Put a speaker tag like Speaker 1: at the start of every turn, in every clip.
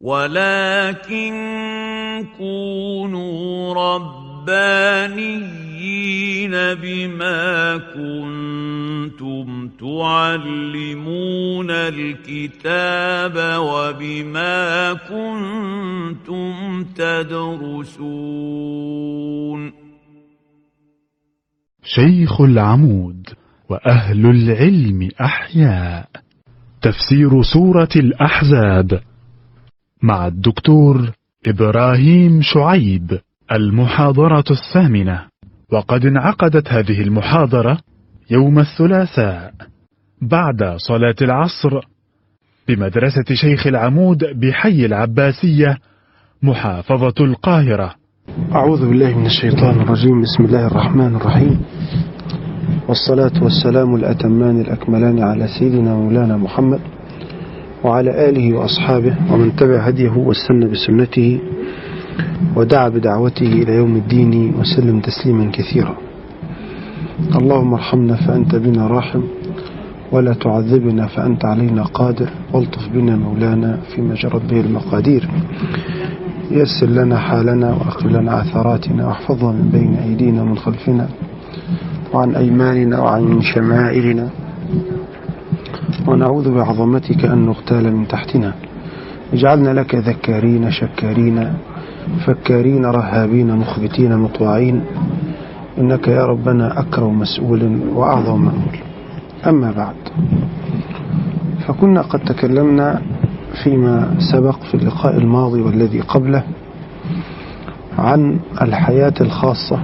Speaker 1: ولكن كونوا ربانيين بما كنتم تعلمون الكتاب وبما كنتم تدرسون
Speaker 2: شيخ العمود وأهل العلم أحياء. تفسير سورة الأحزاب. مع الدكتور إبراهيم شعيب المحاضرة الثامنة. وقد انعقدت هذه المحاضرة يوم الثلاثاء بعد صلاة العصر بمدرسة شيخ العمود بحي العباسية محافظة القاهرة.
Speaker 3: أعوذ بالله من الشيطان الرجيم. بسم الله الرحمن الرحيم. والصلاة والسلام الأتمان الأكملان على سيدنا مولانا محمد وعلى آله وأصحابه ومن تبع هديه واستنى بسنته ودعا بدعوته إلى يوم الدين وسلم تسليما كثيرا. اللهم ارحمنا فأنت بنا راحم ولا تعذبنا فأنت علينا قادر والطف بنا مولانا فيما جرت به المقادير. يسر لنا حالنا وأقل لنا عثراتنا واحفظنا من بين أيدينا ومن خلفنا وعن أيماننا وعن شمائلنا ونعوذ بعظمتك أن نغتال من تحتنا. اجعلنا لك ذكارين شكارين فكارين رهابين مخبتين مطواعين إنك يا ربنا أكرم مسؤول وأعظم مأمول أما بعد فكنا قد تكلمنا فيما سبق في اللقاء الماضي والذي قبله عن الحياة الخاصة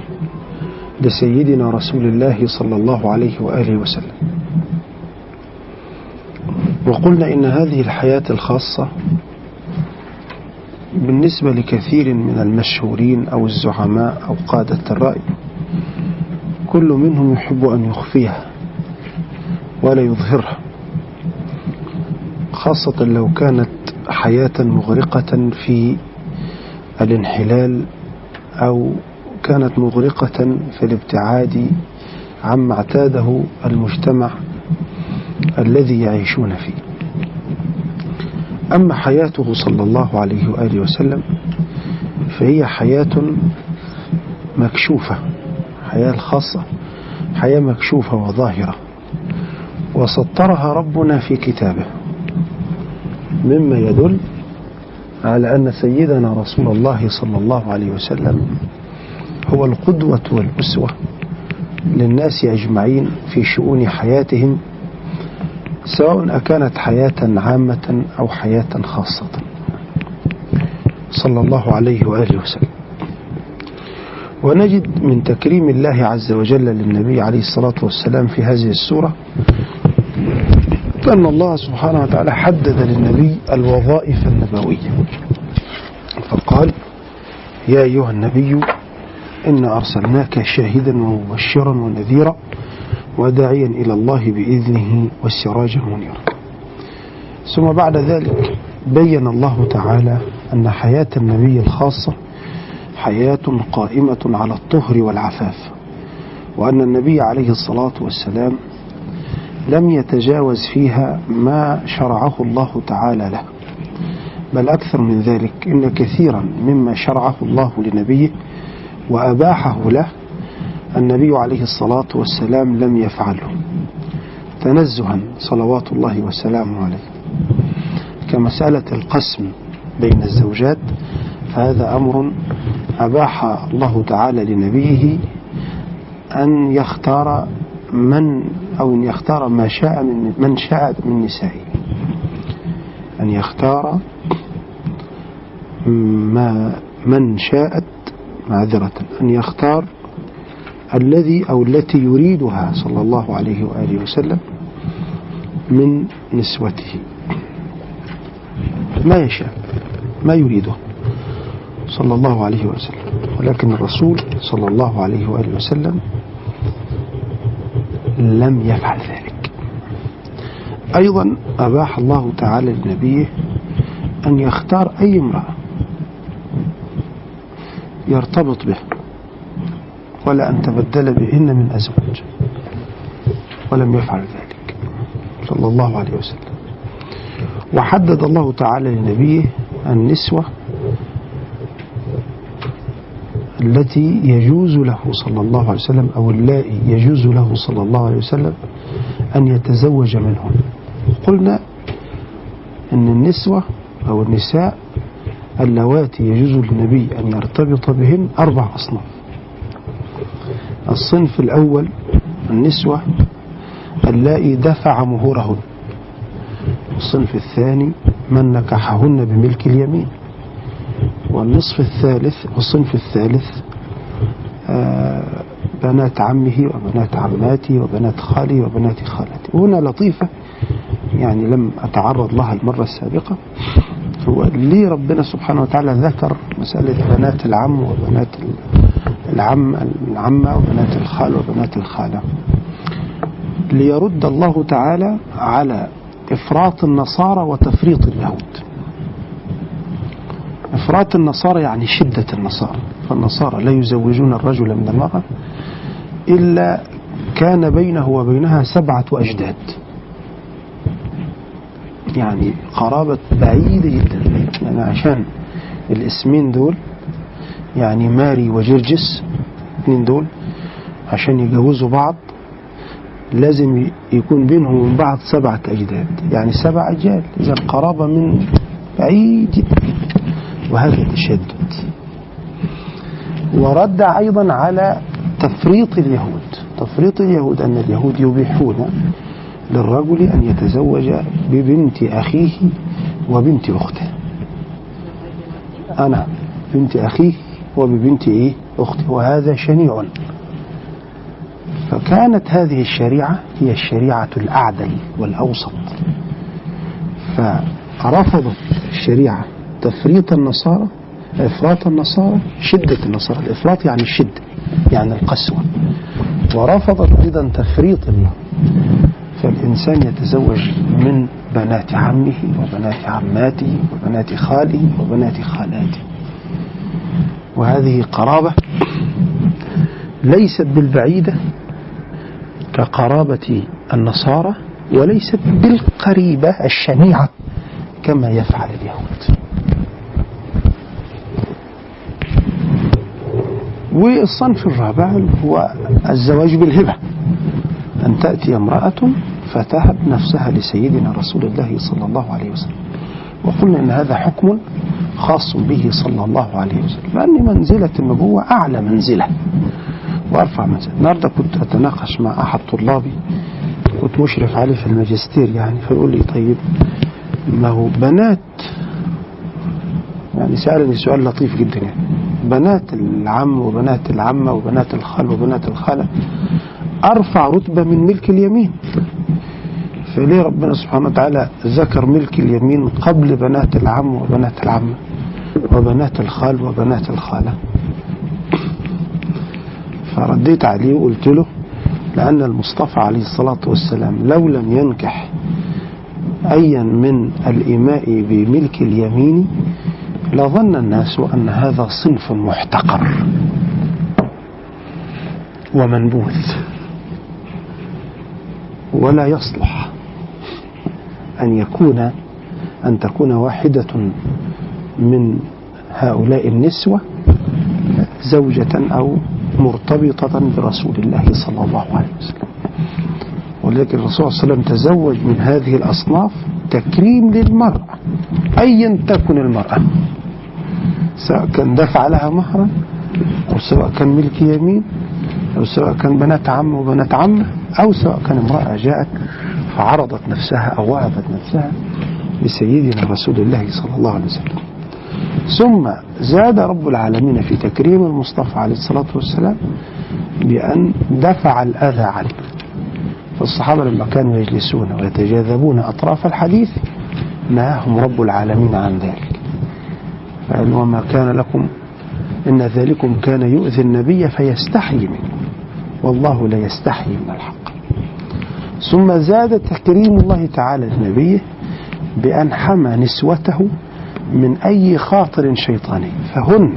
Speaker 3: لسيدنا رسول الله صلى الله عليه وآله وسلم. وقلنا إن هذه الحياة الخاصة بالنسبة لكثير من المشهورين أو الزعماء أو قادة الرأي كل منهم يحب أن يخفيها ولا يظهرها خاصة لو كانت حياة مغرقة في الانحلال أو كانت مغرقة في الابتعاد عما اعتاده المجتمع الذي يعيشون فيه. أما حياته صلى الله عليه وآله وسلم فهي حياة مكشوفة حياة خاصة حياة مكشوفة وظاهرة. وسطرها ربنا في كتابه مما يدل على أن سيدنا رسول الله صلى الله عليه وسلم هو القدوة والأسوة للناس أجمعين في شؤون حياتهم سواء أكانت حياة عامة أو حياة خاصة. صلى الله عليه وآله وسلم. ونجد من تكريم الله عز وجل للنبي عليه الصلاة والسلام في هذه السورة أن الله سبحانه وتعالى حدد للنبي الوظائف النبوية. فقال يا أيها النبي إنا أرسلناك شاهدا ومبشرا ونذيرا وداعيا إلى الله بإذنه والسراجا منيرا ثم بعد ذلك بين الله تعالى أن حياة النبي الخاصة حياة قائمة على الطهر والعفاف وأن النبي عليه الصلاة والسلام لم يتجاوز فيها ما شرعه الله تعالى له بل أكثر من ذلك إن كثيرا مما شرعه الله لنبيه وأباحه له النبي عليه الصلاة والسلام لم يفعله. تنزها صلوات الله وسلامه عليه. كمسألة القسم بين الزوجات فهذا أمر أباح الله تعالى لنبيه أن يختار من أو أن يختار ما شاء من من شاء من نسائه. أن يختار ما من شاءت معذرة. أن يختار الذي أو التي يريدها صلى الله عليه وآله وسلم من نسوته. ما يشاء ما يريده صلى الله عليه وسلم. ولكن الرسول صلى الله عليه وآله وسلم لم يفعل ذلك. أيضا أباح الله تعالى لنبيه أن يختار أي امرأة يرتبط به. ولا أن تبدل بهن من أزواج. ولم يفعل ذلك. صلى الله عليه وسلم. وحدد الله تعالى لنبيه النسوة التي يجوز له صلى الله عليه وسلم أو اللائي يجوز له صلى الله عليه وسلم أن يتزوج منهن قلنا أن النسوة أو النساء اللواتي يجوز للنبي أن يرتبط بهن أربع أصناف. الصنف الأول النسوة اللائي دفع مهورهن. الصنف الثاني من نكحهن بملك اليمين. والنصف الثالث والصنف الثالث آه، بنات عمه وبنات عماته وبنات خاله وبنات خالته هنا لطيفة يعني لم أتعرض لها المرة السابقة. هو ليه ربنا سبحانه وتعالى ذكر مسألة بنات العم وبنات العم العمة وبنات الخال وبنات الخالة. ليرد الله تعالى على إفراط النصارى وتفريط اليهود. إفراط النصارى يعني شدة النصارى. فالنصارى لا يزوجون الرجل من المرأة إلا كان بينه وبينها سبعة أجداد. يعني قرابة بعيدة جدا. يعني عشان الاسمين دول يعني ماري وجرجس الاثنين دول عشان يجوزوا بعض لازم يكون بينهم وبين بعض سبعة أجداد يعني سبع أجيال إذا قرابة من بعيد جدا وهذا تشدد. ورد أيضا على تفريط اليهود تفريط اليهود أن اليهود يبيحون للرجل أن يتزوج ببنت أخيه وبنت أخته. أنا بنت أخيه وببنت أخته وهذا شنيع. فكانت هذه الشريعة هي الشريعة الأعدل والأوسط. فرفضت الشريعة تفريط النصارى إفراط النصارى شدة النصارى. الإفراط يعني الشدة يعني القسوة. ورفضت أيضا تفريط الله. فالإنسان يتزوج من بنات عمه وبنات عماته وبنات خاله وبنات خالاته. وهذه قرابة ليست بالبعيدة كقرابة النصارى وليست بالقريبة الشنيعة كما يفعل اليهود. والصنف الرابع هو الزواج بالهبة. أن تأتي امرأة فتهب نفسها لسيدنا رسول الله صلى الله عليه وسلم. وقلنا أن هذا حكم خاص به صلى الله عليه وسلم لأن منزلة النبوة أعلى منزلة. وأرفع منزلة. النهاردة كنت أتناقش مع أحد طلابي كنت مشرف عليه في الماجستير يعني فيقول لي طيب ما هو بنات يعني سألني سؤال لطيف جدا يعني بنات العم وبنات العمة وبنات الخال وبنات الخالة أرفع رتبة من ملك اليمين. فليه ربنا سبحانه وتعالى ذكر ملك اليمين قبل بنات العم وبنات العمة وبنات الخال وبنات الخالة؟ فرديت عليه وقلت له لأن المصطفى عليه الصلاة والسلام لو لم ينكح أيا من الإماء بملك اليمين لظن الناس أن هذا صنف محتقر ومنبوذ ولا يصلح. أن يكون أن تكون واحدة من هؤلاء النسوة زوجة أو مرتبطة برسول الله صلى الله عليه وسلم. ولكن الرسول صلى الله عليه وسلم تزوج من هذه الأصناف تكريم للمرأة. أيا تكن المرأة. سواء كان دفع لها مهرا أو سواء كان ملك يمين أو سواء كان بنات عم وبنات عمة أو سواء كان امرأة جاءت فعرضت نفسها أو وهبت نفسها لسيدنا رسول الله صلى الله عليه وسلم. ثم زاد رب العالمين في تكريم المصطفى عليه الصلاة والسلام بأن دفع الأذى عنه. فالصحابة لما كانوا يجلسون ويتجاذبون أطراف الحديث نهاهم رب العالمين عن ذلك. فقال وما كان لكم إن ذلكم كان يؤذي النبي فيستحيي منه. والله لا يستحيي من الحق. ثم زاد تكريم الله تعالى لنبيه بأن حمى نسوته من أي خاطر شيطاني. فهن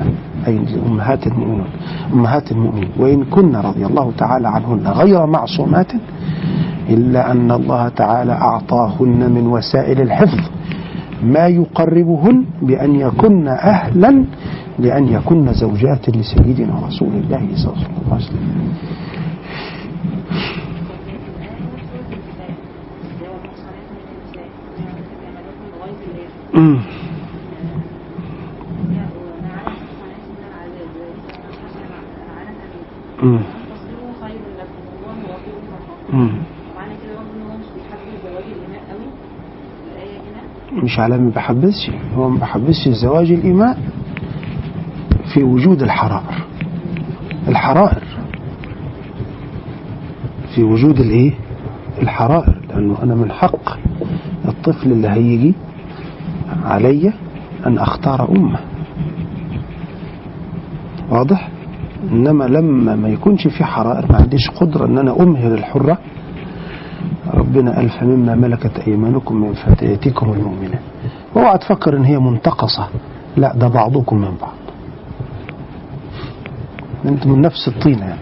Speaker 3: أي أمهات المؤمنين أمهات المؤمنين وإن كن رضي الله تعالى عنهن غير معصومات إلا أن الله تعالى أعطاهن من وسائل الحفظ. ما يقربهن بأن يكن أهلا لأن يكن زوجات لسيدنا رسول الله صلى الله عليه وسلم. مش على ما بحبسش. هو ما بحبسش زواج الإماء في وجود الحرائر. الحرائر. في وجود الإيه؟ الحرائر. لأنه أنا من حق الطفل اللي هيجي علي أن أختار أمة. واضح؟ إنما لما ما يكونش في حرائر ما عنديش قدرة إن أنا أمهر الحرة. ربنا ألف مما ملكت أيمانكم من فتياتكم المؤمنات أوعى تفكر إن هي منتقصة. لا ده بعضكم من بعض. أنتم من نفس الطينة يعني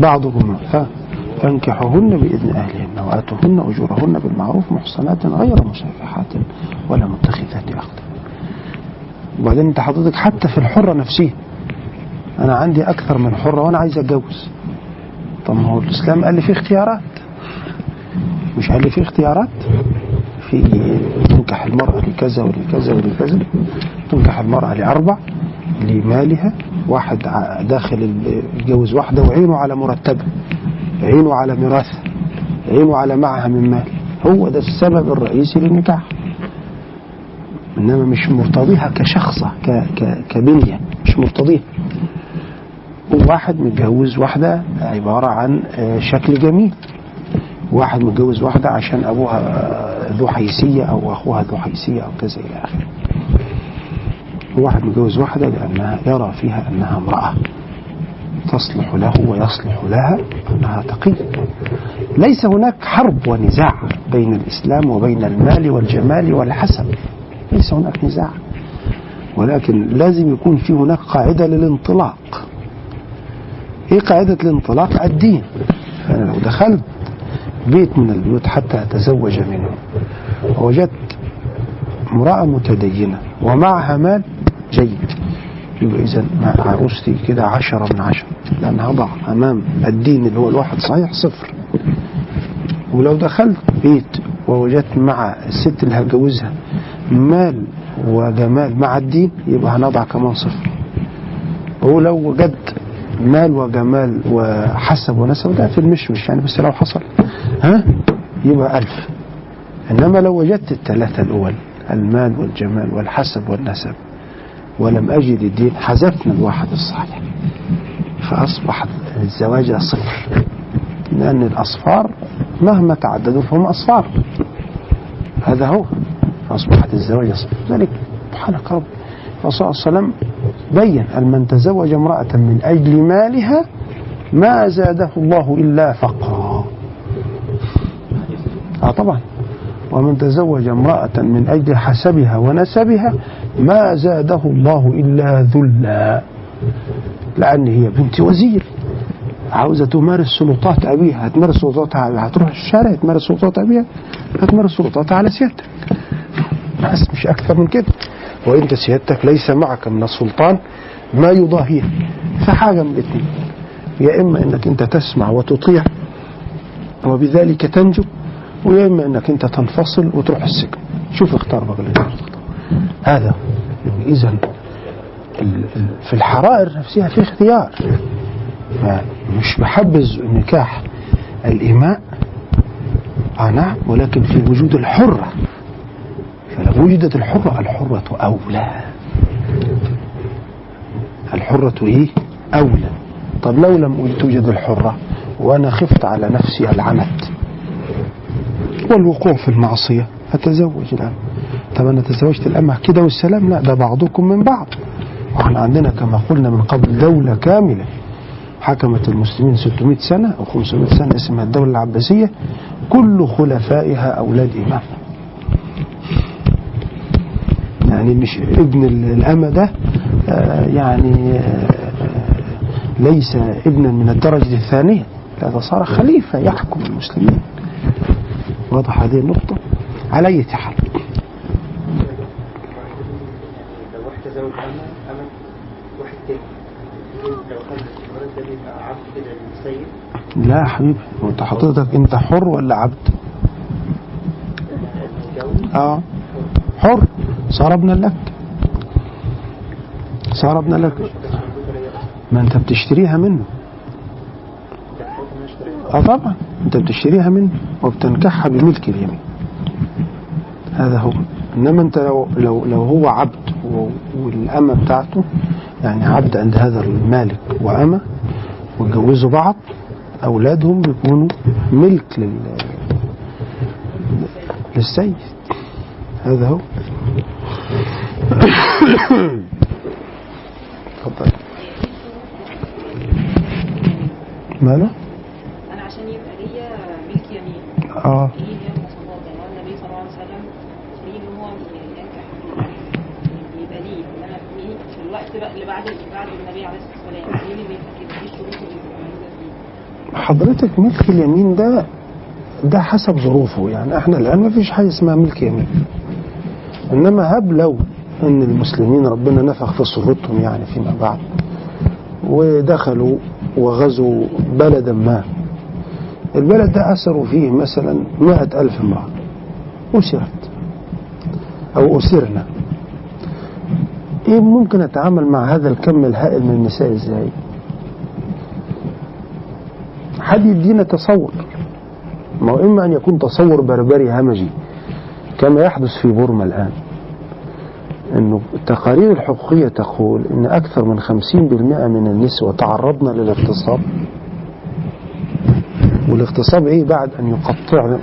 Speaker 3: بعضكم من ف- فانكحوهن بإذن أهلهن وآتوهن أجورهن بالمعروف محصنات غير مسافحات ولا متخذات أخدان وبعدين أنت حضرتك حتى في الحرة نفسها أنا عندي أكثر من حرة وأنا عايز أتجوز. طب ما هو الإسلام قال لي في اختيارات. مش قال لي في اختيارات؟ في تنكح المرأة لكذا ولكذا ولكذا تنكح المرأة لأربع لمالها واحد داخل يتجوز واحدة وعينه على مرتبها عينه على ميراثها عينه على معها من مال. هو ده السبب الرئيسي للنكاح. إنما مش مرتضيها كشخصة ك ك كبنية مش مرتضيها. وواحد متجوز واحدة عبارة عن آه، شكل جميل. واحد متجوز واحدة عشان أبوها آه، ذو حيثية أو أخوها ذو حيثية أو كذا إلى آخره. واحد متجوز واحدة لأنها يرى فيها أنها امرأة. تصلح له ويصلح لها أنها تقي. ليس هناك حرب ونزاع بين الإسلام وبين المال والجمال والحسب. ليس هناك نزاع. ولكن لازم يكون في هناك قاعدة للانطلاق. إيه قاعدة الانطلاق؟ الدين. فأنا لو دخلت بيت من البيوت حتى أتزوج منه ووجدت امرأة متدينة ومعها مال جيد. يبقى إذا عروستي كده عشرة من عشرة. لأن هضع أمام الدين اللي هو الواحد. صحيح صفر. ولو دخلت بيت ووجدت مع الست اللي هتجوزها مال وجمال مع الدين يبقى هنضع كمان صفر. ولو وجدت مال وجمال وحسب ونسب ده في المشمش يعني بس لو حصل ها؟ يبقى ألف. إنما لو وجدت الثلاثة الأول المال والجمال والحسب والنسب ولم أجد الدين حذفنا الواحد الصالح. فأصبح الزواج صفر لأن الأصفار مهما تعددوا فهم أصفار. هذا هو. فأصبحت الزواج صفر ذلك سبحانك رب الرسول صلى الله عليه وسلم بين أن من تزوج امرأة من أجل مالها ما زاده الله إلا فقرا. آه طبعا. ومن تزوج امرأة من أجل حسبها ونسبها ما زاده الله إلا ذلا. لأن هي بنت وزير. عاوزة تمارس سلطات أبيها هتمارس سلطاتها هتروح الشارع تمارس سلطات أبيها هتمارس سلطاتها على سيادتك. بس مش أكثر من كده. وأنت سيادتك ليس معك من السلطان ما يضاهيه. فحاجة من الاثنين يا إما أنك أنت تسمع وتطيع وبذلك تنجو ويا إما أنك أنت تنفصل وتروح السجن. شوف اختار بقى. هذا. إذا في الحرائر نفسها في اختيار. فمش بحبذ نكاح الإماء آه نعم ولكن في وجود الحرة. فلو وجدت الحرة الحرة أولى. الحرة إيه؟ أولى. طب لو لم توجد الحرة وأنا خفت على نفسي العنت والوقوع في المعصية أتزوج الأم طب أنا تزوجت الأمة كده والسلام؟ لا ده بعضكم من بعض. وإحنا عندنا كما قلنا من قبل دولة كاملة. حكمت المسلمين 600 سنة أو 500 سنة اسمها الدولة العباسية. كل خلفائها أولاد إمام. يعني مش ابن الأمة ده آه، يعني آه، ليس ابنا من الدرجة الثانية. لا ده صار خليفة يحكم المسلمين. واضح هذه النقطة. على أي حال لا حبيبي أنت حضرتك أنت حر ولا عبد؟ آه. حر. صار ابنا لك. صار ابنا لك. ما أنت بتشتريها منه. آه طبعا أنت بتشتريها منه وبتنكحها بملك اليمين. هذا هو. إنما أنت لو لو لو هو عبد والأمة بتاعته يعني عبد عند هذا المالك وأمة واتجوزوا بعض أولادهم بيكونوا ملك لل للسيد. هذا هو. تفضل. ماله؟
Speaker 4: أنا عشان يبقى ليا ملك يمين.
Speaker 3: آه
Speaker 4: إيه هي المواصفات يعني هو النبي صلى الله عليه وسلم ليه ان هو ينكح يبقى ليه انما في في الوقت بقى اللي فيه
Speaker 3: حضرتك ملك اليمين ده ده حسب ظروفه. يعني إحنا الآن ما فيش حاجة اسمها ملك يمين. إنما هب لو إن المسلمين ربنا نفخ في صورتهم يعني فيما بعد. ودخلوا وغزوا بلدا ما. البلد ده أسروا فيه مثلا مائة ألف امرأة أسرت. أو أسرنا. إيه ممكن أتعامل مع هذا الكم الهائل من النساء إزاي؟ حد يدينا تصور. ما هو إما أن يكون تصور بربري همجي كما يحدث في بورما الآن أنه التقارير الحقوقية تقول أن أكثر من 50% من النسوة تعرضن للاغتصاب. والاغتصاب إيه بعد أن يقطع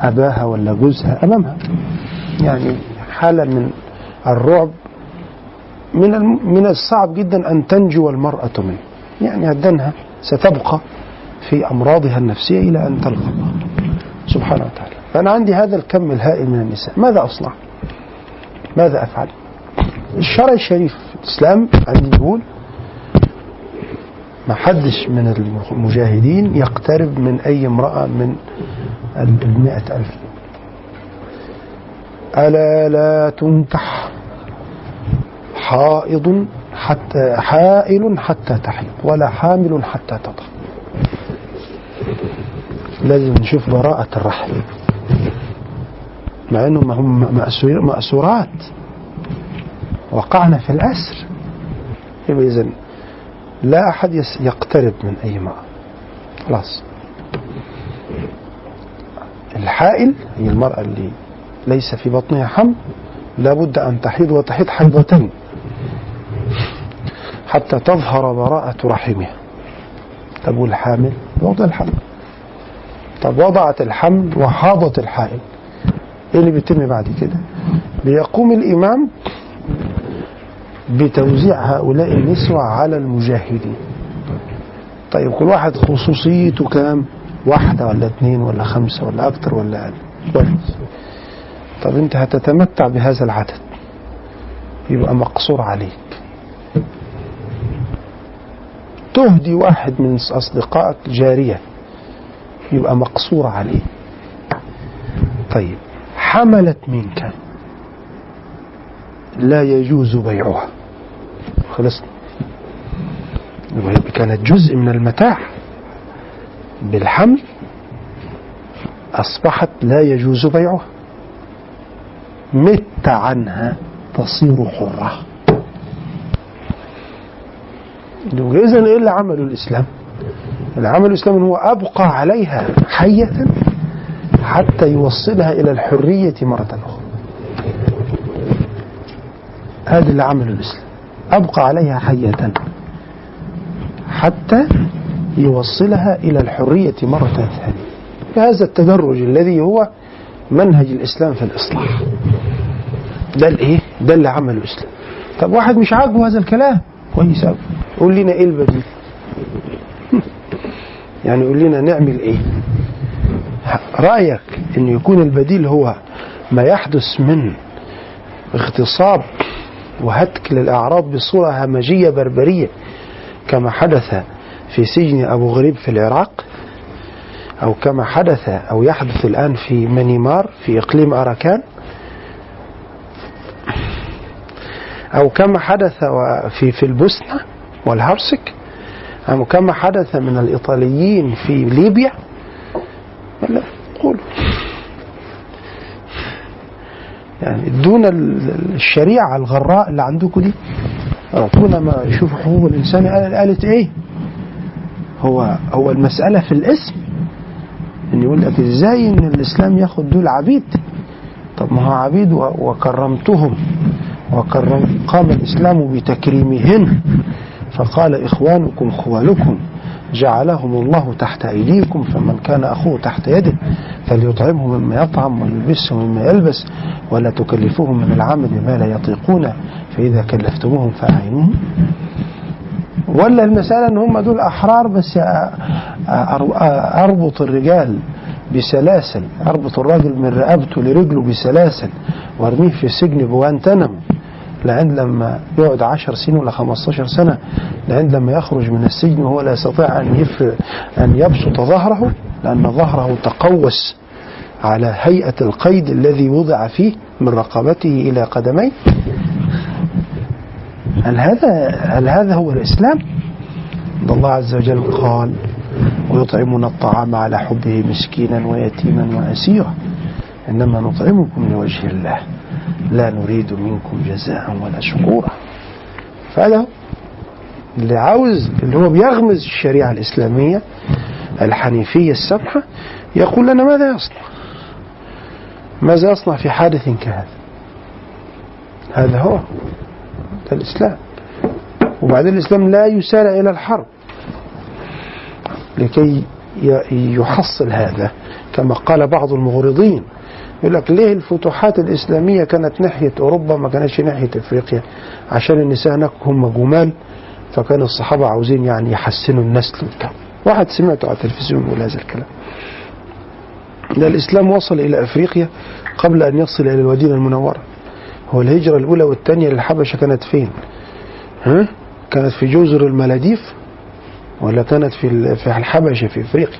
Speaker 3: أباها ولا جوزها أمامها؟ يعني حالة من الرعب من من الصعب جدا أن تنجو المرأة منه. يعني أدنها ستبقى في أمراضها النفسية إلى أن تلقى الله سبحانه وتعالى. فأنا عندي هذا الكم الهائل من النساء. ماذا أصنع؟ ماذا أفعل؟ الشرع الشريف الإسلام عندي يقول ما حدش من المجاهدين يقترب من أي امرأة من المئة ألف. ألا لا تنكح. حائض حتى حائل حتى تحيض ولا حامل حتى تضع لازم نشوف براءة الرحم. مع انهم هم مأسور- مأسورات. وقعنا في الأسر. إذن لا أحد يقترب من أي امرأة خلاص. الحائل هي المرأة اللي ليس في بطنها حمل لابد أن تحيض وتحيض حيضتين. حتى تظهر براءة رحمها طب والحامل؟ وضع الحمل طب وضعت الحمل وحاضت الحائل. إيه اللي بيتم بعد كده؟ بيقوم الإمام بتوزيع هؤلاء النسوة على المجاهدين. طيب كل واحد خصوصيته كام؟ واحدة ولا اثنين ولا خمسة ولا أكتر ولا أقل؟ طب أنت هتتمتع بهذا العدد. يبقى مقصور عليك. تهدي واحد من أصدقائك جارية. يبقى مقصور عليه. طيب حملت منك. لا يجوز بيعها. خلصنا. كانت جزء من المتاع. بالحمل أصبحت لا يجوز بيعها. مت عنها تصير حرة. إذا إيه اللي عمله الإسلام؟ اللي عمله الإسلام هو أبقى عليها حية حتى يوصلها إلى الحرية مرة أخرى. هذا اللي عمله الإسلام. أبقى عليها حية حتى يوصلها إلى الحرية مرة ثانية. هذا التدرج الذي هو منهج الإسلام في الإصلاح. ده الإيه؟ ده اللي عمله الإسلام. طب واحد مش عاجبه هذا الكلام كويس أوي. قول لنا إيه البديل؟ يعني قول لنا نعمل إيه؟ رأيك أن يكون البديل هو ما يحدث من اغتصاب وهتك للأعراض بصورة همجية بربرية كما حدث في سجن أبو غريب في العراق أو كما حدث أو يحدث الآن في منيمار في إقليم أراكان أو كما حدث في في البوسنة والهرسك. كما حدث من الإيطاليين في ليبيا؟ ولا قولوا. يعني دون ال- الشريعة الغراء اللي عندكم دي أعطونا ما يشوفوا حقوق الإنسان. قال- قالت إيه؟ هو هو المسألة في الاسم. إن يقول لك إزاي إن الإسلام ياخد دول عبيد؟ طب ما هو عبيد وكرمتهم وكرم قام الإسلام بتكريمهن. فقال إخوانكم خوالكم جعلهم الله تحت أيديكم فمن كان أخوه تحت يده فليطعمه مما يطعم ويلبسه مما يلبس ولا تكلفوهم من العمل ما لا يطيقون فإذا كلفتموهم فأعينوهم ولا المسألة إن هم دول أحرار بس أ- أ- أربط الرجال بسلاسل أربط الراجل من رقبته لرجله بسلاسل وأرميه في سجن جوانتنامو لعند لما يقعد عشر سنين ولا 15 سنة لعند لما يخرج من السجن وهو لا يستطيع أن, أن يبسط ظهره لأن ظهره تقوس على هيئة القيد الذي وضع فيه من رقبته إلى قدميه. هل هذا هل هذا هو الإسلام؟ الله عز وجل قال ويطعمون الطعام على حبه مسكينا ويتيما وأسيرا. إنما نطعمكم لوجه الله. لا نريد منكم جزاء ولا شكورا. فهذا. اللي عاوز اللي هو بيغمز الشريعة الإسلامية الحنيفية السمحة يقول لنا ماذا يصنع؟ ماذا يصنع في حادث كهذا؟ هذا هو ده الإسلام. وبعدين الإسلام لا يسارع إلى الحرب. لكي يحصل هذا كما قال بعض المغرضين. يقول لك ليه الفتوحات الإسلامية كانت ناحية أوروبا ما كانتش ناحية أفريقيا؟ عشان النساء هناك هم جمال فكان الصحابة عاوزين يعني يحسنوا النسل وبتاع. واحد سمعته على التلفزيون يقول هذا الكلام. ده الإسلام وصل إلى أفريقيا قبل أن يصل إلى المدينة المنورة. هو الهجرة الأولى والثانية للحبشة كانت فين؟ ها؟ كانت في جزر المالديف ولا كانت في في الحبشة في أفريقيا؟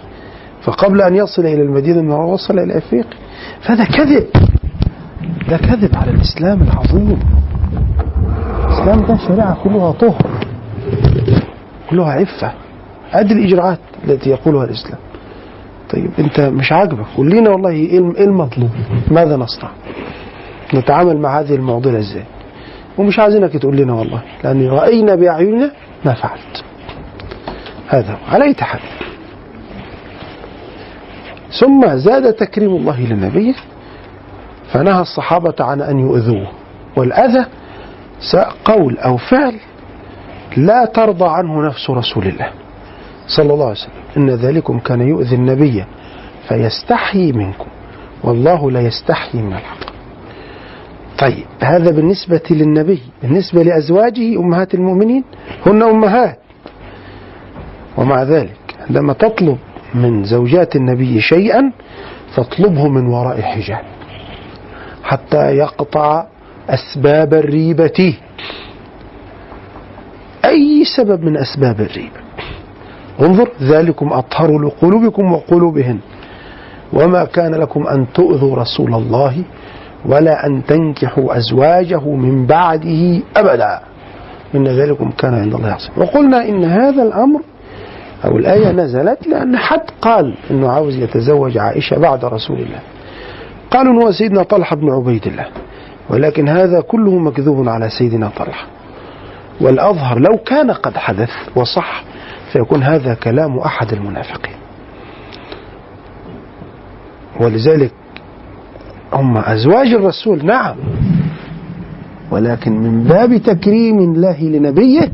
Speaker 3: فقبل أن يصل إلى المدينة المنورة وصل إلى أفريقيا. فهذا كذب. ده كذب على الإسلام العظيم. الإسلام ده شريعة كلها طهر كلها عفة. أدي الإجراءات التي يقولها الإسلام. طيب أنت مش عاجبك؟ قول لنا والله إيه إيه المطلوب؟ ماذا نصنع؟ نتعامل مع هذه المعضلة إزاي؟ ومش عايزينك تقول لنا والله لأن رأينا بأعيننا ما فعلت. هذا. على أي حال. ثم زاد تكريم الله لنبيه فنهى الصحابة عن أن يؤذوه. والأذى قول أو فعل لا ترضى عنه نفس رسول الله صلى الله عليه وسلم. إن ذلكم كان يؤذي النبي فيستحيي منكم والله لا يستحيي من الحق. طيب هذا بالنسبة للنبي بالنسبة لأزواجه أمهات المؤمنين هن أمهات. ومع ذلك عندما تطلب من زوجات النبي شيئا فاطلبه من وراء حجاب حتى يقطع أسباب الريبة. أي سبب من أسباب الريبة؟ انظر ذلكم أطهر لقلوبكم وقلوبهن. وما كان لكم أن تؤذوا رسول الله ولا أن تنكحوا أزواجه من بعده أبدا. إن ذلكم كان عند الله عظيم وقلنا إن هذا الأمر أو الآية نزلت لأن حد قال إنه عاوز يتزوج عائشة بعد رسول الله. قالوا هو سيدنا طلحة بن عبيد الله ولكن هذا كله مكذوب على سيدنا طلحة. والأظهر لو كان قد حدث وصح فيكون هذا كلام أحد المنافقين. ولذلك هم أزواج الرسول نعم. ولكن من باب تكريم الله لنبيه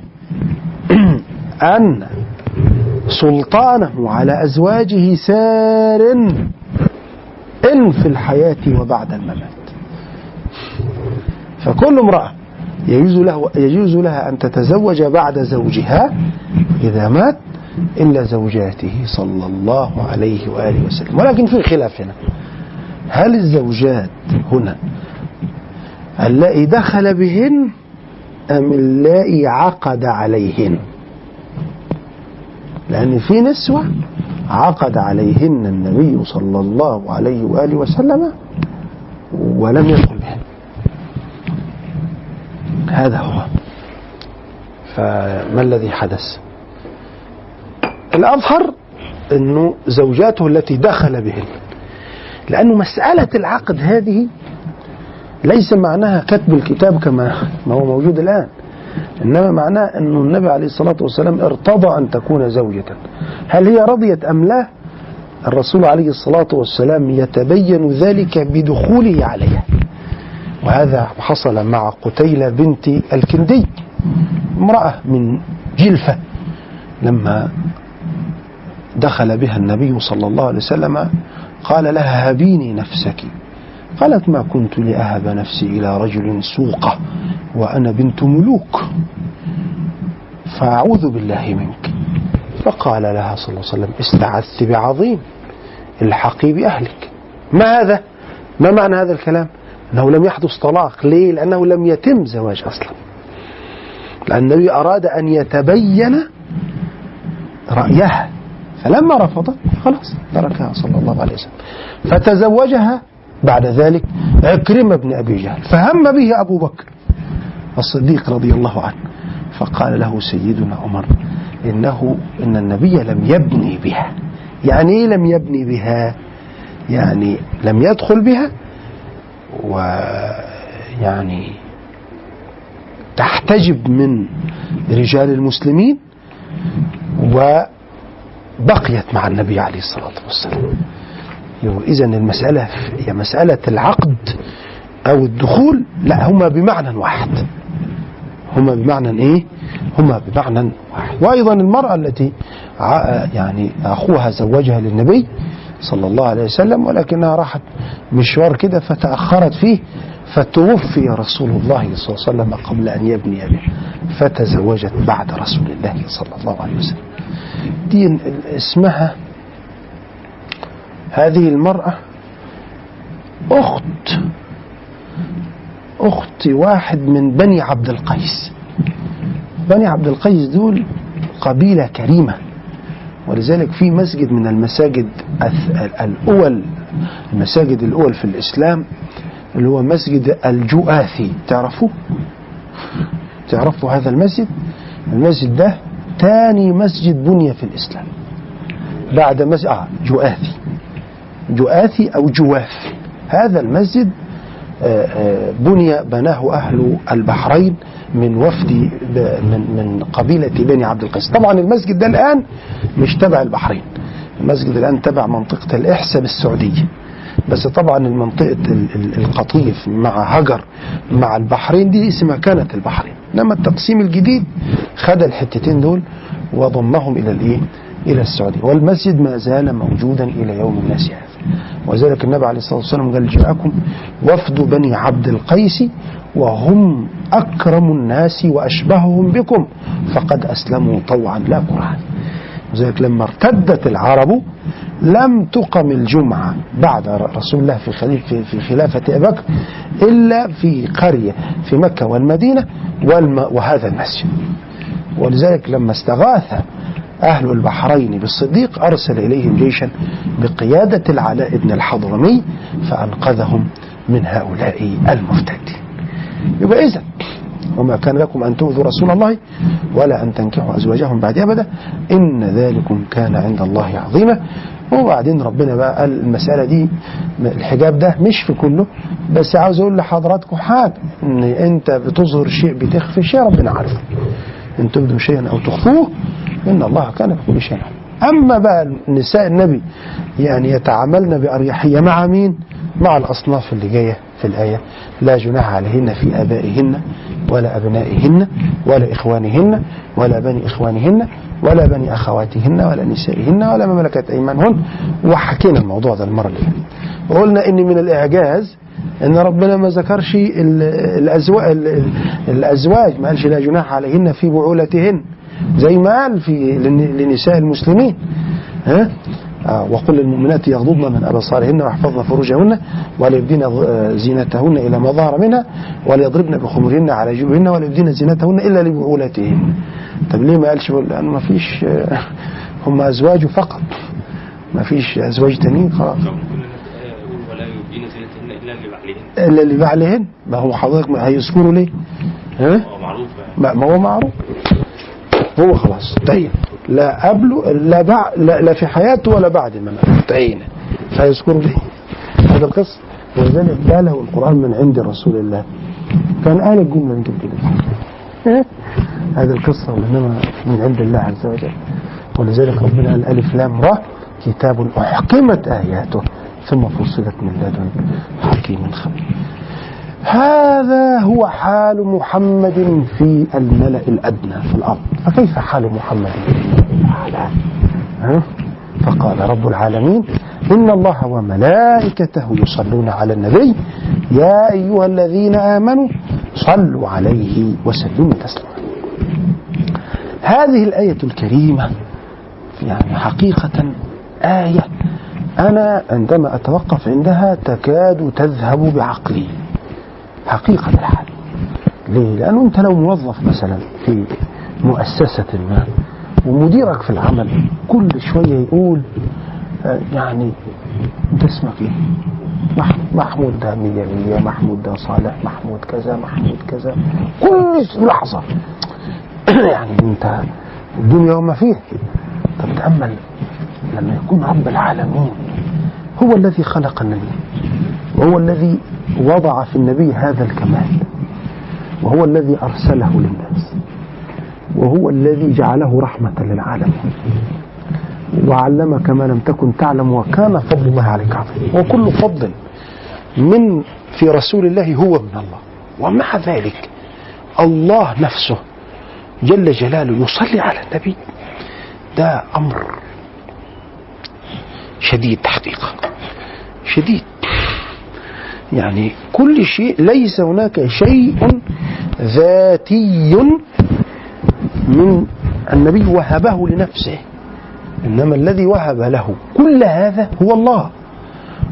Speaker 3: أن سلطانه على أزواجه سار إن في الحياة وبعد الممات. فكل امرأة يجوز, له يجوز لها أن تتزوج بعد زوجها إذا مات إلا زوجاته صلى الله عليه وآله وسلم. ولكن في خلاف هنا. هل الزوجات هنا اللائي دخل بهن أم اللائي عقد عليهن؟ لأن في نسوة عقد عليهن النبي صلى الله عليه وآله وسلم ولم يدخل بهن. هذا هو. فما الذي حدث؟ الأظهر أنه زوجاته التي دخل بهن. لأنه مسألة العقد هذه ليس معناها كتب الكتاب كما ما هو موجود الآن. إنما معناه أن النبي عليه الصلاة والسلام ارتضى أن تكون زوجة. هل هي رضيت أم لا؟ الرسول عليه الصلاة والسلام يتبين ذلك بدخوله عليها. وهذا حصل مع قتيلة بنت الكندي امرأة من جلفة لما دخل بها النبي صلى الله عليه وسلم قال لها هبيني نفسك. قالت ما كنت لأهب نفسي إلى رجل سوقة وأنا بنت ملوك فأعوذ بالله منك. فقال لها صلى الله عليه وسلم استعذت بعظيم الحقي بأهلك. ما هذا؟ ما معنى هذا الكلام؟ أنه لم يحدث طلاق. ليه؟ لأنه لم يتم زواج أصلا. لأن النبي أراد أن يتبين رأيها فلما رفضت خلاص تركها صلى الله عليه وسلم. فتزوجها بعد ذلك عكرمة بن أبي جهل. فهم به أبو بكر الصديق رضي الله عنه فقال له سيدنا عمر إنه إن النبي لم يبني بها. يعني إيه لم يبني بها؟ يعني لم يدخل بها ويعني تحتجب من رجال المسلمين وبقيت مع النبي عليه الصلاة والسلام. إذا المسألة هي مسألة العقد أو الدخول لا هما بمعنى واحد. هما بمعنى إيه؟ هما بمعنى واحد. وأيضا المرأة التي يعني أخوها زوجها للنبي صلى الله عليه وسلم ولكنها راحت مشوار كده فتأخرت فيه فتوفي رسول الله صلى الله عليه وسلم قبل أن يبني به فتزوجت بعد رسول الله صلى الله عليه وسلم. دي اسمها هذه المرأة أخت أخت واحد من بني عبد القيس بني عبد القيس دول قبيلة كريمة ولذلك في مسجد من المساجد الأول المساجد الأول في الإسلام اللي هو مسجد الجؤاثي تعرفوه؟ تعرفوا هذا المسجد؟ المسجد ده ثاني مسجد بني في الإسلام بعد مسجد آه جؤاثي جؤاثي أو جواف هذا المسجد آه، آه، بني بناه أهل البحرين من وفد من من قبيلة بني عبد القيس. طبعا المسجد ده الآن مش تبع البحرين. المسجد الآن تبع منطقة الإحساء بالسعودية. بس طبعا المنطقة ال- ال- القطيف مع هجر مع البحرين دي اسمها كانت البحرين. لما التقسيم الجديد خد الحتتين دول وضمهم إلى الإيه؟ إلى السعودية. والمسجد ما زال موجودا إلى يوم الناس هذا. وذلك النبي عليه الصلاة والسلام قال جاءكم وفد بني عبد القيس وهم أكرم الناس وأشبههم بكم فقد أسلموا طوعا. لا كرها لذلك لما ارتدت العرب لم تقم الجمعة بعد رسول الله في في, خلافة أبي بكر إلا في قرية في مكة والمدينة والم وهذا المسجد. ولذلك لما استغاث أهل البحرين بالصديق أرسل إليهم جيشا بقيادة العلاء بن الحضرمي فأنقذهم من هؤلاء المرتدين يبقى إذا وما كان لكم أن تؤذوا رسول الله ولا أن تنكحوا أزواجهم بعد أبدا إن ذلكم كان عند الله عظيما. وبعدين ربنا بقى قال المسألة دي الحجاب ده مش في كله بس عاوز أقول لحضراتكم حاجة إن أنت بتظهر شيء بتخفي شيء ربنا عارفه إن تبدوا شيئا أو تخفوه إن الله كان بكل شيء. أما بقى نساء النبي يعني يتعاملن بأريحية مع مين؟ مع الأصناف اللي جاية في الآية لا جناح عليهن في آبائهن ولا أبنائهن ولا إخوانهن ولا بني إخوانهن ولا بني أخواتهن ولا نسائهن ولا ما ملكت أيمانهن وحكينا الموضوع ده المرة اللي فاتت وقلنا إن من الإعجاز إن ربنا ما ذكرش الازواج الأزواج ما قالش لا جناح عليهن في بعولتهن زي ما قال في لن- لنساء المسلمين. ها؟ آه، وقل للمؤمنات يغضضن من أبصارهن ويحفظن فروجهن وليبدين آه، زينتهن إلى ما ظهر منها وليضربن بخمرهن على جيوبهن وليبدين زينتهن إلا لبعولتهن. طب ليه ما قالش لأنه ما فيش آه، هم ازواجه فقط. ما فيش أزواج تانيين خلاص.
Speaker 5: ولا يبدين إلا لبعلهن.
Speaker 3: ما هو حضرتك ما هيذكروا ليه؟ ها؟
Speaker 5: هو معروف
Speaker 3: ما ما هو معروف. هو خلاص طيب لا قبله لا, بع... لا, لا في حياته ولا بعد ما مات انتهينا. فيذكر به هذا القصة. ولذلك قاله القرآن من عند رسول الله. كان قال الجملة دي كده هذه القصة وإنما من عند الله عز وجل. ولذلك ربنا قال ألف لام را كتاب أحكمت آياته ثم فصلت من لدن حكيم خبير. هذا هو حال محمد في الملأ الأدنى في الأرض. فكيف حال محمد؟ فقال رب العالمين إن الله وملائكته يصلون على النبي يا أيها الذين آمنوا صلوا عليه وسلموا تسليما. هذه الآية الكريمة يعني حقيقة آية أنا عندما أتوقف عندها تكاد تذهب بعقلي. حقيقة الحال ليه؟ لأنه أنت لو موظف مثلا في مؤسسة ما ومديرك في العمل كل شوية يقول آه، يعني أنت اسمك إيه؟ مح- محمود ده مية مية محمود ده صالح محمود كذا محمود كذا كل لحظة يعني أنت الدنيا وما فيها طب تأمل لما يكون رب العالمين هو الذي خلق النبي وهو الذي وضع في النبي هذا الكمال وهو الذي أرسله للناس وهو الذي جعله رحمة للعالمين. وعلمك ما لم تكن تعلم وكان فضل الله عليك عظيما وكل فضل من في رسول الله هو من الله. ومع ذلك الله نفسه جل جلاله يصلي على النبي. ده أمر شديد حقيقة شديد. يعني كل شيء ليس هناك شيء ذاتي من النبي وهبه لنفسه. إنما الذي وهب له كل هذا هو الله.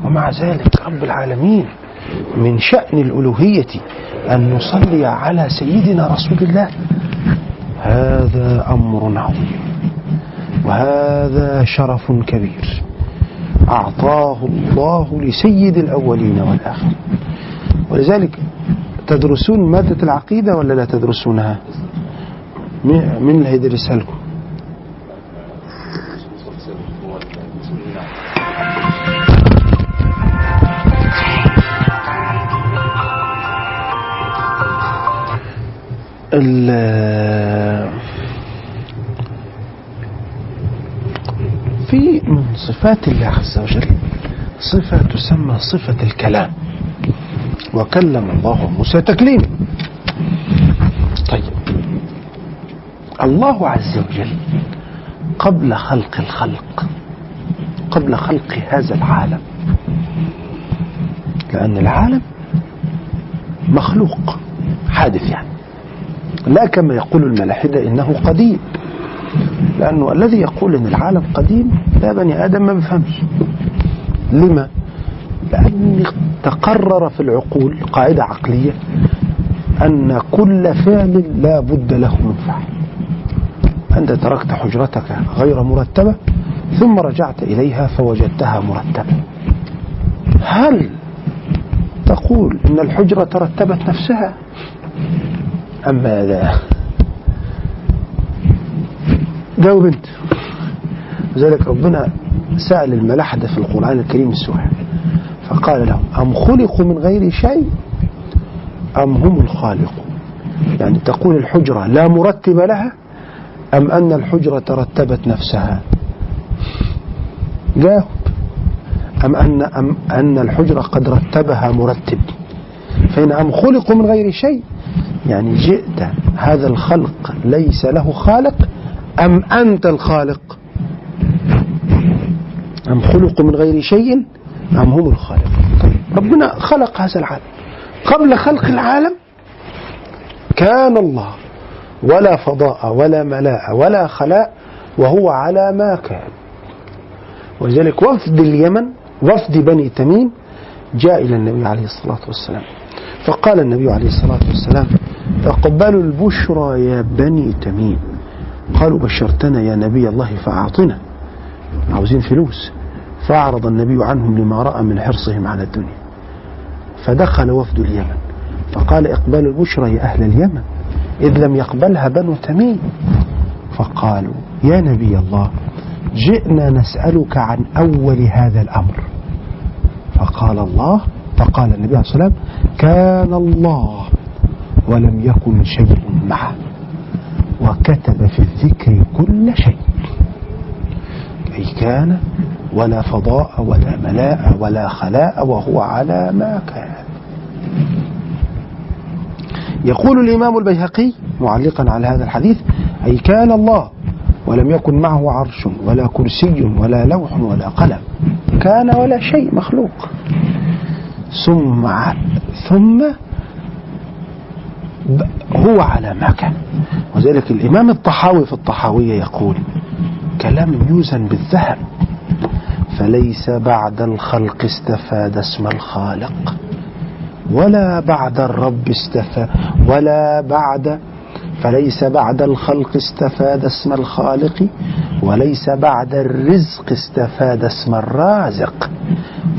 Speaker 3: ومع ذلك رب العالمين من شأن الألوهية أن نصلي على سيدنا رسول الله. هذا أمر عظيم. وهذا شرف كبير. أعطاه الله لسيد الأولين والآخرين. ولذلك تدرسون مادة العقيدة ولا لا تدرسونها؟ مين اللي هيدرسها لكم ال- في من صفات الله عز وجل. صفة تسمى صفة الكلام. وكلم الله موسى تكليما. طيب. الله عز وجل قبل خلق الخلق قبل خلق هذا العالم. لأن العالم مخلوق حادث يعني. لا كما يقول الملاحدة إنه قديم لأنه الذي يقول إن العالم قديم لا بني آدم ما بيفهمش لما؟ لأن تقرر في العقول قاعدة عقلية أن كل فعل لا بد له من فعل. أنت تركت حجرتك غير مرتبة ثم رجعت إليها فوجدتها مرتبة. هل تقول إن الحجرة ترتبت نفسها؟ أم ماذا؟ جاوب أنت لذلك ربنا سأل الملاحدة في القرآن الكريم السؤال فقال لهم أم خلقوا من غير شيء؟ أم هم الخالقون؟ يعني تقول الحجرة لا مرتب لها أم أن الحجرة رتبت نفسها؟ جاوب. أم أن أم أن الحجرة قد رتبها مرتب. فإن أم خلقوا من غير شيء يعني جئت هذا الخلق ليس له خالق أم أنت الخالق؟ أم خلقوا من غير شيء؟ أم هم الخالق ربنا خلق هذا العالم. قبل خلق العالم كان الله ولا فضاء ولا ملاء ولا خلاء وهو على ما كان. ولذلك وفد اليمن وفد بني تميم جاء إلى النبي عليه الصلاة والسلام. فقال النبي عليه الصلاة والسلام أقبلوا البشرى يا بني تميم. قالوا بشرتنا يا نبي الله فأعطنا. عاوزين فلوس. فأعرض النبي عنهم لما رأى من حرصهم على الدنيا. فدخل وفد اليمن. فقال اقبلوا البشرى يا أهل اليمن. إذ لم يقبلها بنو تميم. فقالوا يا نبي الله جئنا نسألك عن أول هذا الأمر. فقال الله فقال النبي عليه الصلاة والسلام كان الله ولم يكن شيء معه. وكتب في الذكر كل شيء. أي كان ولا فضاء ولا ملاء ولا خلاء وهو على ما كان. يقول الإمام البيهقي معلقا على هذا الحديث أي كان الله ولم يكن معه عرش ولا كرسي ولا لوح ولا قلم. كان ولا شيء مخلوق. ثم ثم هو على ما كان. وذلك الإمام الطحاوي في الطحاوية يقول كلام يوزن بالذهب فليس بعد الخلق استفاد اسم الخالق ولا بعد الرب استفاد ولا بعد فليس بعد الخلق استفاد اسم الخالق وليس بعد الرزق استفاد اسم الرازق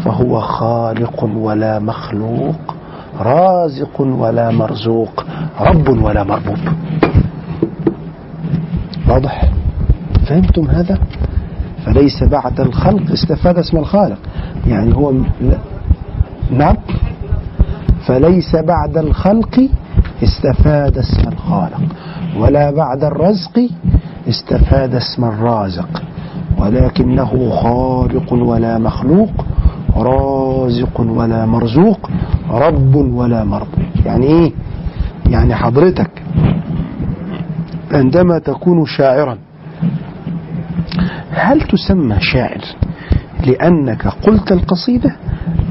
Speaker 3: فهو خالق ولا مخلوق. رازق ولا مرزوق رب ولا مربوب. واضح؟ فهمتم هذا؟ فليس بعد الخلق استفاد اسم الخالق. يعني هو نعم؟ فليس بعد الخلق استفاد اسم الخالق. ولا بعد الرزق استفاد اسم الرازق. ولكنه خالق ولا مخلوق رازق ولا مرزوق رب ولا مربوب يعني إيه؟ يعني حضرتك عندما تكون شاعرا هل تسمى شاعر لأنك قلت القصيدة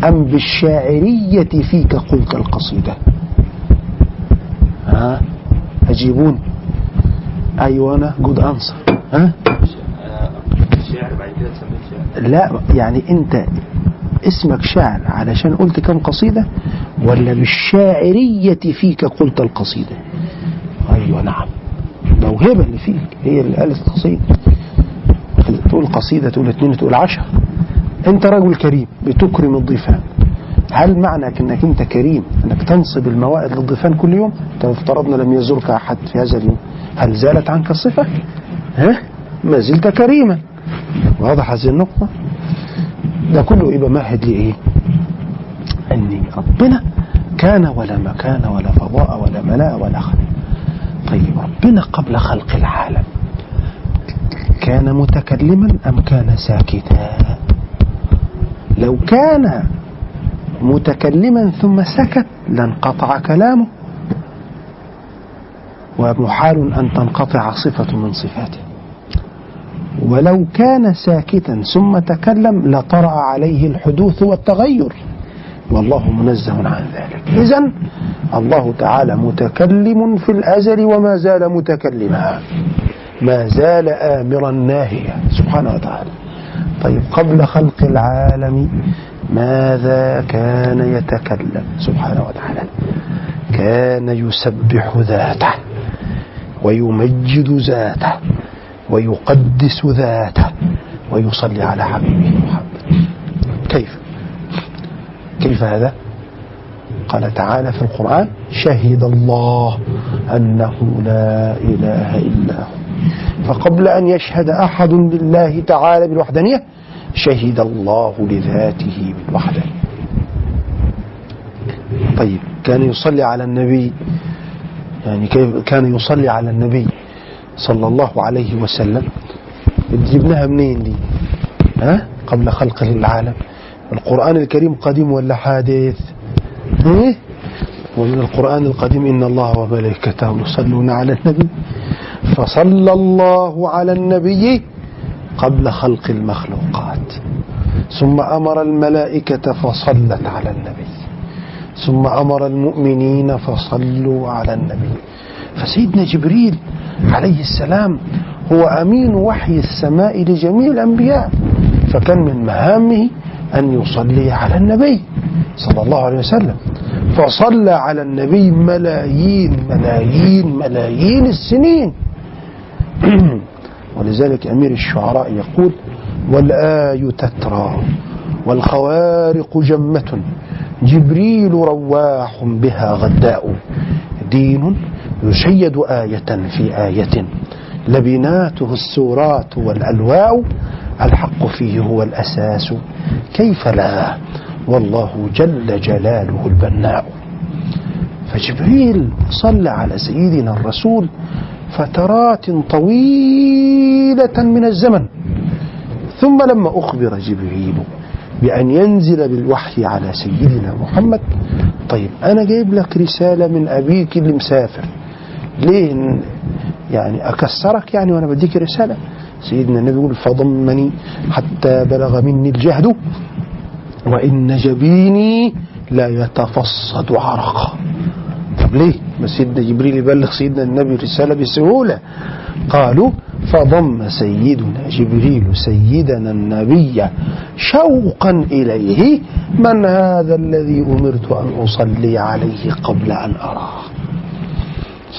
Speaker 3: أم بالشاعرية فيك قلت القصيدة؟ ها؟ أجيبون. أيوة أنا جود أنصر ها؟
Speaker 5: أنا شاعر بعد كده
Speaker 3: لا يعني أنت اسمك شاعر علشان قلت كم قصيدة؟ ولا بالشاعرية فيك قلت القصيدة. أيوة نعم. موهبة اللي فيك. هي اللي قالت القصيدة. تقول قصيدة تقول اتنين تقول عشر أنت رجل كريم بتكرم الضيفان. هل معنى إنك أنت كريم؟ إنك تنصب الموائد للضيفان كل يوم؟ طب افترضنا لم يزورك أحد في هذا اليوم. هل زالت عنك الصفة؟ ها؟ ما زلت كريما. واضح هذه النقطة؟ ده كله يبقى مهد لإيه؟ أن ربنا كان ولا مكان ولا فضاء ولا ملاء ولا خلق. طيب ربنا قبل خلق العالم كان متكلما أم كان ساكتا؟ لو كان متكلما ثم سكت لانقطع كلامه ومحال أن تنقطع صفة من صفاته. ولو كان ساكتا ثم تكلم لطرأ عليه الحدوث والتغير. والله منزه عن ذلك. إذا الله تعالى متكلم في الأزل وما زال متكلما. ما زال آمرا ناهيا. سبحانه وتعالى. طيب قبل خلق العالم ماذا كان يتكلم؟ سبحانه وتعالى. كان يسبح ذاته ويمجد ذاته. ويقدس ذاته ويصلي على حبيبه محمد. كيف؟ كيف هذا؟ قال تعالى في القرآن شهد الله أنه لا إله إلا هو. فقبل أن يشهد أحد لله تعالى بالوحدانية شهد الله لذاته بالوحدانية. طيب كان يصلي على النبي يعني كان يصلي على النبي؟ صلى الله عليه وسلم. جبناها منين دي؟ ها؟ قبل خلق العالم. القرآن الكريم قديم ولا حادث؟ إيه؟ ومن القرآن القديم إن الله وملائكته يصلون على النبي. فصلى الله على النبي قبل خلق المخلوقات. ثم أمر الملائكة فصلت على النبي. ثم أمر المؤمنين فصلوا على النبي. فسيدنا جبريل عليه السلام هو أمين وحي السماء لجميع الأنبياء فكان من مهامه أن يصلي على النبي صلى الله عليه وسلم. فصلى على النبي ملايين ملايين ملايين السنين. ولذلك أمير الشعراء يقول والآي تترى والخوارق جمة جبريل رواح بها غداء دين يشيد آية في آية. لبناته السورات والألواء الحق فيه هو الأساس. كيف لا؟ والله جل جلاله البناء. فجبريل صلى على سيدنا الرسول فترات طويلة من الزمن. ثم لما أخبر جبريل بأن ينزل بالوحي على سيدنا محمد طيب أنا جايب لك رسالة من أبيك اللي مسافر. ليه يعني أكسرك يعني وأنا بديك رسالة؟ سيدنا النبي يقول فضمني حتى بلغ مني الجهد وإن جبيني لا يتفصد عرقا طب ليه؟ ما سيدنا جبريل يبلغ سيدنا النبي رسالة بسهولة. قالوا فضم سيدنا جبريل سيدنا النبي شوقا إليه من هذا الذي أمرت أن أصلي عليه قبل أن أراه.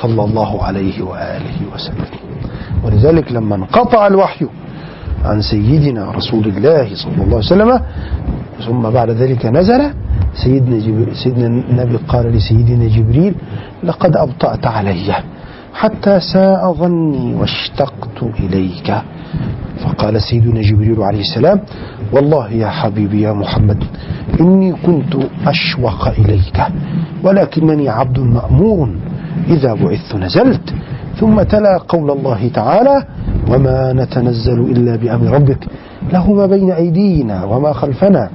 Speaker 3: صلى الله عليه وآله وسلم. ولذلك لما انقطع الوحي عن سيدنا رسول الله صلى الله عليه وسلم ثم بعد ذلك نزل سيدنا, سيدنا النبي قال لسيدنا جبريل لقد أبطأت علي حتى ساء ظني واشتقت إليك. فقال سيدنا جبريل عليه السلام والله يا حبيبي يا محمد إني كنت أشوق إليك ولكنني عبد مأمور إذا بعثت نزلت ثم تلا قول الله تعالى وما نتنزل إلا بأمر ربك له ما بين أيدينا وما خلفنا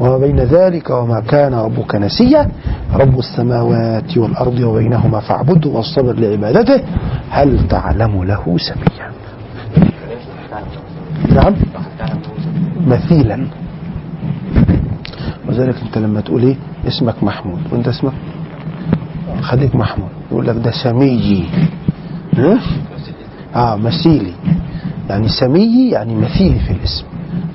Speaker 3: وما بين ذلك وما كان ربك نسيا رب السماوات والأرض وبينهما فاعبده واصطبر لعبادته هل تعلم له سميا؟ نعم. مثيلا. وذلك أنت لما تقول إيه؟ اسمك محمود. وأنت اسمك؟ خليك محمود. يقول لك ده سميي ها؟ آه مثيلي. يعني سميي يعني مثيلي في الاسم.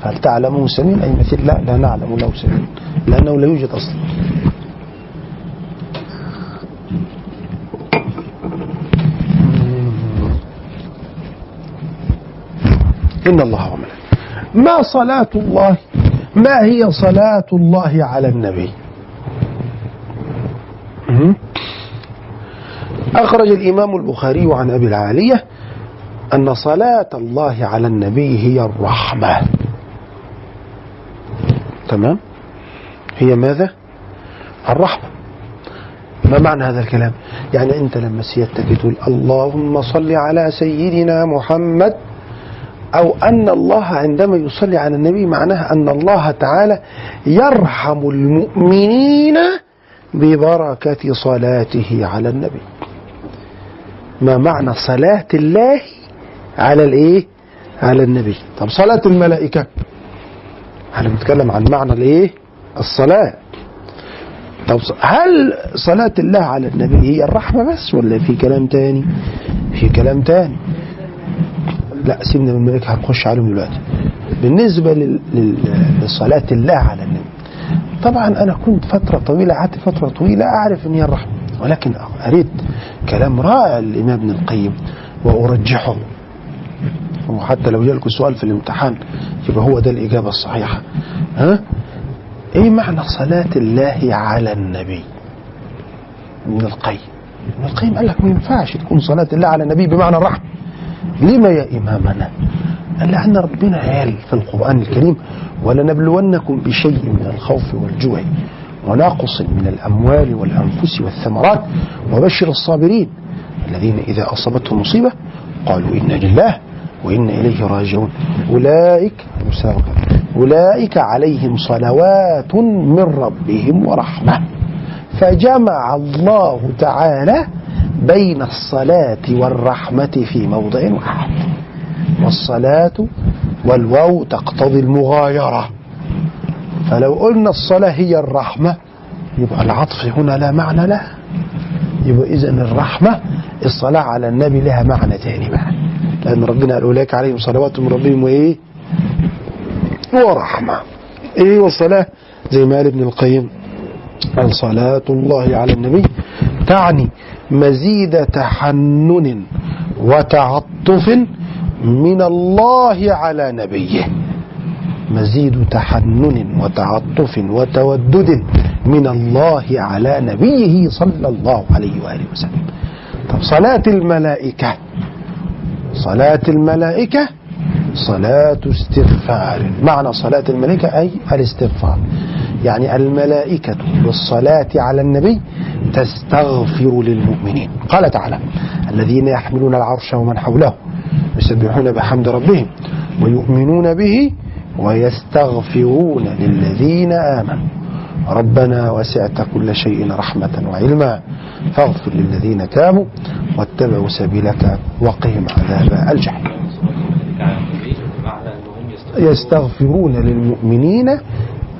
Speaker 3: فهل تعلمه سمين أي مثيل؟ لا لا نعلم له سمين لأنه لا يوجد أصلا. إن الله وملائكته ما صلاة الله؟ ما هي صلاة الله على النبي. أخرج الإمام البخاري عن أبي العالية أن صلاة الله على النبي هي الرحمة. تمام؟ هي ماذا؟ الرحمة. ما معنى هذا الكلام؟ يعني أنت لما سيادتك تقول اللهم صل على سيدنا محمد أو أن الله عندما يصلي على النبي معناها أن الله تعالى يرحم المؤمنين ببركة صلاته على النبي. ما معنى صلاة الله على الإيه؟ على النبي. طب صلاة الملائكة؟ إحنا بنتكلم عن معنى الإيه؟ الصلاة. طب هل صلاة الله على النبي هي الرحمة بس ولا في كلام تاني؟ في كلام تاني. لا سيبنا من الملائكة هنخش عليهم دلوقتي. بالنسبة لصلاة الله على النبي طبعا أنا كنت فترة طويلة قعدت فترة طويلة أعرف أن هي الرحمة. ولكن قريت كلام رائع للإمام ابن القيم وأرجحه. وحتى لو جالكوا سؤال في الامتحان يبقى هو ده الإجابة الصحيحة. ها؟ إيه معنى صلاة الله على النبي؟ ابن القيم. ابن القيم قال لك ما ينفعش تكون صلاة الله على النبي بمعنى الرحمة لما يا إمامنا؟ قال لأن ربنا قال في القرآن الكريم ولنبلونكم بشيء من الخوف والجوع ونقص من الأموال والأنفس والثمرات وبشر الصابرين الذين إذا أصابتهم مصيبة قالوا إنا لله وإنا إليه راجعون. أولئك أولئك عليهم صلوات من ربهم ورحمة. فجمع الله تعالى بين الصلاة والرحمة في موضع واحد. والصلاة والواو تقتضي المغايرة. فلو قلنا الصلاة هي الرحمة يبقى العطف هنا لا معنى له. يبقى إذا الرحمة الصلاة على النبي لها معنى تاني بقى. لأن ربنا قال أولئك عليهم صلوات من ربهم وإيه؟ ورحمة. إيه والصلاة زي ما قال ابن القيم قال صلاة الله على النبي تعني مزيد تحنن وتعطف من الله على نبيه. مزيد تحنن وتعطف وتودد من الله على نبيه صلى الله عليه وآله وسلم. طب صلاة الملائكة صلاة الملائكة صلاة استغفار. معنى صلاة الملائكة أي الاستغفار. يعني الملائكة بالصلاة على النبي تستغفر للمؤمنين. قال تعالى الذين يحملون العرش ومن حوله يسبحون بحمد ربهم ويؤمنون به ويستغفرون للذين آمنوا. ربنا وسعت كل شيء رحمة وعلما. فاغفر للذين تابوا واتبعوا سبيلك وقهم عذاب الجحيم.
Speaker 5: يستغفرون
Speaker 3: للمؤمنين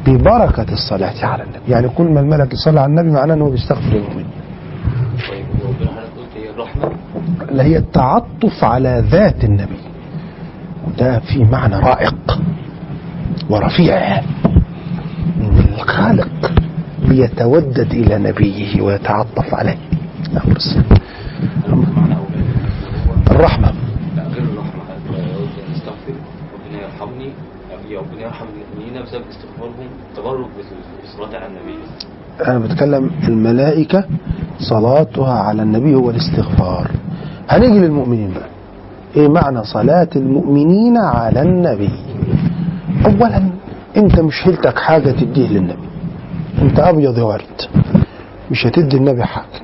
Speaker 3: ببركة الصلاة على النبي. يعني كل ما الملك يصلي على النبي معناه أنه بيستغفر
Speaker 5: الرحمه
Speaker 3: اللي هي التعطف على ذات النبي. وده في معنى رائق. ورفيع. ان الخالق بيتودد إلى نبيه ويتعطف عليه. أمر
Speaker 5: ربنا يرحمني أبي ربنا بسبب استغفارهم تبرك بالصلاه على النبي
Speaker 3: أنا بتكلم الملائكة صلاتها على النبي هو الاستغفار. هنيجي للمؤمنين بقى. إيه معنى صلاة المؤمنين على النبي؟ اولا أنت مش حيلتك حاجة تديه للنبي. أنت أبيض يا ورد مش هتدي النبي حاجة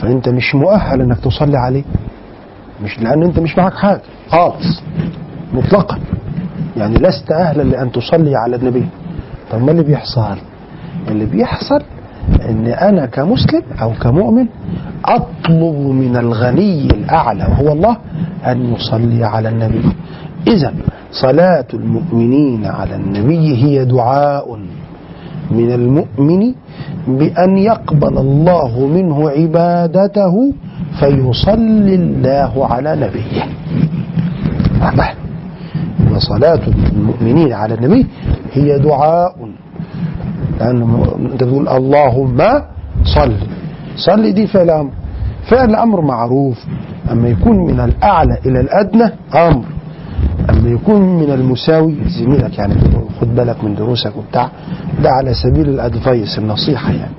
Speaker 3: فأنت مش مؤهل إنك تصلي عليه. مش لأن أنت مش معك حاجة. خالص. مطلقا. يعني لست أهلا لأن تصلي على النبي. طب ما اللي بيحصل؟ اللي بيحصل إن أنا كمسلم أو كمؤمن أطلب من الغني الأعلى وهو الله أن يصلي على النبي. اذا صلاة المؤمنين على النبي هي دعاء من المؤمن بأن يقبل الله منه عبادته فيصلي الله على نبيه. واضح وصلاه المؤمنين على النبي هي دعاء. لأن أنت بتقول اللهم صل. صل دي فعل أمر فعل أمر معروف. أما يكون من الأعلى إلى الأدنى أمر. أما يكون من المساوي. زميلك يعني خد بالك من دروسك وبتاع. ده على سبيل الأدفايس النصيحة يعني.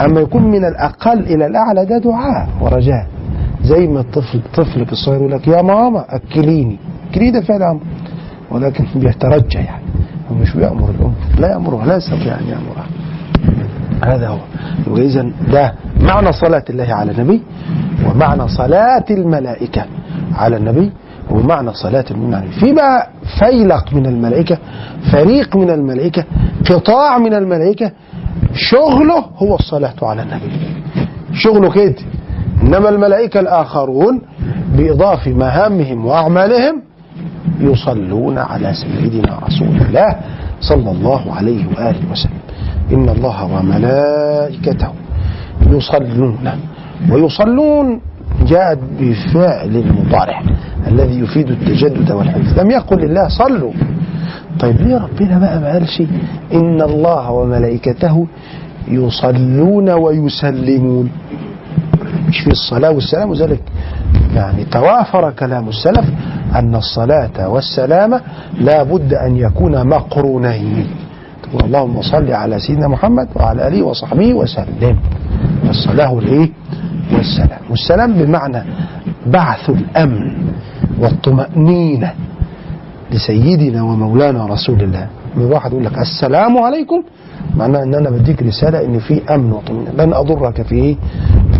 Speaker 3: أما يكون من الأقل إلى الأعلى ده دعاء ورجاء. زي ما الطفل طفلك الصغير يقول لك يا ماما أكليني. أكليني ده فعل أمر ولكن بيترجى يعني. مش بيأمر الأم. لا يأمرها لا يستطيع أن يأمرها. هذا هو. إذا ده معنى صلاة الله على النبي ومعنى صلاة الملائكة على النبي. ومعنى صلاة عليه. في بقى فيلق من الملائكة فريق من الملائكة قطاع من الملائكة شغله هو الصلاة على النبي. شغله كده. إنما الملائكة الآخرون بإضافة مهامهم وأعمالهم يصلون على سيدنا رسول الله صلى الله عليه وآله وسلم. إن الله وملائكته يصلون ويصلون جاءت بفعل مضارع الذي يفيد التجدد والحديث لم يقل الله صلوا. طيب ليه ربنا بقى ما قالش إن الله وملائكته يصلون ويسلمون. مش في الصلاة والسلام وذلك؟ يعني توافر كلام السلف أن الصلاة والسلام لا بد أن يكون مقرونين. اللهم صل على سيدنا محمد وعلى آله وصحبه وسلم. الصلاة والإيه؟ والسلام. والسلام بمعنى بعث الأمن والطمأنينة لسيدنا ومولانا رسول الله. من واحد يقول لك السلام عليكم معناه إن أنا بديك رسالة إن في أمن وطمأنينة. لن أضرك في إيه؟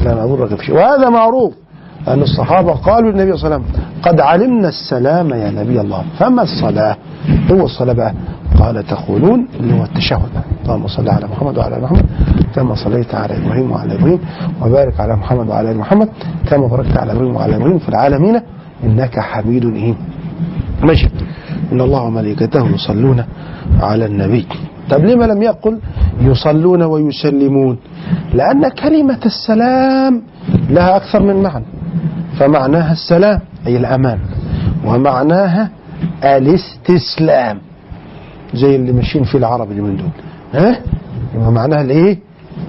Speaker 3: لن أضرك في شيء وهذا معروف. أن الصحابة قالوا للنبي صلى الله عليه وسلم قد علمنا السلام يا نبي الله فما الصلاة؟ هو الصلاة. بقى قال تقولون اللي هو التشهد. اللهم صل على محمد وعلى آل محمد كما صليت على إبراهيم وعلى إبراهيم وبارك على محمد وعلى آل محمد كما باركت على إبراهيم وعلى إبراهيم في العالمين إنك حميد إيه ماشي. إن الله وملائكته يصلون على النبي. طب لما لم يقل يصلون ويسلمون؟ لأن كلمة السلام لها أكثر من معنى. فمعناها السلام أي الأمان. ومعناها الاستسلام. زي اللي ماشيين فيه العرب اللي من دول. ها؟ يبقى معناها الإيه؟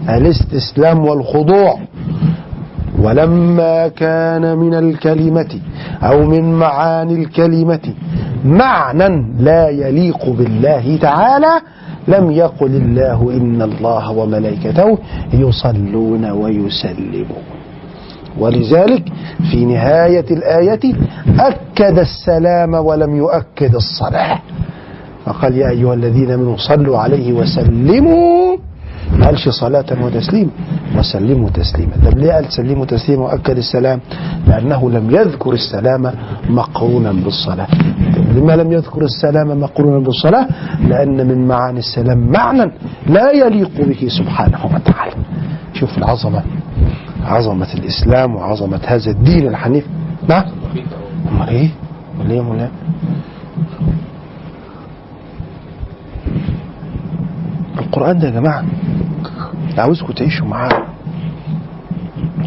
Speaker 3: الاستسلام والخضوع. ولما كان من الكلمة أو من معاني الكلمة معنى لا يليق بالله تعالى لم يقل الله إن الله وملائكته يصلون ويسلمون. ولذلك في نهاية الآية أكد السلام ولم يؤكد الصلاة. فقال يا أيها الذين آمنوا صلوا عليه وسلموا. ما قالش صلاة وتسليما وسلموا تسليما. طب ليه قال سلموا تسليما وأكد السلام لأنه لم يذكر السلام مقرونا بالصلاة. لما لم يذكر السلام مقرونا بالصلاة؟ لأن من معاني السلام معنى لا يليق به سبحانه وتعالى. شوف العظمة. عظمة الإسلام وعظمة هذا الدين الحنيف. نعم. أمال إيه؟ أمال إيه مولانا؟ القرآن ده يا جماعة عاوزكم تعيشوا معاه.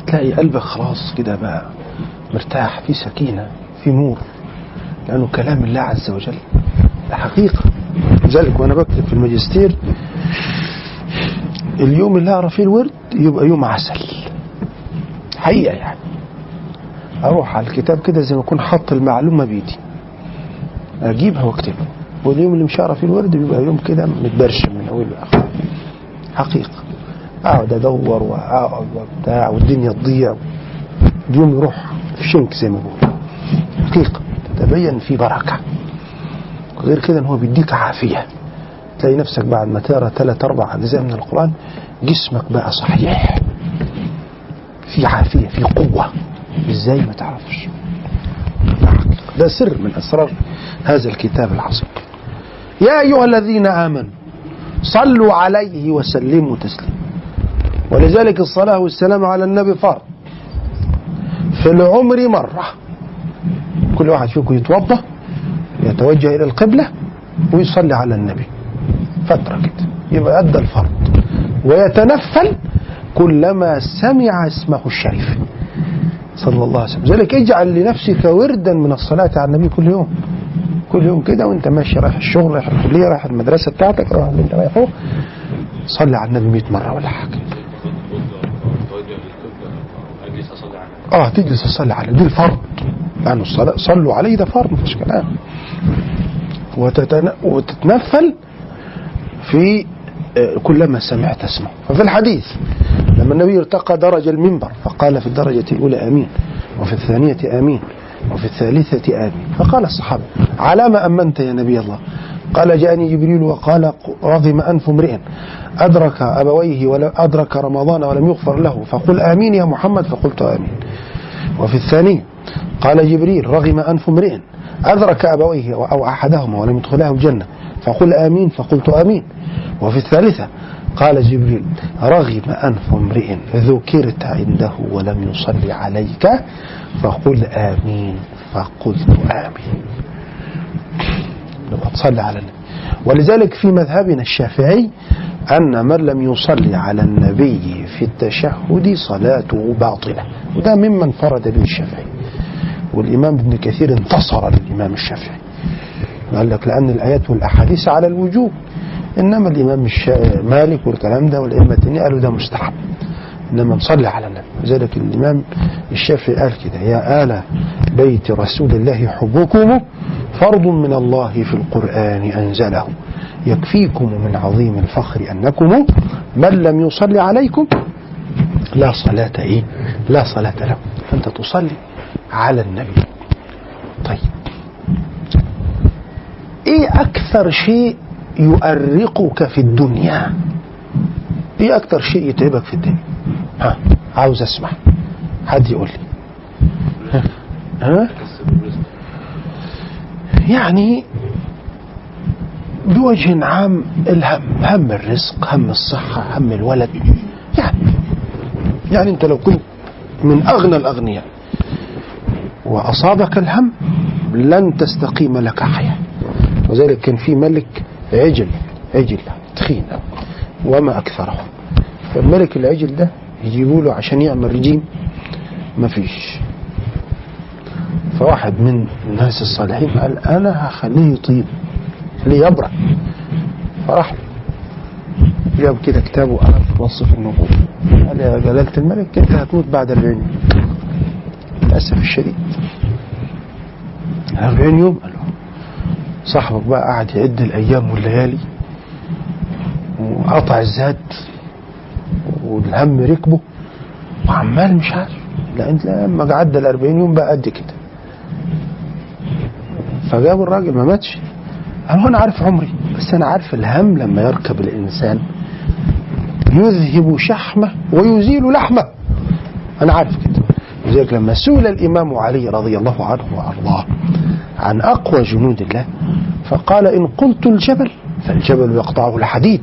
Speaker 3: تلاقي قلبك خلاص كده بقى مرتاح في سكينة في نور لأنه كلام الله عز وجل. ده حقيقة. لذلك وأنا بكتب في الماجستير اليوم اللي أقرأ فيه الورد يبقى يوم عسل. حقيقة يعني. أروح على الكتاب كده زي ما أكون حاط المعلومة بإيدي أجيبها وأكتبها. واليوم اللي مش هقرا فيه الورد بيبقى يوم كده متبرشم من أوله لآخره حقيقة. أقعد أدور وأقعد وبتاع والدنيا تضيع. اليوم يروح في شنك زي ما بقول حقيقة. تبين في بركة. غير كده إن هو بيديك عافية. تلاقي نفسك بعد ما تقرأ ثلاث أربع أجزاء من القرآن جسمك بقى صحيح. في عافية في قوة. إزاي ما تعرفش؟ ده سر من أسرار هذا الكتاب العظيم. يا أيها الذين آمنوا صلوا عليه وسلموا تسليما. ولذلك الصلاة والسلام على النبي فرض في العمر مرة كل واحد فيكم يتوضأ يتوجه إلى القبلة ويصلي على النبي. فترة كده يبقى أدى الفرض. ويتنفل كلما سمع اسمه الشريف. صلى الله عليه وسلم. لذلك اجعل لنفسك وردا من الصلاة على النبي كل يوم. كل يوم كده وانت ماشي رايح الشغل رايح الكلية رايح المدرسة بتاعتك رايح اللي انت رايحه. صلي على النبي 100 مرة ولا حاجة. آه تجلس تصلي عليه دي الفرض. لأنه الصلاة صلوا عليه ده فرض مفيش كلام. وتتن... وتتنفل في كلما سمعت اسمه. ففي الحديث لما النبي ارتقى درج المنبر فقال في الدرجة الأولى آمين وفي الثانية آمين وفي الثالثة آمين. فقال الصحابة على ما أمنت يا نبي الله؟ قال جاءني جبريل وقال رغم أنف امرئ أدرك أبويه ولم أدرك رمضان ولم يغفر له. فقل آمين يا محمد فقلت آمين. وفي الثانية قال جبريل رغم أنف امرئ أدرك أبويه أو أحدهما ولم يدخلاه الجنة. فقل آمين فقلت آمين. وفي الثالثة قال جبريل رغم أنف امرئ ذكرت عنده ولم يصلي عليك فقل آمين فقلت آمين. نبقى تصلي على النبي. ولذلك في مذهبنا الشافعي أن من لم يصلي على النبي في التشهد صلاته باطلة. وده ممن فرد به الشافعي. والإمام ابن كثير انتصر للإمام الشافعي. قال لك لأن الآيات والأحاديث على الوجوب. إنما الإمام. مالك والكلام ده والأئمة التانيين قالوا ده مستحب. إنما نصلي على النبي. لذلك الإمام الشافعي قال كده يا آل بيت رسول الله حبكم فرض من الله في القرآن أنزله. يكفيكم من عظيم الفخر أنكم من لم يصلي عليكم لا صلاة إيه؟ لا صلاة له. أنت تصلي على النبي. طيب. إيه أكثر شيء يؤرقك في الدنيا؟ إيه أكثر شيء يتعبك في الدنيا؟ ها عاوز أسمع. حد يقول لي. ها, يعني بوجه عام الهم هم الرزق هم الصحة هم الولد. يعني يعني أنت لو كنت من أغنى الأغنياء وأصابك الهم لن تستقيم لك حياة. وذلك كان في ملك عجل عجل تخين وما أكثره. فالملك العجل ده يجيبوا له عشان يعمل رجيم فيش. فواحد من الناس الصالحين قال أنا هخليه يطيب خليه يبرأ فراح. جاب كده كتاب وقرا في وصف النبوة قال يا جلالة الملك أنت هتموت بعد 40 يوم. للأسف الشديد. 40 يوم صاحبك بقى قعد يعد الأيام والليالي وقطع الزاد والهم ركبه وعمال مش عارف. لا انت لما عدى ال 40 يوم بقى قد كده. فجابوا الراجل ما ماتش. قال أنا عارف عمري بس أنا عارف الهم لما يركب الإنسان. يذهب شحمة ويزيل لحمة. أنا عارف كده. لذلك لما سئل الإمام علي رضي الله عنه وأرضاه عن أقوى جنود الله فقال إن قلت الجبل فالجبل يقطعه الحديد.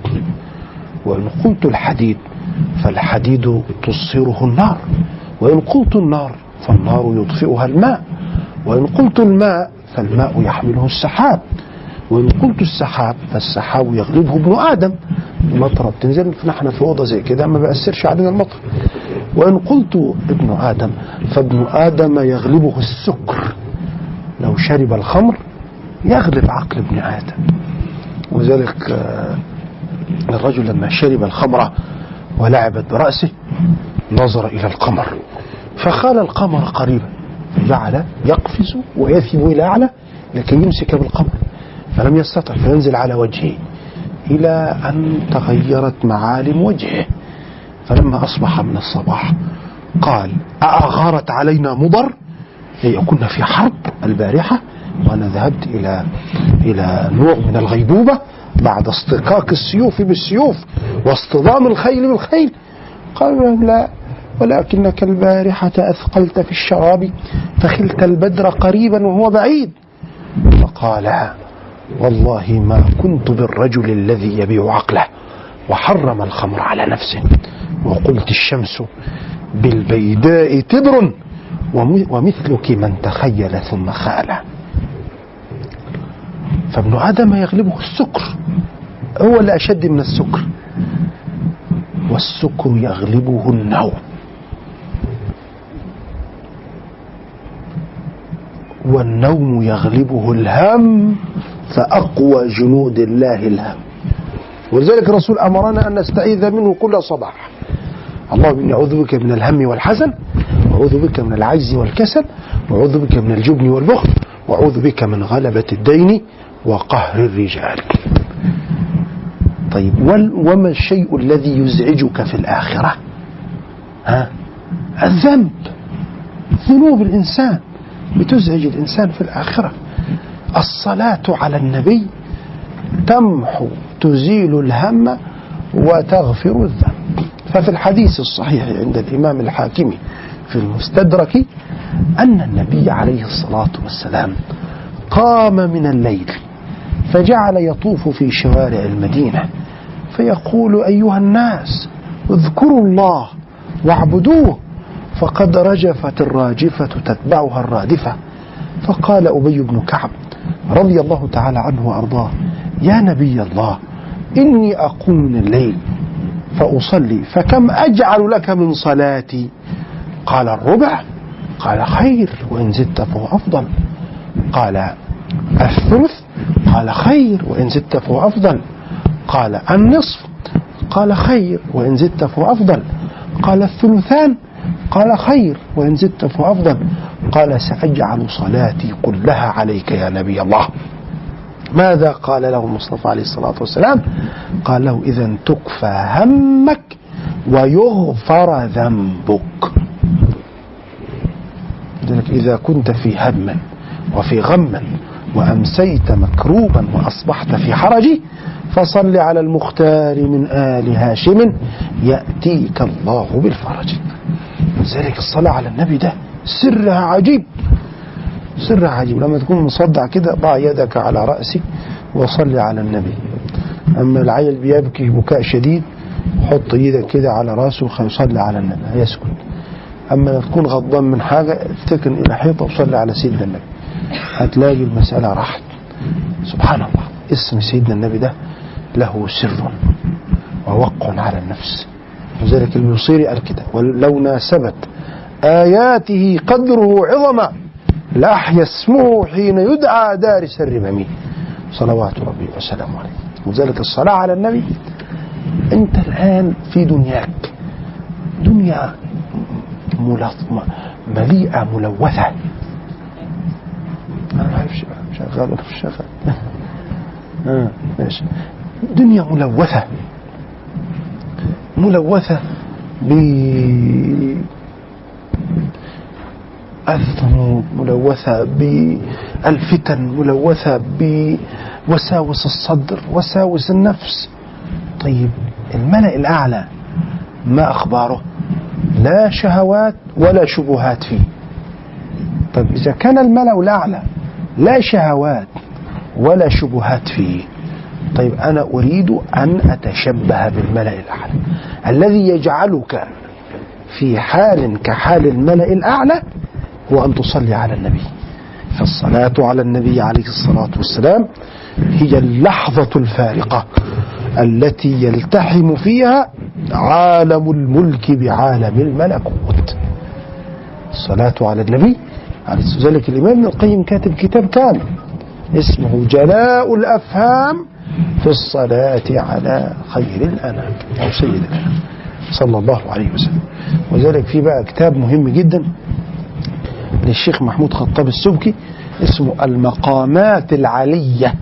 Speaker 3: وإن قلت الحديد فالحديد تصهره النار. وإن قلت النار فالنار يطفئها الماء. وإن قلت الماء فالماء يحمله السحاب. وإن قلت السحاب فالسحاب يغلبه ابن آدم. المطرة بتنزل فنحن في أوضة زي كده ما بيأثرش علينا المطر. وإن قلت ابن آدم فابن آدم يغلبه السكر. لو شرب الخمر يغلب عقل ابن آدم. وذلك آه، الرجل لما شرب الخمر ولعبت برأسه نظر إلى القمر. فخال القمر قريبا فجعل يقفز ويذهب إلى أعلى لكي يمسك بالقمر فلم يستطع فينزل على وجهه إلى أن تغيرت معالم وجهه. فلما أصبح من الصباح قال أأغارت علينا مضر؟ كنا في حرب البارحة وأنا ذهبت إلى إلى نوع من الغيبوبة بعد اصطكاك السيوف بالسيوف واصطدام الخيل بالخيل. قال لا ولكنك البارحة أثقلت في الشراب فخلت البدر قريبا وهو بعيد. فقال والله ما كنت بالرجل الذي يبيع عقله وحرم الخمر على نفسه. وقلت الشمس بالبيداء تبر. ومثلك من تخيل ثم خال. فابن آدم يغلبه السكر هو اللي أشد من السكر والسكر يغلبه النوم. والنوم يغلبه الهم فأقوى جنود الله الهم. ولذلك الرسول أمرنا أن نستعيذ منه كل صباح. اللهم إني أعوذ بك من الهم والحزن وأعوذ بك من العجز والكسل وأعوذ بك من الجبن والبخل وأعوذ بك من غلبة الدين وقهر الرجال. طيب وما الشيء الذي يزعجك في الآخرة؟ ها؟ الذنب. ذنوب الإنسان. بتزعج الإنسان في الآخرة. الصلاة على النبي تمحو تزيل الهم وتغفر الذنب. ففي الحديث الصحيح عند الإمام الحاكم في المستدرك أن النبي عليه الصلاة والسلام قام من الليل فجعل يطوف في شوارع المدينة فيقول أيها الناس اذكروا الله واعبدوه فقد رجفت الراجفة تتبعها الرادفة. فقال أبي بن كعب رضي الله تعالى عنه وأرضاه يا نبي الله إني أقوم من الليل فأصلي. فكم أجعل لك من صلاتي؟ قال الربع. قال خير. وإن زدت فهو أفضل. قال الثلث. قال خير. وإن زدت فهو أفضل. قال النصف. قال خير. وإن زدت فهو أفضل. قال الثلثان. قال خير. وإن زدت فهو أفضل. قال سأجعل صلاتي كلها عليك يا نبي الله. ماذا قال له المصطفى عليه الصلاة والسلام؟ قال له إذا تكفى همك ويغفر ذنبك. إذا كنت في هم وفي غم وأمسيت مكروبا وأصبحت في حرج فصل على المختار من آل هاشم يأتيك الله بالفرج. لذلك الصلاة على النبي ده سرها عجيب. سرها عجيب. لما تكون مصدع كده ضع يدك على رأسك وصلي على النبي. أما العيل بيبكي بكاء شديد حط إيدك كده على رأسه وصلي على النبي. هيسكت أما لما تكون غضبان من حاجة افتكر إلى حيطة وصلي على سيدنا النبي. هتلاقي المسألة راحت. سبحان الله. اسم سيدنا النبي ده له سر ووق على النفس. لذلك المصيري قال كده. ولو ناسبت آياته قدره عظما لأحيا اسمه حين يدعى دارس الرمم صلوات ربي وسلامه عليه. وذلك الصلاة على النبي. أنت الآن في دنياك. دنيا مليئة ملوثة. أنا بقى شغال ولا مش شغال. آه دنيا ملوثة. ملوثة الذنوب ملوثة بالفتن ملوثة بوساوس الصدر وساوس النفس. طيب الملأ الأعلى ما أخباره؟ لا شهوات ولا شبهات فيه. طيب إذا كان الملأ الأعلى لا شهوات ولا شبهات فيه طيب أنا أريد أن أتشبه بالملأ الأعلى. الذي يجعلك في حال كحال الملأ الأعلى هو أن تصلي على النبي. فالصلاة على النبي عليه الصلاة والسلام هي اللحظة الفارقة التي يلتحم فيها عالم الملك بعالم الملكوت. الصلاة على النبي عليه ذلك الإمام ابن القيم كاتب كتاب كامل اسمه جلاء الأفهام في الصلاة على خير الأنام أو سيد الأنام. صلى الله عليه وسلم. وذلك في بقى كتاب مهم جدا للشيخ محمود خطاب السبكي اسمه المقامات العلية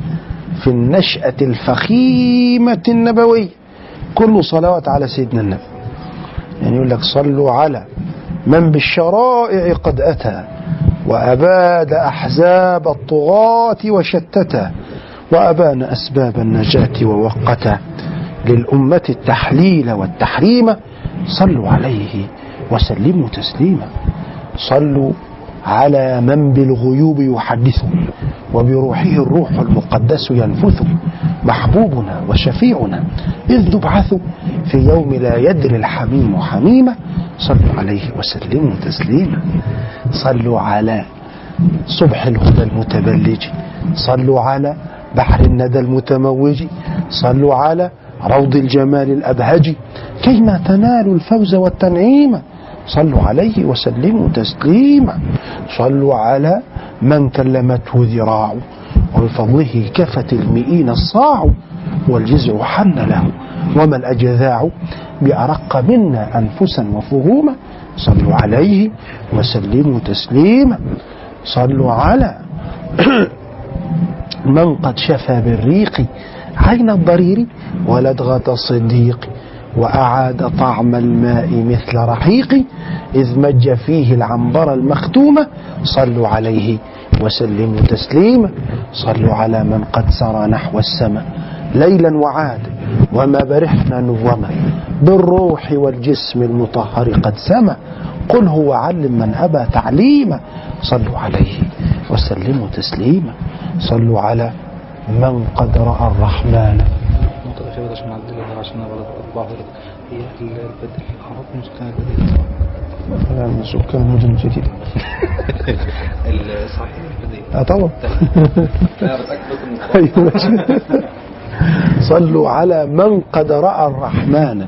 Speaker 3: في النشأة الفخيمة النبوية. كله صلوات على سيدنا النبي. يعني يقول لك صلوا على من بالشرائع قد أتى وأباد أحزاب الطغاة وشتتا وأبان أسباب النجاة ووقتا للأمة التحليل والتحريم. صلوا عليه وسلموا تسليما. صلوا على من بالغيوب يحدث وبروحه الروح المقدس ينفث محبوبنا وشفيعنا إذ نبعث في يوم لا يدري الحميم حميمة. صلوا عليه وسلموا تسليما. صلوا على صبح الهدى المتبلج. صلوا على بحر الندى المتموج. صلوا على روض الجمال الأبهج. كيما تنالوا الفوز والتنعيم. صلوا عليه وسلموا تسليما. صلوا على من كلمته ذراع وبفضله كفت المئين الصاع والجزع حن له. وما الأجذاع بأرق منا أنفسا وفهوما صلوا عليه وسلموا تسليما. صلوا على من قد شفى بالريق عين الضرير ولدغة الصديق. وأعاد طعم الماء مثل رحيق إذ مج فيه العنبر المختومة صلوا عليه وسلموا تسليما صلوا على من قد سرى نحو السماء. ليلا وعاد وما برحنا نوما بالروح والجسم المطهر قد سما. قل هو علم من أبى تعليما. صلوا عليه وسلموا تسليما. صلوا على من قد رأى الرحمن.
Speaker 6: غلط هي البدل مسكن البدل
Speaker 3: هذا من سكان المدن الجديدة
Speaker 6: البدل
Speaker 3: آه طبعا. أيوة. صلوا على من قد رأى الرحمن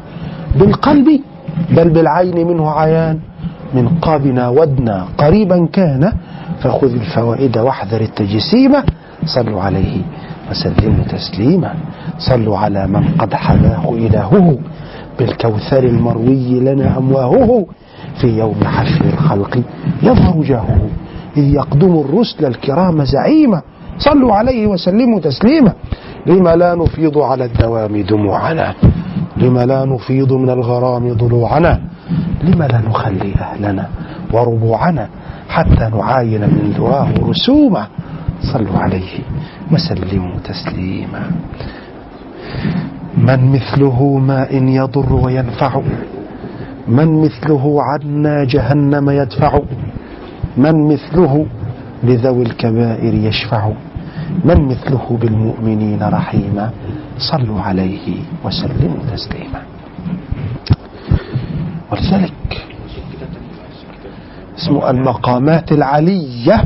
Speaker 3: بالقلب بل بالعين منه عيان. من قابنا ودنا قريبا كان فخذ الفوائد واحذر التجسيم. صلوا عليه. وسلموا تسليما. صلوا على من قد حماه إلهه. بالكوثر المروي لنا أمواهه. في يوم حشر الخلق يظهر جاهه إذ يقدم الرسل الكرام زعيما. صلوا عليه وسلموا تسليما. لما لا نفيض على الدوام دموعنا. لما لا نفيض من الغرام ضلوعنا. لما لا نخلي أهلنا وربوعنا. حتى نعاين من ذراه رسوما. صلوا عليه وسلموا تسليما. من مثله ماء يضر وينفع من مثله عنا جهنم يدفع من مثله لذوي الكبائر يشفع من مثله بالمؤمنين رحيما صلوا عليه وسلموا تسليما. ولذلك اسمه المقامات العلية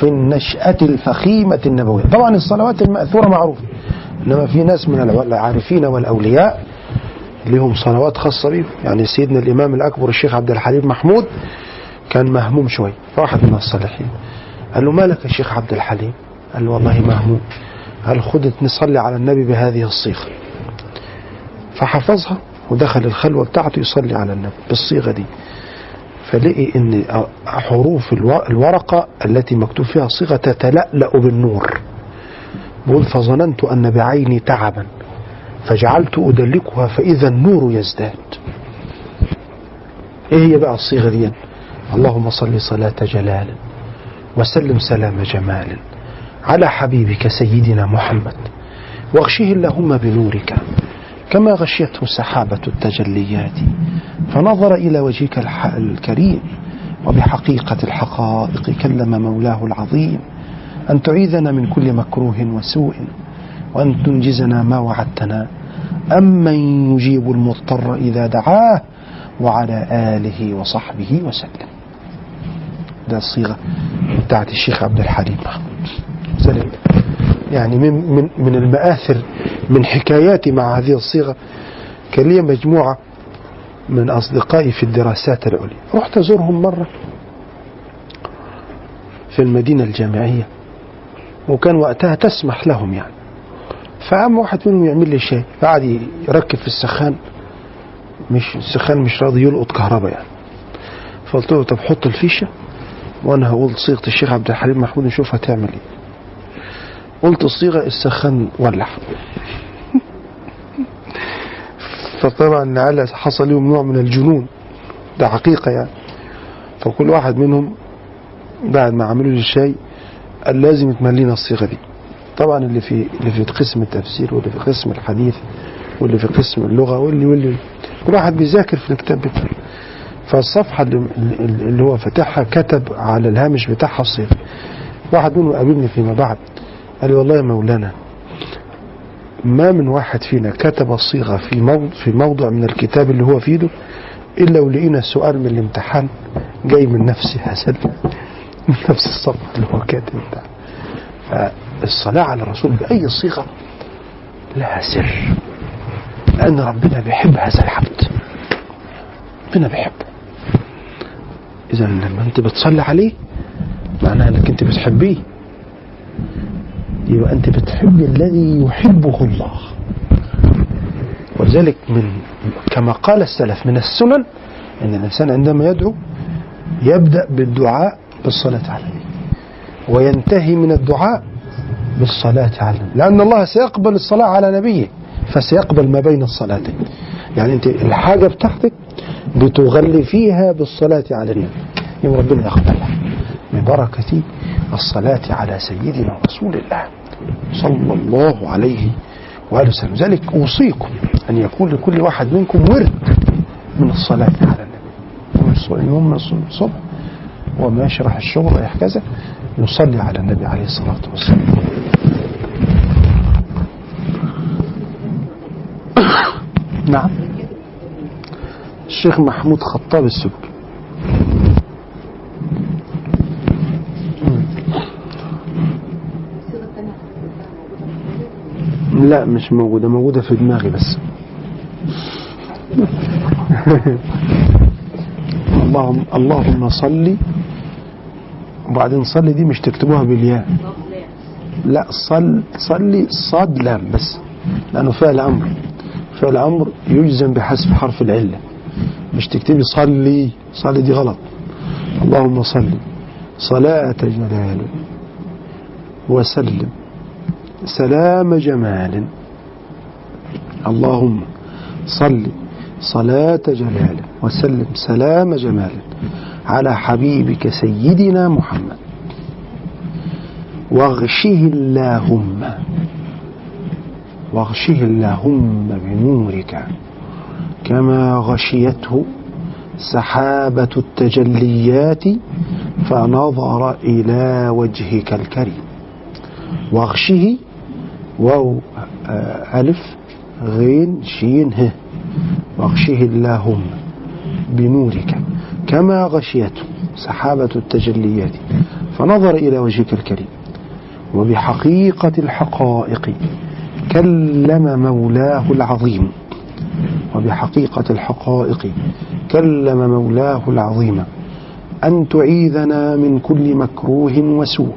Speaker 3: في النشأة الفخيمة النبوية. طبعا الصلوات المأثورة معروفة إنما في ناس من العارفين والأولياء لهم صلوات خاصة بهم يعني سيدنا الإمام الأكبر الشيخ عبد الحليم محمود كان مهموم شوي واحد من الصالحين. قال له مالك يا شيخ عبد الحليم؟ قال له والله مهموم. قال خد نصلي على النبي بهذه الصيغة. فحفظها ودخل الخلوة بتاعته يصلي على النبي بالصيغة دي. فلقي إن حروف الو- الورقة التي مكتوب فيها صيغة تتلألأ بالنور. بقول فظننت أن بعيني تعبا فجعلت أدلكها فإذا النور يزداد. إيه هي بقى الصيغة دي؟ اللهم صل صلاة جلال وسلم سلام جمال على حبيبك سيدنا محمد واغشه اللهم بنورك. كما غشيته سحابة التجليات فنظر إلى وجهك الكريم وبحقيقة الحقائق كلم مولاه العظيم أن تعيذنا من كل مكروه وسوء وأن تنجزنا ما وعدتنا أمن يجيب المضطر إذا دعاه وعلى آله وصحبه وسلم. ده الصيغة بتاعت الشيخ عبد الحليم محمود. سلم يعني من, من, من المآثر من حكاياتي مع هذه الصيغة كان لي مجموعة من أصدقائي في الدراسات العليا رحت أزورهم مرة في المدينة الجامعية وكان وقتها تسمح لهم يعني فقام واحد منهم يعمل لي شاي فقعد يركب في السخان مش السخان مش راضي يلقط كهرباء يعني فقلت له طب حط الفيشة وأنا هقول صيغة الشيخ عبد الحليم محمود نشوف هتعمل إيه. قلت الصيغة السخان ولع فطبعا لعل حصل لهم نوع من الجنون. ده حقيقة يعني. فكل واحد منهم بعد ما عملوا لي الشاي قال لازم تملينا الصيغة دي. طبعا اللي في اللي في قسم التفسير واللي في قسم الحديث واللي في قسم اللغة واللي واللي. كل واحد بيذاكر في الكتاب بتاعه. فالصفحة اللي, اللي هو فاتحها كتب على الهامش بتاعها الصيغة. واحد منهم قابلني فيما بعد. قال لي والله يا مولانا ما من واحد فينا كتب الصيغه في موضع في موضع من الكتاب اللي هو في إيده إلا ولقينا السؤال من الامتحان جاي من نفس هذا من نفس الصفحة اللي هو كاتب بتاعها فالصلاة على الرسول بأي صيغة لها سر. لأن ربنا بيحب هذا العبد. ربنا بيحبه. إذا لما أنت بتصلي عليه معناها أنك أنت بتحبيه. يبقى أنت بتحب الذي يحبه الله. ولذلك من كما قال السلف من السنن أن الإنسان عندما يدعو يبدأ بالدعاء بالصلاة على النبي وينتهي من الدعاء بالصلاة على النبي. لأن الله سيقبل الصلاة على نبيه فسيقبل ما بين الصلاتين. يعني أنت الحاجة بتاعتك بتغلي فيها بالصلاة على النبي. يوم ربنا يقبلها. ببركة الصلاة على سيدنا رسول الله صلى الله عليه وآله وسلم. ذلك أوصيكم أن يكون لكل واحد منكم ورد من الصلاة على النبي. يوم الصبح وما يشرح الشغل رايح كذا يصلي على النبي عليه الصلاة والسلام. نعم. الشيخ محمود خطاب السبكي. لا مش موجودة موجودة في دماغي بس. اللهم اللهم صلي. وبعدين صلي دي مش تكتبوها بالياء. لا صل صلي صاد لام بس لأنه فعل أمر. فعل أمر يجزم بحذف حرف العلة. مش تكتبي صلي صلي دي غلط. اللهم صل صلاة جلال. وسلم. سلام جمال. اللهم صل صلاة جلال وسلم سلام جمال على حبيبك سيدنا محمد. واغشه اللهم واغشه اللهم بنورك كما غشيته سحابة التجليات فنظر إلى وجهك الكريم. واغشه واو ألف غين شين ه. واغشه اللهم بنورك. كما غشيته سحابة التجليات. فنظر إلى وجهك الكريم. وبحقيقة الحقائق كلم مولاه العظيم. وبحقيقة الحقائق كلم مولاه العظيم. أن تعيذنا من كل مكروه وسوء.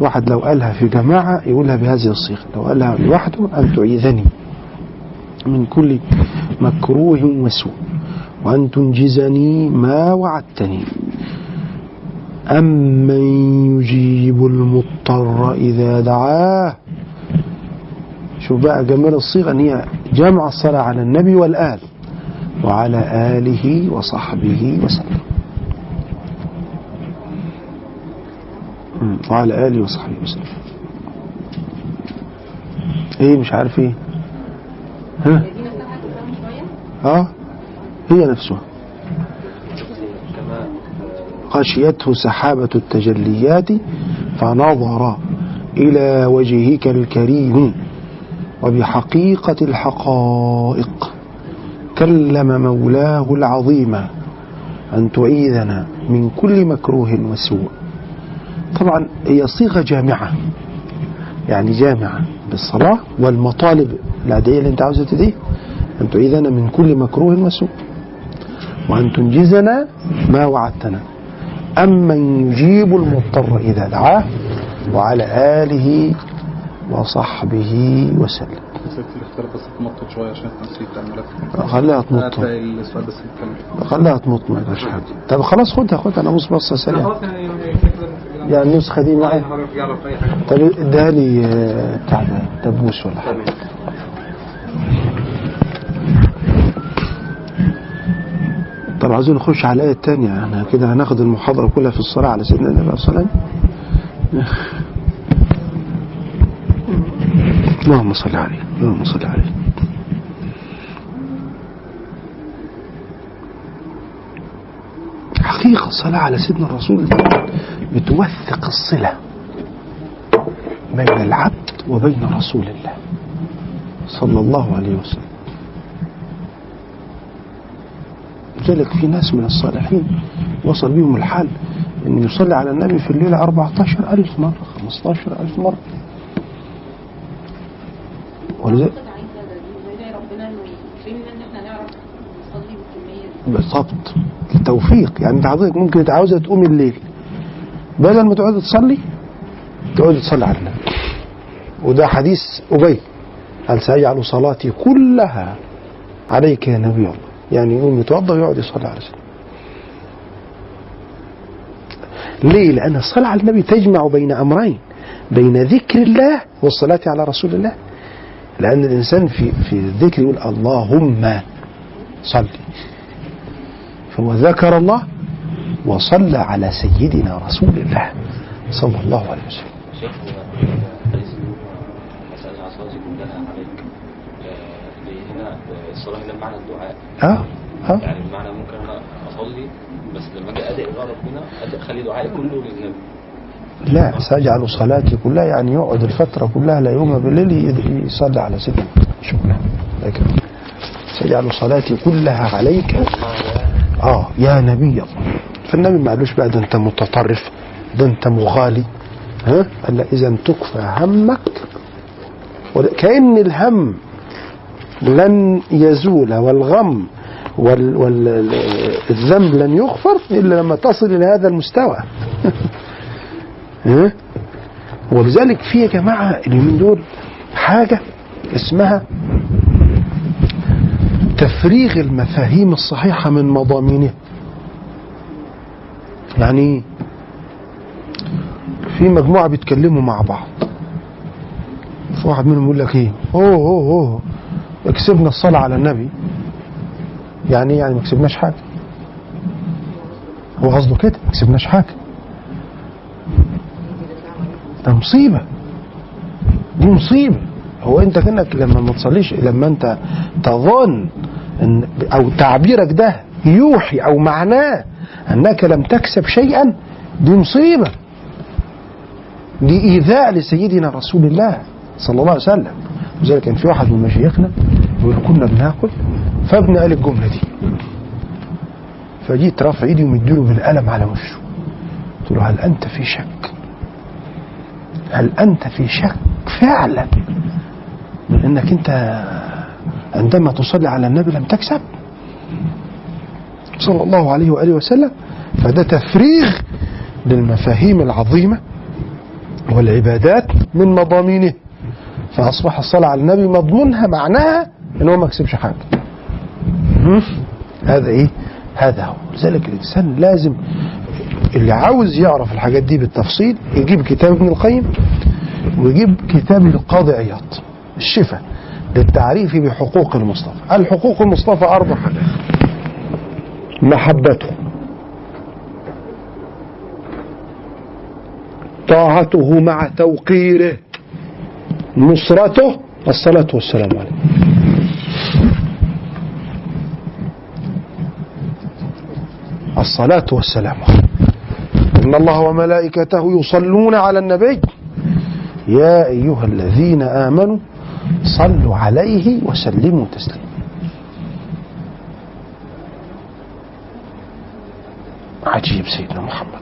Speaker 3: واحد لو قالها في جماعة يقولها بهذه الصيغة لو قالها لوحده أن تعيذني من كل مكروه وسوء وأن تنجزني ما وعدتني. أمن يجيب المضطر إذا دعاه؟ شوف بقى جمال الصيغة أن هي جمع الصلاة على النبي والآل وعلى آله وصحبه وسلم. وعلى آله وصحبه وسلم. إيه مش عارف إيه. ها؟ آه هي نفسها.
Speaker 5: كما
Speaker 3: غشيته سحابة التجليات فنظر إلى وجهك الكريم وبحقيقة الحقائق. كلم مولاه العظيم أن تعيذنا من كل مكروه وسوء. طبعا هي صيغة جامعة. يعني جامعة بالصلاة والمطالب. العادية اللي أنت عاوزة تديه أن تعيذنا من كل مكروه وسوء. وأن تنجزنا ما وعدتنا. أمن يجيب المضطر إذا دعاه وعلى آله وصحبه وسلم. خليها تمط خليها تمط ما يبقاش حاجة. طب خلاص خدها خدها أنا بص بصة سريعة.
Speaker 6: خلاص يعني
Speaker 3: النسخة دي معي.
Speaker 6: حاجة
Speaker 3: طب اديها لي آه، بتاع دبوس ولا حاجة. طب عايزين نخش على الآية التانية. إحنا كده هناخد المحاضرة كلها في الصلاة على سيدنا النبي صلى الله عليه وسلم. اللهم صل عليه اللهم صل عليه. حقيقة الصلاة على سيدنا الرسول بتوثق الصلة بين العبد وبين رسول الله صلى الله عليه وسلم. لذلك في ناس من الصالحين وصل بهم الحال أن يصلي على النبي في الليلة 14 ألف مرة 15 ألف مرة. ولذلك بالضبط. التوفيق يعني انت حضرتك ممكن عاوزه تقوم الليل. بدل ما تقعد تصلي تقعد تصلي على النبي. وده حديث أبي. هل سيجعل صلاتي كلها عليك يا نبي الله. يعني يقوم يتوضأ ويقعد يصلي على سيدنا ليه؟ لأن الصلاة على النبي تجمع بين أمرين. بين ذكر الله والصلاة على رسول الله. لأن الإنسان في في الذكر يقول اللهم صل. فهو ذكر الله وصلى على سيدنا رسول الله صلى الله عليه وسلم.
Speaker 5: آه، الصلاة هنا بمعنى الدعاء.
Speaker 3: آه آه
Speaker 5: يعني بمعنى ممكن أنا أصلي بس لما أجي أدعي بقى ربنا أخلي دعائي كله للنبي.
Speaker 3: لا سأجعل صلاتي كلها يعني يقعد الفترة كلها لا يوم بالليل يصلي على سيدنا. شكرا. لك سأجعل صلاتي كلها عليك. آه. يا نبي الله. فالنبي ما قالوش بقى ده أنت متطرف ده أنت مغالي. ها؟ قال لا إذا تكفى همك كأن الهم لن يزول والغم وال وال الذنب لن يغفر إلا لما تصل إلى هذا المستوى. ها؟ ولذلك في يا جماعة اليومين دول حاجة اسمها تفريغ المفاهيم الصحيحة من مضامينها يعني إيه؟ في مجموعة بيتكلموا مع بعض. واحد منهم يقول لك إيه؟ أوه أوه أوه كسبنا الصلاة على النبي. يعني إيه؟ يعني ما كسبناش حاجة. هو قصده كده ما كسبناش حاجة. ده مصيبة. دي مصيبة. هو انت كأنك لما ما تصليش لما انت تظن إن أو تعبيرك ده يوحي أو معناه أنك لم تكسب شيئا دي مصيبة. دي إيذاء لسيدنا رسول الله صلى الله عليه وسلم. لذلك كان في واحد من مشايخنا يقول كنا بناكل فابن قال الجملة دي. فجيت رافع إيدي ومديله بالقلم على وشه. قلت له هل أنت في شك؟ هل أنت في شك فعلا من أنك أنت عندما تصلي على النبي لم تكسب. صلى الله عليه وآله وسلم. فده تفريغ للمفاهيم العظيمة والعبادات من مضامينه. فأصبح الصلاة على النبي مضمونها معناها أن هو ما كسبش حاجة؟ هذا إيه؟ هذا هو. لذلك الإنسان لازم اللي عاوز يعرف الحاجات دي بالتفصيل يجيب كتاب ابن القيم ويجيب كتاب القاضي عياض الشفاء للتعريف بحقوق المصطفى. الحقوق المصطفى أربع محبته. طاعته مع توقيره. نصرته. الصلاة والسلام عليه الصلاة والسلام عليه إن الله وملائكته يصلون على النبي. يا أيها الذين آمنوا صلوا عليه وسلموا تسليما. عجيب سيدنا محمد.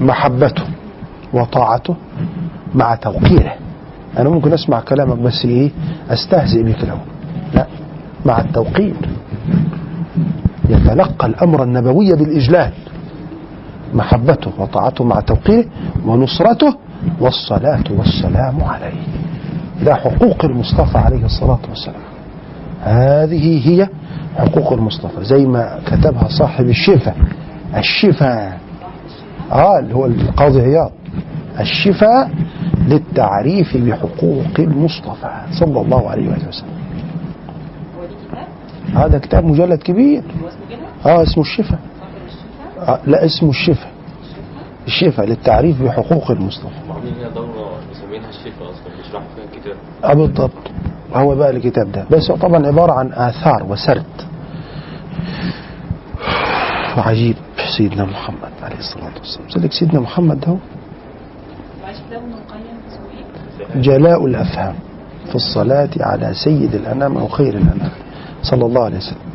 Speaker 3: محبته وطاعته مع توقيره. أنا ممكن أسمع كلامك بس إيه؟ أستهزئ بك الأول لا مع التوقير. يتلقى الأمر النبوي بالإجلال. محبته وطاعته مع توقيره ونصرته والصلاة والسلام عليه. ده حقوق المصطفى عليه الصلاة والسلام. هذه هي حقوق المصطفى زي ما كتبها صاحب الشفا الشفا آه اللي هو القاضي عياض. الشفاء للتعريف بحقوق المصطفى صلى الله عليه وسلم. هذا كتاب مجلد كبير.
Speaker 4: آه اسمه
Speaker 3: الشفاء
Speaker 4: الشفاء.
Speaker 3: آه لا اسمه الشفاء. الشفاء للتعريف بحقوق المصطفى.
Speaker 5: هنا دورة؟ مسمينها بيشرحوا فيها الكتاب؟
Speaker 3: آه بالضبط. هو بقى الكتاب ده. بس طبعا عبارة عن آثار وسرد. وعجيب سيدنا محمد عليه الصلاة والسلام. لذلك سيدنا محمد ده؟ جلاء الأفهام في الصلاة على سيد الأنام أو خير الأنام. صلى الله عليه وسلم.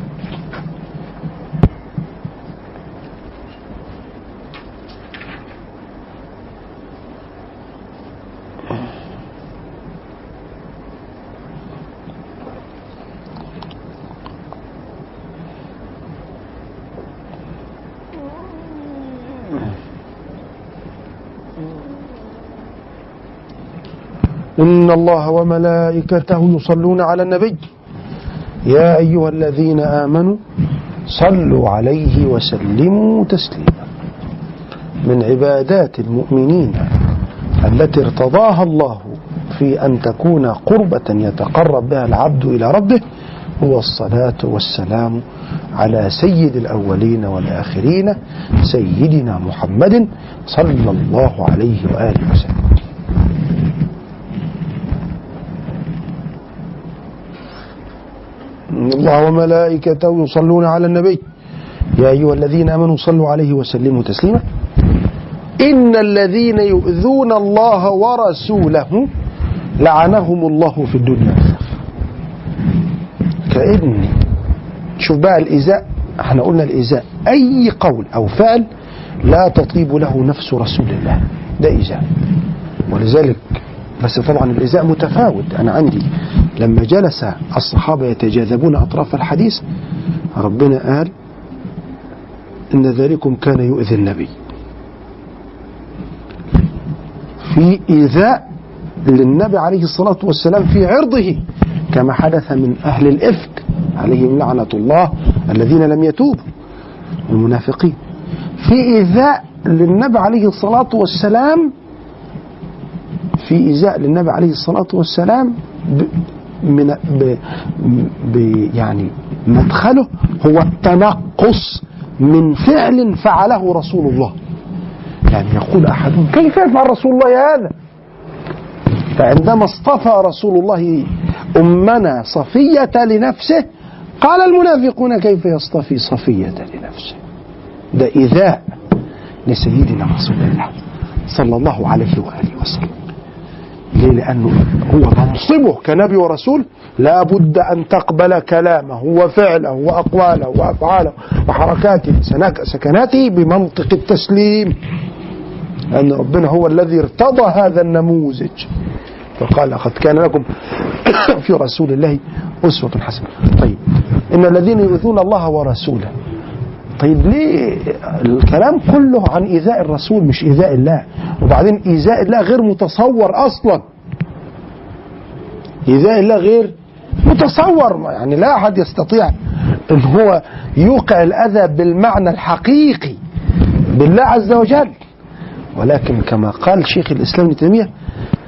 Speaker 3: إن الله وملائكته يصلون على النبي. يا أيها الذين آمنوا صلوا عليه وسلموا تسليما. من عبادات المؤمنين التي ارتضاها الله في أن تكون قربة يتقرب بها العبد إلى ربه هو الصلاة والسلام على سيد الأولين والآخرين سيدنا محمد صلى الله عليه وآله وسلم. إن الله وملائكته يصلون على النبي. يا أيها الذين آمنوا صلوا عليه وسلموا تسليما. إن الذين يؤذون الله ورسوله لعنهم الله في الدنيا كأن شوف بقى الإيذاء. إحنا قلنا الإيذاء. أي قول أو فعل لا تطيب له نفس رسول الله. ده إيذاء. ولذلك بس طبعا الإيذاء متفاوت. أنا عندي لما جلس الصحابة يتجاذبون أطراف الحديث ربنا قال إن ذلكم كان يؤذي النبي. في إيذاء للنبي عليه الصلاة والسلام في عرضه كما حدث من أهل الإفك عليهم لعنة الله الذين لم يتوبوا المنافقين. في إيذاء للنبي عليه الصلاة والسلام في إيذاء للنبي عليه الصلاة والسلام من ب ب يعني مدخله هو التنقص من فعل فعله رسول الله. يعني يقول أحدهم كيف يفعل رسول الله هذا؟ فعندما اصطفى رسول الله أمنا صفية لنفسه قال المنافقون كيف يصطفي صفية لنفسه؟ ده إيذاء لسيدنا رسول الله صلى الله عليه وآله وسلم. ليه؟ لأنه هو منصبه كنبي ورسول. لا بد أن تقبل كلامه وفعله وأقواله وأفعاله وحركاته سكناته بمنطق التسليم. لأن ربنا هو الذي ارتضى هذا النموذج. فقال لقد كان لكم في رسول الله أسوة حسنة. طيب. إن الذين يؤذون الله ورسوله طيب ليه الكلام كله عن إيذاء الرسول مش إيذاء الله؟ وبعدين إيذاء الله غير متصور أصلا. إيذاء الله غير متصور يعني لا أحد يستطيع أن هو يوقع الأذى بالمعنى الحقيقي بالله عز وجل. ولكن كما قال شيخ الإسلام ابن تيمية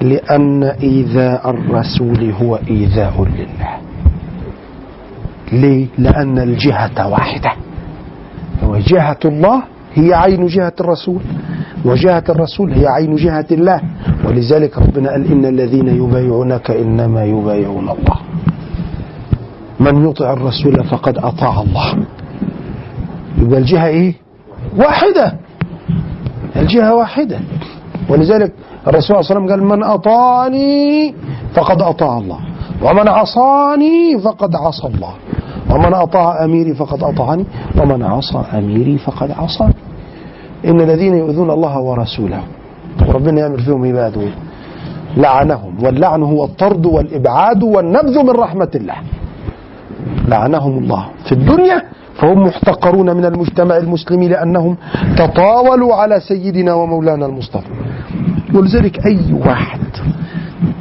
Speaker 3: لأن إيذاء الرسول هو إيذاء لله. ليه؟ لأن الجهة واحدة. وجهة الله هي عين جهة الرسول. وجهة الرسول هي عين جهة الله. ولذلك ربنا قال إن الذين يبايعونك إنما يبايعون الله. من يطع الرسول فقد أطاع الله. يبقى الجهة إيه؟ واحدة. الجهة واحدة. ولذلك الرسول صلى الله عليه وسلم قال من أطاعني فقد أطاع الله. ومن عصاني فقد عصى الله. ومن أطاع أميري فقد أطاعني ومن عصى أميري فقد عصاني إن الذين يؤذون الله ورسوله ربنا يعمل فيهم دول لعنهم واللعن هو الطرد والإبعاد والنبذ من رحمة الله. لعنهم الله. في الدنيا فهم محتقرون من المجتمع المسلمي لأنهم تطاولوا على سيدنا ومولانا المصطفى. ولذلك أي واحد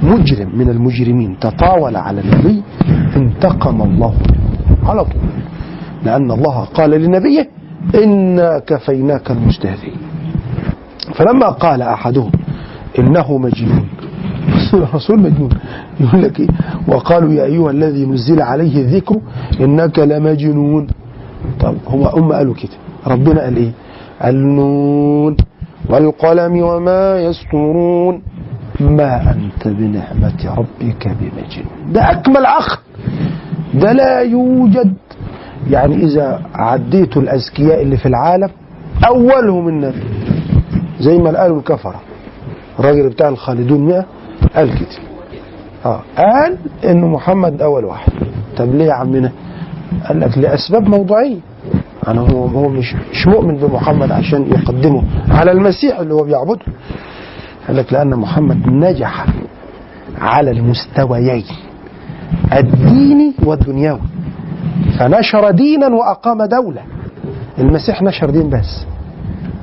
Speaker 3: مجرم من المجرمين تطاول على النبي انتقم الله. منه على طول. لأن الله قال لنبيه إنا كفيناك المستهزئين فلما قال أحدهم إنه مجنون. الرسول مجنون. يقول لك إيه؟ وقالوا يا أيها الذي نزل عليه الذكر إنك لمجنون. طب هو أم قالوا كده؟ ربنا قال إيه؟ النون والقلم وما يسطرون ما أنت بنعمة ربك بمجنون. ده أكمل عقل ده لا يوجد. يعني إذا عديت الأذكياء اللي في العالم أولهم النبي. زي ما قالوا الكفرة. الراجل بتاع الخالدون 100 قال كده. آه قال إن محمد أول واحد. طب ليه يا عمنا؟ قال لك لأسباب موضوعية. أنا هو هو مش مش مؤمن بمحمد عشان يقدمه على المسيح اللي هو بيعبده. قال لك لأن محمد نجح على المستويين. الديني والدنيوي فنشر دينا وأقام دولة. المسيح نشر دين بس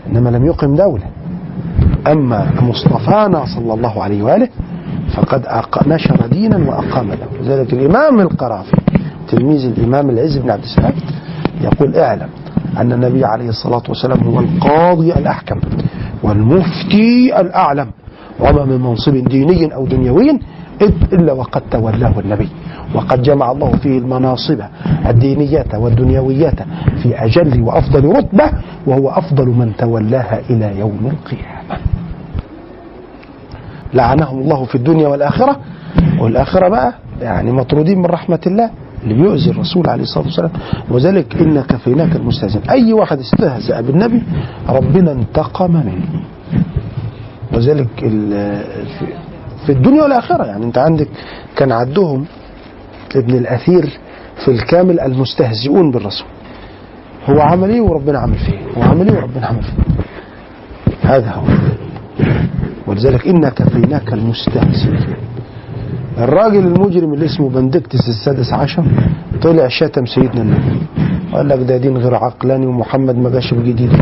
Speaker 3: إنما لم يقم دولة. أما مصطفانا صلى الله عليه وآله فقد نشر دينا وأقام دولة. لذلك الإمام القرافي تلميذ الإمام العز بن عبد السلام يقول اعلم أن النبي عليه الصلاة والسلام هو القاضي الأحكم والمفتي الأعلم وما من منصب ديني أو دنيوي إلا وقد تولاه النبي. وقد جمع الله فيه المناصب الدينية والدنيوية في أجل وأفضل رتبة وهو أفضل من تولاها إلى يوم القيامة. لعنهم الله في الدنيا والآخرة. والآخرة بقى يعني مطرودين من رحمة الله اللي بيؤذي الرسول عليه الصلاة والسلام. وذلك إن كفيناك المستهزئ. أي واحد استهزأ بالنبي ربنا انتقم منه. وذلك في- الدنيا والآخرة. يعني أنت عندك كان عدهم ابن الأثير في الكامل المستهزئون بالرسول. هو عمل إيه وربنا عمل فيه. هو عمل إيه وربنا عمل فيه. هذا هو. ولذلك إنا كفيناك المستهزئ الراجل المجرم اللي اسمه بندكتس السادس عشر طلع شتم سيدنا النبي. قال لك ده دين غير عقلاني ومحمد ما جاش بجديد.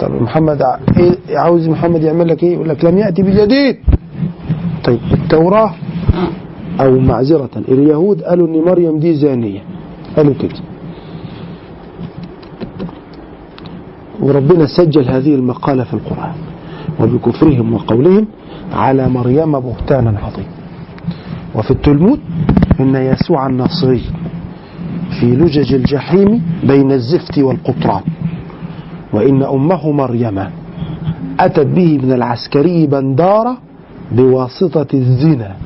Speaker 3: طب محمد إيه عاوز محمد يعمل لك إيه؟ يقول لك لم يأتي بجديد. طيب التوراة أو معذرة. اليهود قالوا إن مريم دي زانية. قالوا كده. وربنا سجل هذه المقالة في القرآن وبكفرهم وقولهم على مريم بهتانا عظيما. وفي التلمود إن يسوع الناصري في لجج الجحيم بين الزفت والقطران. وإن أمه مريم أتت به من العسكري بندارة بواسطة الزنا.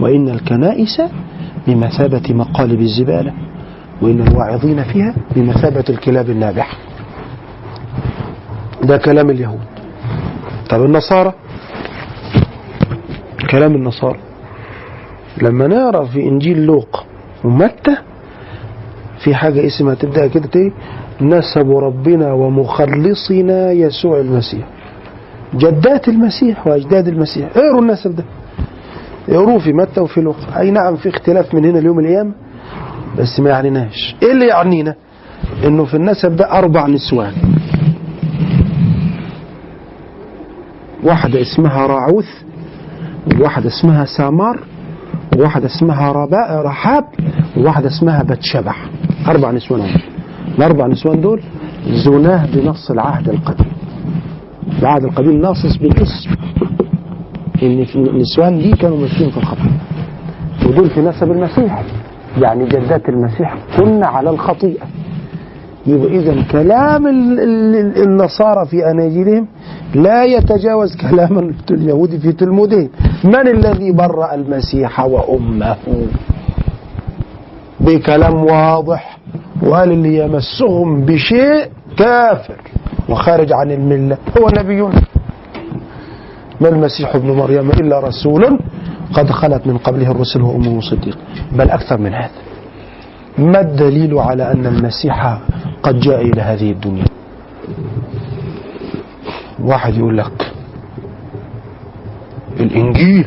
Speaker 3: وإن الكنائس بمثابة مقالب الزبالة وإن الواعظين فيها بمثابة الكلاب النابحة ده كلام اليهود. طب النصارى؟ كلام النصارى. لما نقرأ في إنجيل لوقا ومتى في حاجة اسمها تبدأ كده نسب ربنا ومخلصنا يسوع المسيح. جدات المسيح وأجداد المسيح. اقروا النسب ده. اقروه في متى وفي لوقا أي نعم في اختلاف من هنا ليوم القيامة بس ما يعنيناش. إيه اللي يعنينا؟ إنه في النسب ده أربع نسوان. واحدة اسمها راعوث وواحدة اسمها سامار وواحدة اسمها رباء رحاب وواحدة اسمها بتشبح. أربع نسوان هم. الأربع نسوان دول زناه بنص العهد القديم. العهد القديم ناصص بالاسم في النسوان دي كانوا ماشيين في الخطأ. ودول في نسب المسيح. يعني جدات المسيح كن على الخطيئة. يبقى إذا كلام ال- ال- النصارى في أناجيلهم لا يتجاوز كلام اليهود في تلمودهم. من الذي برأ المسيح وأمه؟ بكلام واضح. وقال اللي يمسهم بشيء؟ كافر. وخارج عن الملة هو نبينا ما المسيح ابن مريم إلا رسول قد خلت من قبله الرسل وأمه صديق. بل أكثر من هذا. ما الدليل على أن المسيح قد جاء إلى هذه الدنيا؟ واحد يقول لك الإنجيل.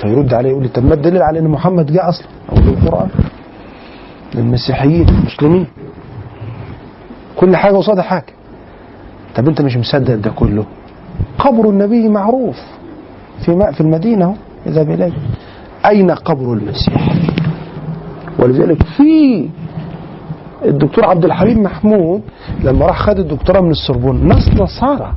Speaker 3: فيرد عليه يقول لي طب ما الدليل على أن محمد جاء أصلا؟ أو القرآن. المسيحيين المسلمين. كل حاجة قصادها حاجة. طب أنت مش مصدق ده كله؟ قبر النبي معروف في ماء في المدينة إذا بإليه أين قبر المسيح؟ ولذلك في الدكتور عبد الحليم محمود لما راح خد الدكتوراه من السربون ناس نصارى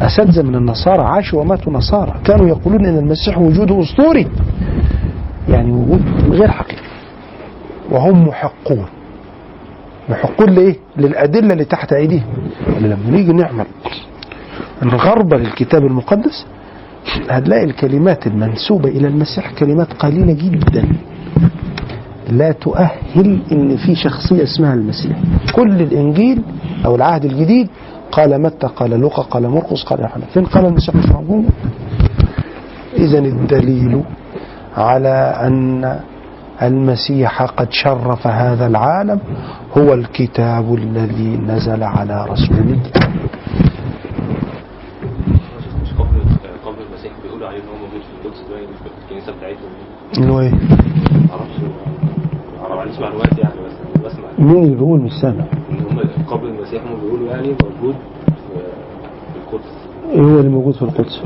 Speaker 3: أساتذة من النصارى عاشوا وماتوا نصارى كانوا يقولون أن المسيح وجوده أسطوري. يعني وجود غير حقيقي. وهم محقون. محقون لإيه؟ للأدلة اللي تحت أيديهم. لما نيجي نعمل الغربة للكتاب المقدس هتلاقي الكلمات المنسوبة إلى المسيح كلمات قليلة جدا. لا تؤهل إن في شخصية اسمها المسيح. كل الإنجيل أو العهد الجديد قال متى؟ قال لوقا قال مرقس قال يوحنا. فين قال المسيح؟ مش موجود. اذا الدليل على أن المسيح قد شرف هذا العالم هو الكتاب الذي نزل على رسوله.
Speaker 5: قبر المسيح بيقولوا عليه ان هو موجود في القدس باين في الكنيسه بتاعتهم
Speaker 3: اللي هو إيه
Speaker 5: معرفش ما عنديش معلومات يعني بس بسمع
Speaker 3: مين اللي بيقول مش سامع
Speaker 5: قبر المسيح هم بيقولوا يعني موجود في القدس؟
Speaker 3: إيه هو اللي موجود في القدس؟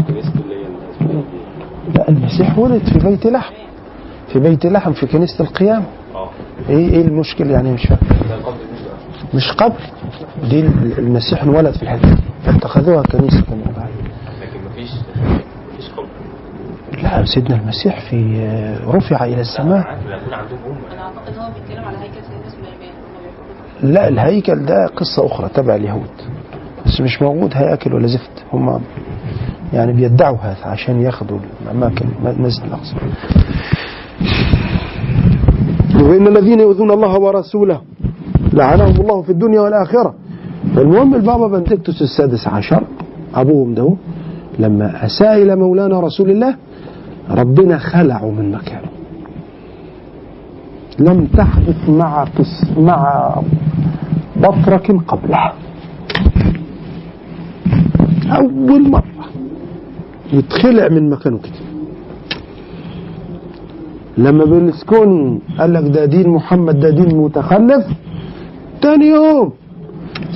Speaker 3: لا المسيح ولد في بيت لحم. في بيت لحم في كنيسة القيامة.
Speaker 5: آه.
Speaker 3: إيه إيه المشكلة يعني؟ مش فاهم. مش قبر دي المسيح انولد في الحتة دي. فاتخذوها كنيسة كمان
Speaker 5: لكن مفيش مفيش قبر
Speaker 3: لا سيدنا المسيح في رفع إلى السماء.
Speaker 5: هم
Speaker 4: أنا أعتقد هو بيتكلم على هيكل سيدنا سليمان.
Speaker 3: لا الهيكل ده قصة أخرى تبع اليهود. بس مش موجود هياكل ولا زفت. هم يعني بيدعوا هذا عشان ياخدوا الأماكن مسجد الأقصى. وإن الذين يؤذون الله ورسوله. لعنهم الله في الدنيا والآخرة. المهم البابا بنتكتس السادس عشر أبوهم ده لما أساء إلى مولانا رسول الله ربنا خلعه من مكانه. لم تحدث مع قس مع بطرك قبله. أول مرة يتخلع من مكانه كده. لما بيرلسكوني قال لك ده دين محمد ده دين متخلف. تاني يوم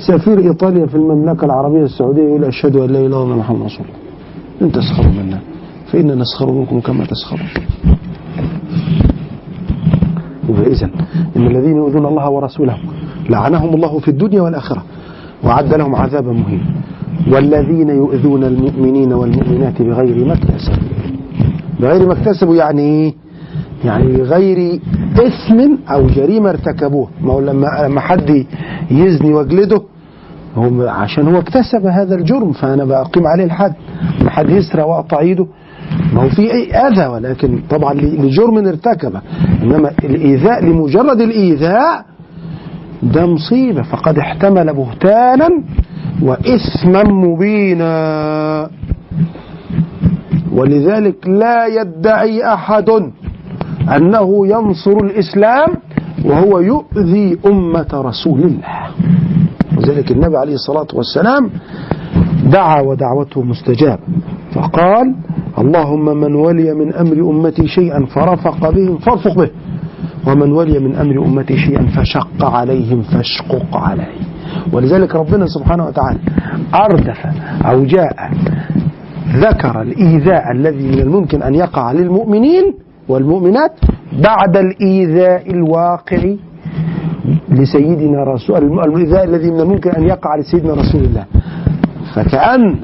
Speaker 3: سفير إيطاليا في المملكة العربية السعودية يقول أشهد أن لا إله إلا الله محمد رسول الله. ان تسخروا منا. فانا نسخر منكم كما تسخرون. اذا إن الذين يؤذون الله ورسوله لعنهم الله في الدنيا والآخرة وعد لهم عذابا مهينا. والذين يؤذون المؤمنين والمؤمنات بغير ما اكتسبوا. بغير ما اكتسبوا يعني إيه؟ يعني بغير اسم أو جريمة ارتكبوه. ما هو لما لما حد يزني واجلده هو عشان هو اكتسب هذا الجرم فأنا بقيم عليه الحد. لما حد يسرق وأقطع إيده ما هو في أي أذى ولكن طبعا لجرم ارتكبه إنما الإيذاء لمجرد الإيذاء ده مصيبة. فقد احتمل بهتانا واثما مبينا. ولذلك لا يدعي أحد أنه ينصر الإسلام وهو يؤذي أمة رسول الله. وذلك النبي عليه الصلاة والسلام دعا ودعوته مستجابة فقال اللهم من ولي من أمر أمتي شيئا فرفق بهم فارفق به. ومن ولي من أمر أمتي شيئا فشق عليهم فاشقق عليه. ولذلك ربنا سبحانه وتعالى أردف أو جاء ذكر الإيذاء الذي من الممكن أن يقع للمؤمنين والمؤمنات بعد الإيذاء الواقع لسيدنا رسول الإيذاء الذي من الممكن أن يقع لسيدنا رسول الله. فكأن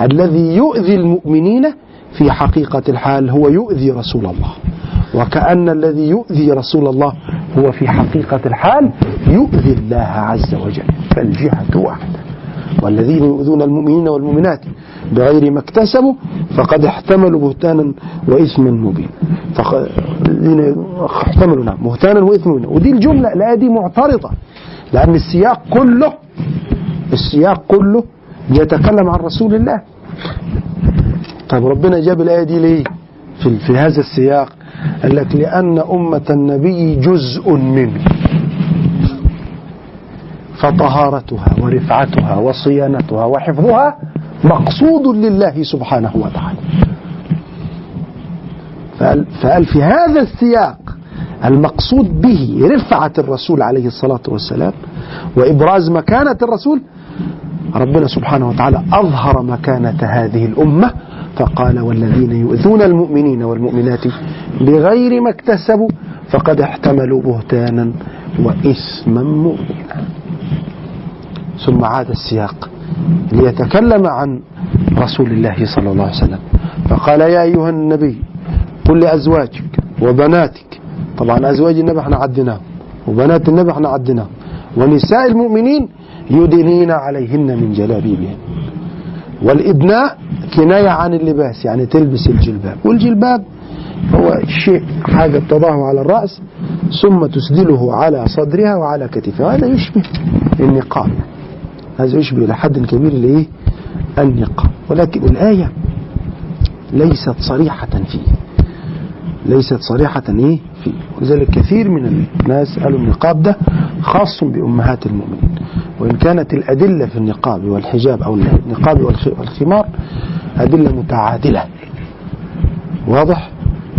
Speaker 3: الذي يؤذي المؤمنين في حقيقة الحال هو يؤذي رسول الله. وكأن الذي يؤذي رسول الله هو في حقيقة الحال يؤذي الله عز وجل. فالجهة واحدة. والذين يؤذون المؤمنين والمؤمنات بغير ما اكتسبوا فقد احتملوا بهتانا وإثما مبينا. احتملوا نعم بهتانا وإثما مبينا. ودي الجملة الآية دي معترضة لأن السياق كله السياق كله يتكلم عن رسول الله. طيب ربنا جاب الآية دي ليه؟ في, في هذا السياق قال لك لأن أمة النبي جزء منه. فطهارتها ورفعتها وصيانتها وحفظها مقصود لله سبحانه وتعالى. فقال, فقال في هذا السياق المقصود به رفعة الرسول عليه الصلاة والسلام وإبراز مكانة الرسول ربنا سبحانه وتعالى أظهر مكانة هذه الأمة فقال والذين يؤذون المؤمنين والمؤمنات بغير ما اكتسبوا فقد احتملوا بهتانا وإثما مبينا. ثم عاد السياق. ليتكلم عن رسول الله صلى الله عليه وسلم. فقال يا أيها النبي قل لأزواجك وبناتك. طبعا أزواج النبي إحنا عدناهم وبنات النبي إحنا عدناهم ونساء المؤمنين يدنين عليهن من جلابيبهن. والإدناء كناية عن اللباس يعني تلبس الجلباب. والجلباب هو شيء حاجة تضعه على الرأس ثم تسدله على صدرها وعلى كتفها. هذا يشبه النقاب. هذا يشبه إلى حد كبير لإيه النقاب ولكن الآية ليست صريحة فيه. ليست صريحة إيه؟ فيه. ولذلك كثير من الناس قالوا النقاب ده خاص بأمهات المؤمنين. وإن كانت الأدلة في النقاب والحجاب أو النقاب والخ- والخمار أدلة متعادلة. واضح؟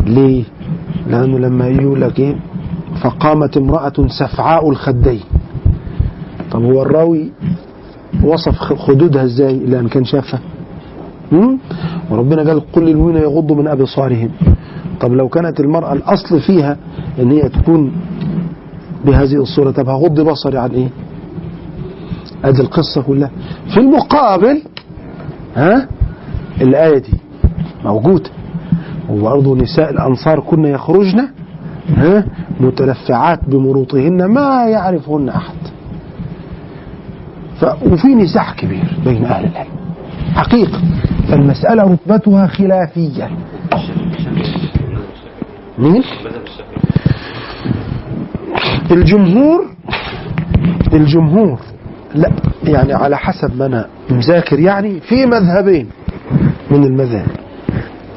Speaker 3: ليه؟ لأنه لما يقول لك إيه؟ فقامت امرأة سفعاء الخدين. طب هو الراوي وصف خدودها إزاي إلا أن كان شافها؟ وربنا قال قل للمؤمنين يغضوا من أبصارهم. طب لو كانت المرأة الأصل فيها أن هي تكون بهذه الصورة طب هغض بصري عن إيه؟ هذه القصة كلها. في المقابل ها؟ الآية دي موجودة. وبرضه نساء الأنصار كن يخرجن ها؟ متلفعات بمروطهن ما يعرفهن أحد. وفي نزاع كبير بين أهل العلم. حقيقة فالمسألة رتبتها خلافية. مين؟ الجمهور الجمهور لا يعني على حسب ما أنا مذاكر يعني في مذهبين من المذاهب.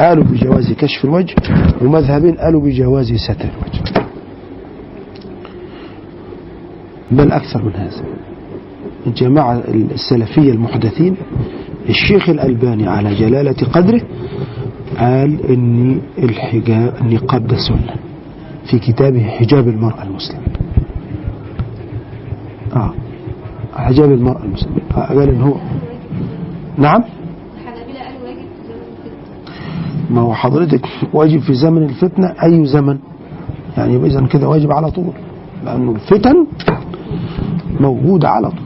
Speaker 3: قالوا بجواز كشف الوجه ومذهبين قالوا بجواز ستر الوجه. بل أكثر من هذا. الجماعة السلفية المحدثين الشيخ الألباني على جلالة قدره قال ان الحجاب النقاب ده سنه في كتابه حجاب المرأة المسلمة. آه حجاب المرأة المسلمة. آه قال إن هو نعم؟ ما هو حضرتك واجب في زمن الفتنة أي زمن؟ يعني إذا كده واجب على طول لأنه الفتن موجودة على طول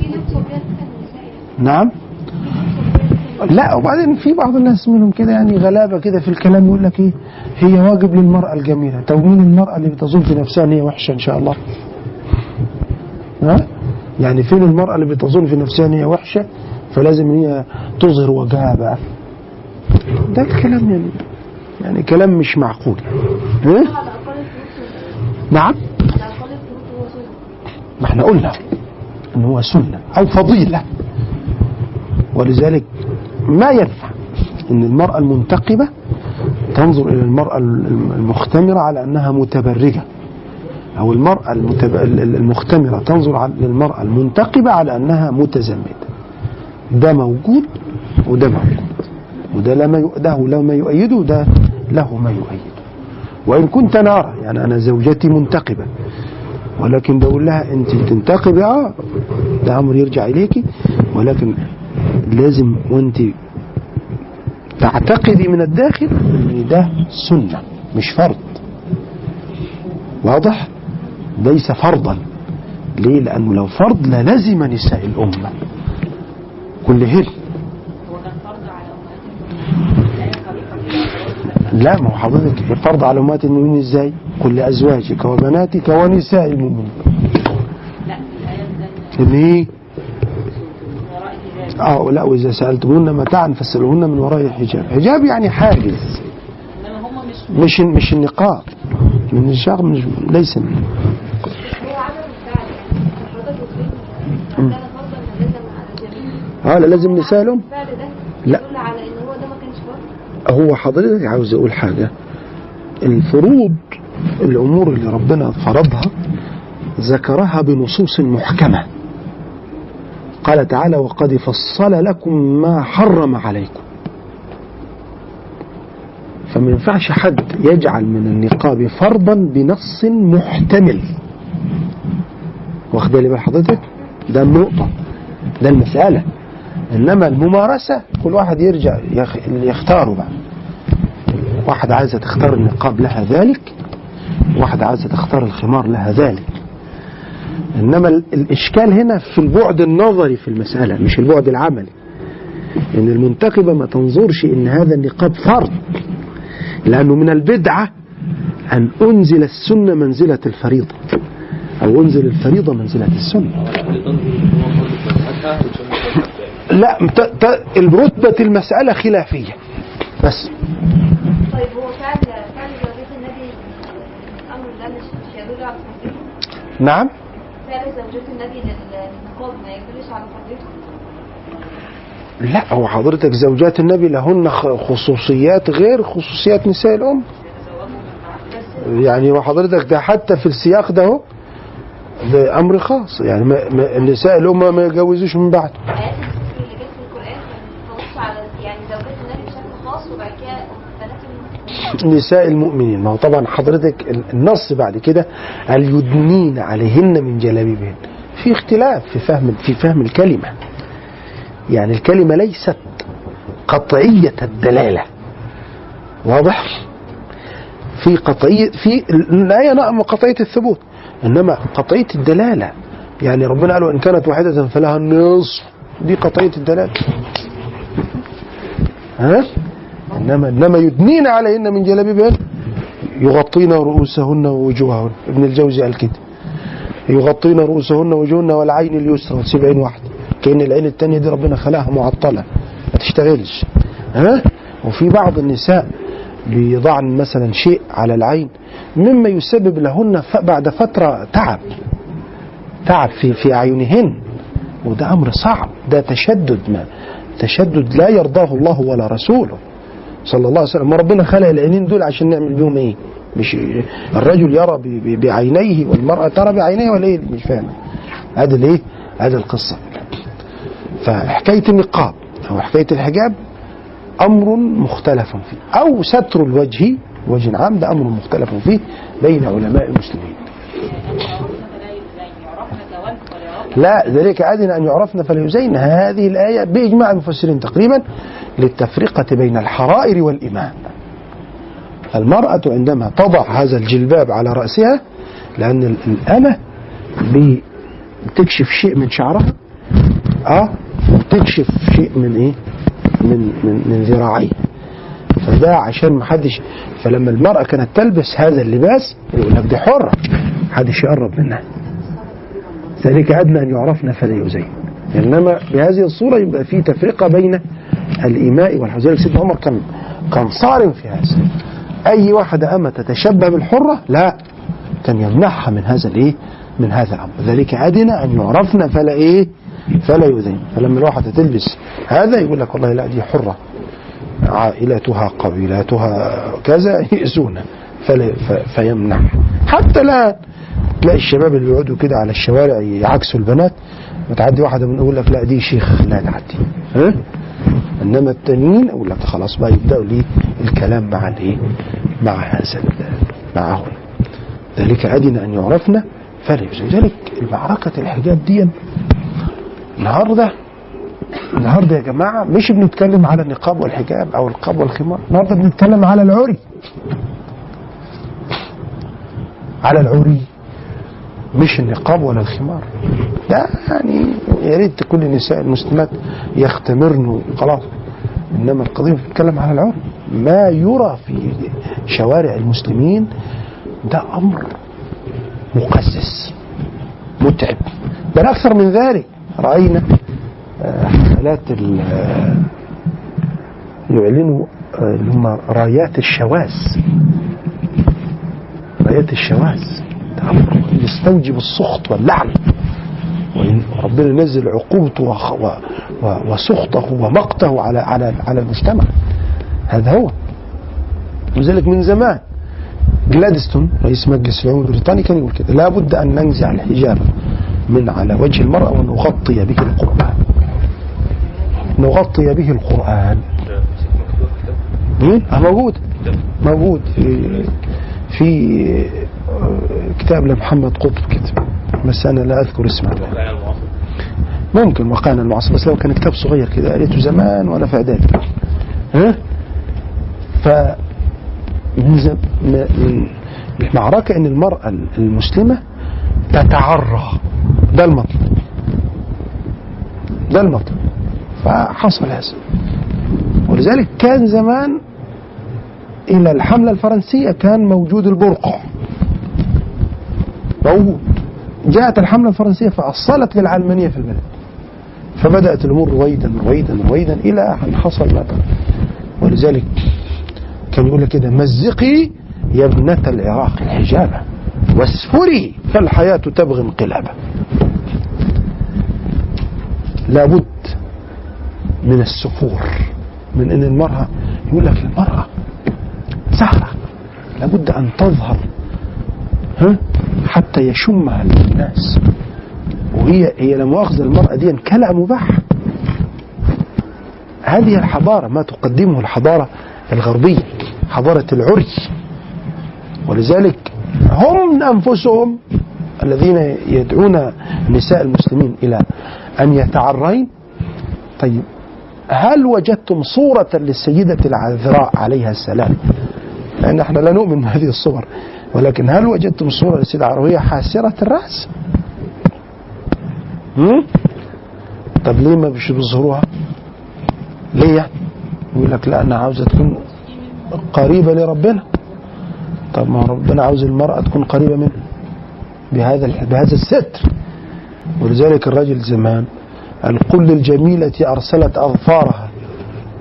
Speaker 4: في ناس صبيان فتن النساء
Speaker 3: نعم. لا وبعدين في بعض الناس منهم كده يعني غلابة كده في الكلام يقول لك إيه هي واجب للمرأة الجميلة. طب مين المرأة اللي بتظن في نفسها إن هي وحشة إن شاء الله؟ ها؟ يعني فين المرأة اللي بتظن في نفسها إن هي وحشة؟ فلازم ان هي تظهر وجهها بقى. ده الكلام يعني يعني كلام مش معقول. ها
Speaker 4: الفروض
Speaker 3: نعم. ما إحنا قلنا إن هو سنة أو فضيلة. ولذلك ما ينفع إن المرأة المنتقبة تنظر إلى المرأة المختمرة على أنها متبرجة. أو المرأة المتب... المختمرة تنظر على المرأة المنتقبة على أنها متزمتة. ده موجود وده موجود. وده لما ي... ده لما يؤيده ده له ما يؤيده. وإن كنت أنا ارى يعني أنا زوجتي منتقبة. ولكن بقول لها أنت تنتقبي آه ده أمر يرجع اليكي ولكن لازم وانت تعتقدي من الداخل إن ده سنة مش فرض. واضح؟ ليس فرضا. ليه؟ لأنه لو فرض للزم نساء الأمة. كلهن
Speaker 4: الآية خليقة
Speaker 3: لا ما هو حضرتك فرض على أمهات المؤمنين إزاي؟ قل لازواجك وبناتك ونساء المؤمنين.
Speaker 4: لا الآية الحجاب
Speaker 3: آه لا وإذا سالتموهن متاعا فاسالوهن من وراء حجاب، حجاب يعني حاجز
Speaker 4: مش
Speaker 3: مش النقاب. من الشغل مش ليس. آه لا لازم
Speaker 7: نسألهم؟
Speaker 3: لا.
Speaker 7: هو
Speaker 3: حضرتك عاوز أقول حاجة. الفروض الأمور اللي ربنا فرضها ذكرها بنصوص محكمة. قال تعالى وقد فصل لكم ما حرم عليكم. فما ينفعش حد يجعل من النقاب فرضا بنص محتمل. واخد بالي بال حضرتك؟ ده النقطة ده المسألة. إنما الممارسة كل واحد يرجع يختاره بقى. واحد عايزة تختار النقاب لها ذلك واحد عايزة تختار الخمار لها ذلك. إنما ال- الإشكال هنا في البعد النظري في المسألة مش البعد العملي إن المنتقبة ما تنظرش إن هذا النقاب فرض لأنه من البدعة أن أنزل السنة منزلة الفريضة أو أنزل الفريضة منزلة السنة
Speaker 5: أيضا هو فرض مذهبها وسنة الأحزاب.
Speaker 3: لا. الرتبة المسألة خلافية بس
Speaker 7: طيب هو فعل فعل النبي فرضيته
Speaker 3: نعم
Speaker 7: فعل زوجات النبي لل- للنقاب ما يدلش على فرضيته
Speaker 3: لا هو حضرتك زوجات النبي لهن خصوصيات غير خصوصيات نساء الأم. يعني وحضرتك ده حتى في السياق ده هو ده أمر خاص. يعني ما النساء الأم ما يجوزوش من بعد
Speaker 7: ايات الذكر اللي جت في القران كانت بتنص على يعني زوجات النبي بشكل خاص وبعد كده بنات المؤمنين
Speaker 3: نساء المؤمنين. ما هو طبعا حضرتك ال- النص بعد كده قال يدنين عليهن من جلابيبهن. في اختلاف في فهم في فهم الكلمة. يعني الكلمة ليست قطعية الدلالة. واضح؟ في قطعية في الآية نعم قطعية الثبوت إنما قطعية الدلالة. يعني ربنا قال وإن كانت واحدة فلها النصف. دي قطعية الدلالة. ها؟ إنما إنما يدنين عليهن من جلابيبهن يغطين رؤوسهن ووجوههن. ابن الجوزي قال كده. يغطين رؤوسهن ووجوههن والعين اليسرى وتسيب عين واحدة كأن العين التانية دي ربنا خلاها معطلة. ما تشتغلش. ها؟ وفي بعض النساء بيضعن مثلا شيء على العين مما يسبب لهن بعد فترة تعب. تعب في في أعينهن. وده أمر صعب. ده تشدد ما تشدد لا يرضاه الله ولا رسوله. صلى الله عليه وسلم. ما ربنا خلق العينين دول عشان نعمل بيهم إيه؟ مش الرجل يرى بعينيه والمرأة ترى بعينيها ولا إيه؟ مش فاهم. هذا الإيه؟ هذه القصة. فحكاية النقاب أو حكاية الحجاب أمر مختلف فيه. أو ستر الوجه وجه عام ده أمر مختلف فيه بين علماء المسلمين
Speaker 4: يعرفنا كوانت ولا يعرفنا
Speaker 3: لا ذلك أدنى أن يعرفن فلا يزين هذه الآية بإجماع المفسرين تقريبا للتفرقة بين الحرائر والإماء المرأة عندما تضع هذا الجلباب على رأسها لأن ال- الأمة بتكشف شيء من شعرها آه وتكشف شيء من إيه؟ من من من ذراعيها. فده عشان ما حدش فلما المرأة كانت تلبس هذا اللباس يقول لك دي حرة محدش يقرب منها. ذلك أدنى أن يعرفن فلا يؤذين إنما بهذه الصورة يبقى في تفرقة بين الإيماء والحزن. سيدنا عمر كان كان صارم في هذا. أي واحدة أما تتشبه بالحرة لا كان يمنعها من هذا الإيه؟ من هذا الأمر. ذلك أدنى أن يعرفن فلا إيه؟ فلا يؤذين فلما الواحدة تلبس هذا يقول لك والله لا دي حرة. عائلتها قبيلاتها كذا ف- فيمنع حتى لا تلاقي الشباب اللي بيقعدوا كده على الشوارع يعكسوا البنات وتعدي واحدة من يقول لك لا دي شيخ لا تعدي. ها؟ إنما التانيين أقول لك خلاص بقى يبدأوا ليه؟ الكلام مع الإيه؟ مع هذا معهم. ذلك أدنى أن يعرفنا فلا يؤذي ذلك. معركة الحجاب دي النهارده النهارده يا جماعة مش بنتكلم على النقاب والحجاب أو القاب والخمار النهارده بنتكلم على العري. على العري. مش النقاب ولا الخمار. ده يعني يا ريت كل النساء المسلمات يختمرن خلاص إنما القضية بتتكلم على العري ما يرى في شوارع المسلمين ده أمر مقزز متعب. بل أكثر من ذلك رأينا آه، حفلات يعلنوا آه، اللي هم رايات الشواذ. رايات الشواذ. أمر يستوجب السخط واللعن. ربنا ينزل عقوبته وسخطه ومقته على على على المجتمع. هذا هو. ولذلك من زمان جلادستون رئيس مجلس العموم البريطاني كان يقول كده لابد أن ننزع الحجاب من على وجه المرأة ونغطي به القرآن. نغطي به القرآن؟ آه موجود. موجود في كتاب لمحمد قطب كتب بس أنا لا أذكر اسمه. ممكن وقعنا المعاصر بس لو كان كتاب صغير كده قريته زمان وأنا في إعدادي. ها؟ ف من المعركة إن المرأة المسلمة تتعرى. ده المطلب. ده المطلب. فحصل هذا. ولذلك كان زمان إلى الحملة الفرنسية كان موجود البرقع. موجود جاءت الحملة الفرنسية فأصلت للعلمانية في البلد. فبدأت الأمور رويدا رويدا رويدا إلى أن حصل ما ولذلك كان يقول لك كده مزقي يا ابنة العراق الحجابة واسفري فالحياة تبغي انقلابا. لابد من السفور من إن المرأة يقول لك المرأة زهرة لابد أن تظهر ها؟ حتى يشمها الناس. وهي هي لا مؤاخذة المرأة دي كلأ مباح. هذه الحضارة ما تقدمه الحضارة الغربية حضارة العري. ولذلك هم أنفسهم الذين يدعون نساء المسلمين إلى أن يتعرين. طيب هل وجدتم صورة للسيدة العذراء عليها السلام؟ لأن إحنا لا نؤمن بهذه الصور. ولكن هل وجدتم صورة للسيدة وهي حاسرة الرأس؟ هم؟ طب ليه ما بيظهروها؟ ليه؟ يعني؟ يقول لك لا أنا عاوزة تكون قريبة لربنا. طب ما ربنا عاوز المرأة تكون قريبة منه بهذا بهذا الستر. ولذلك الرجل زمان قال قل للجميلة أرسلت أظفارها.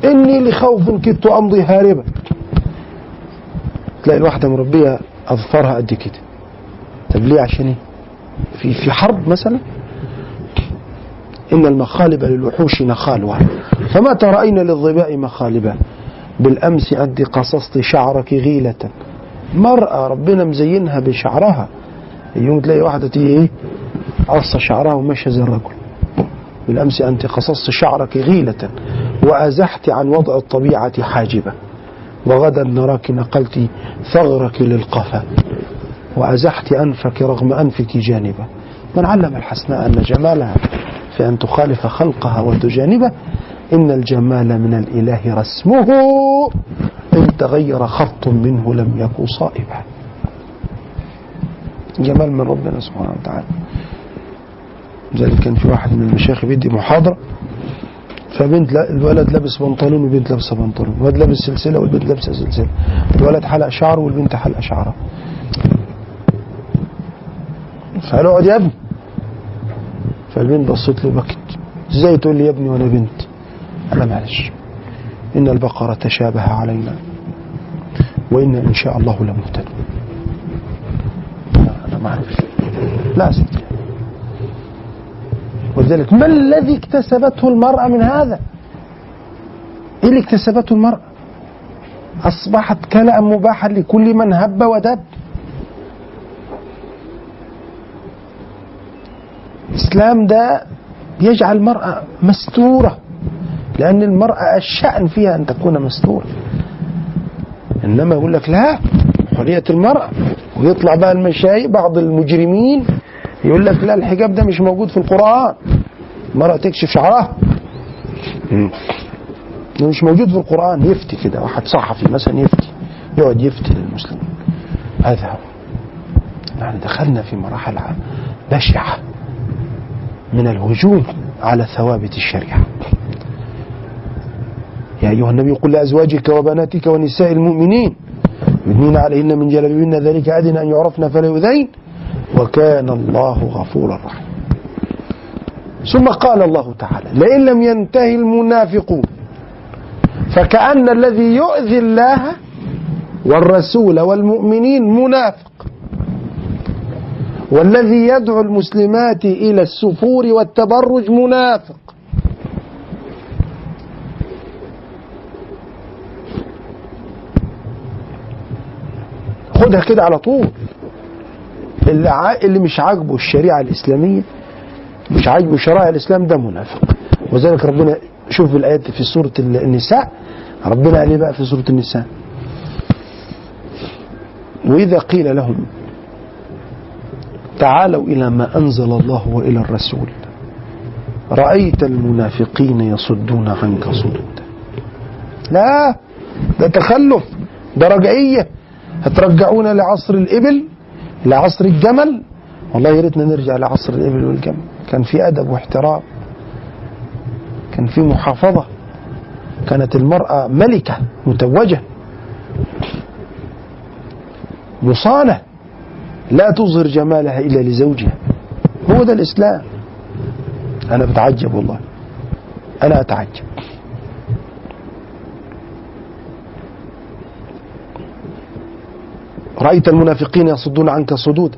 Speaker 3: إني لخوف كدت أمضي هاربا. تلاقي الواحدة مربية أظفارها قد كده. طب ليه؟ عشان إيه؟ في في حرب مثلا؟ إن المخالب للوحوش نخالها. فمتى رأينا للظباء مخالبا. بالأمس أنت قصصت شعرك غيلة. مرأة ربنا مزينها بشعرها. يوم تلاقي واحدة تيجي إيه؟ قص شعرها وماشية زي الرجل. بالأمس أنت قصصت شعرك غيلة. وأزحت عن وضع الطبيعة حاجبة وغدا نراك نقلت ثغرك للقفا وأزحت أنفك رغم أنفك جانبا. من علم الحسناء أن جمالها في أن تخالف خلقها وتجانبه إن الجمال من الإله رسمه إن تغير خط منه لم يكن صائبا. جمال من ربنا سبحانه وتعالى. لذلك كان في واحد من المشايخ بيدي محاضرة. فبنت لا الولد لابس بنطلون والبنت لابسه بنطلون. الولد لابس سلسلة والبنت لابسه سلسلة. الولد حلق شعره والبنت حلق شعرها فقال اقعد يا ابني. فالبنت بصت له بكت إزاي تقول لي يا ابني وأنا بنت؟ أنا معلش. إن البقرة تشابه علينا. وان إن شاء الله لمهتدون. أنا ما أعرفش لا ستي. ولذلك ما الذي اكتسبته المرأة من هذا؟ إيه اللي اكتسبته المرأة؟ أصبحت كلأ مباحا لكل من هب ودب الإسلام ده يجعل المرأة مستورة لأن المرأة الشأن فيها أن تكون مستورة. إنما يقول لك لا حرية المرأة ويطلع بقى المشايخ بعض المجرمين يقول لك لا الحجاب ده مش موجود في القرآن. المرأة تكشف شعرها مش موجود في القرآن. يفتي كده واحد صحفي مثلا يفتي يقعد يفتي للمسلمين هذا هو يعني دخلنا في مراحل بشعة من الهجوم على ثوابت الشريعة. يا أيها النبي قل لأزواجك وبناتك ونساء المؤمنين يدنين عليهن من جلابيبهن ذلك أدنى أن يعرفن فلا يؤذين. وكان الله غفورا رحيما ثم قال الله تعالى لئن لم ينتهي المنافقون فكأن الذي يؤذي الله والرسول والمؤمنين منافق والذي يدعو المسلمات إلى السفور والتبرج منافق. خدها كده على طول. اللي. اللي مش عاجبه الشريعة الإسلامية مش عاجبه شرائع الإسلام ده منافق. وذلك ربنا شوف الآيات في سورة النساء ربنا قال إيه بقى في سورة النساء؟ وإذا قيل لهم تعالوا إلى ما أنزل الله وإلى الرسول رأيت المنافقين يصدون عنك صدودا لا ده تخلف ده رجعية. هترجعونا لعصر الإبل؟ لعصر الجمل. والله يا ريتنا نرجع لعصر الإبل والجمل. كان في أدب واحترام. كان في محافظة. كانت المرأة ملكة متوجة. مصانة لا تظهر جمالها إلا لزوجها. هو ده الإسلام. أنا بتعجب والله. أنا أتعجب. رأيت المنافقين يصدون عنك صدودا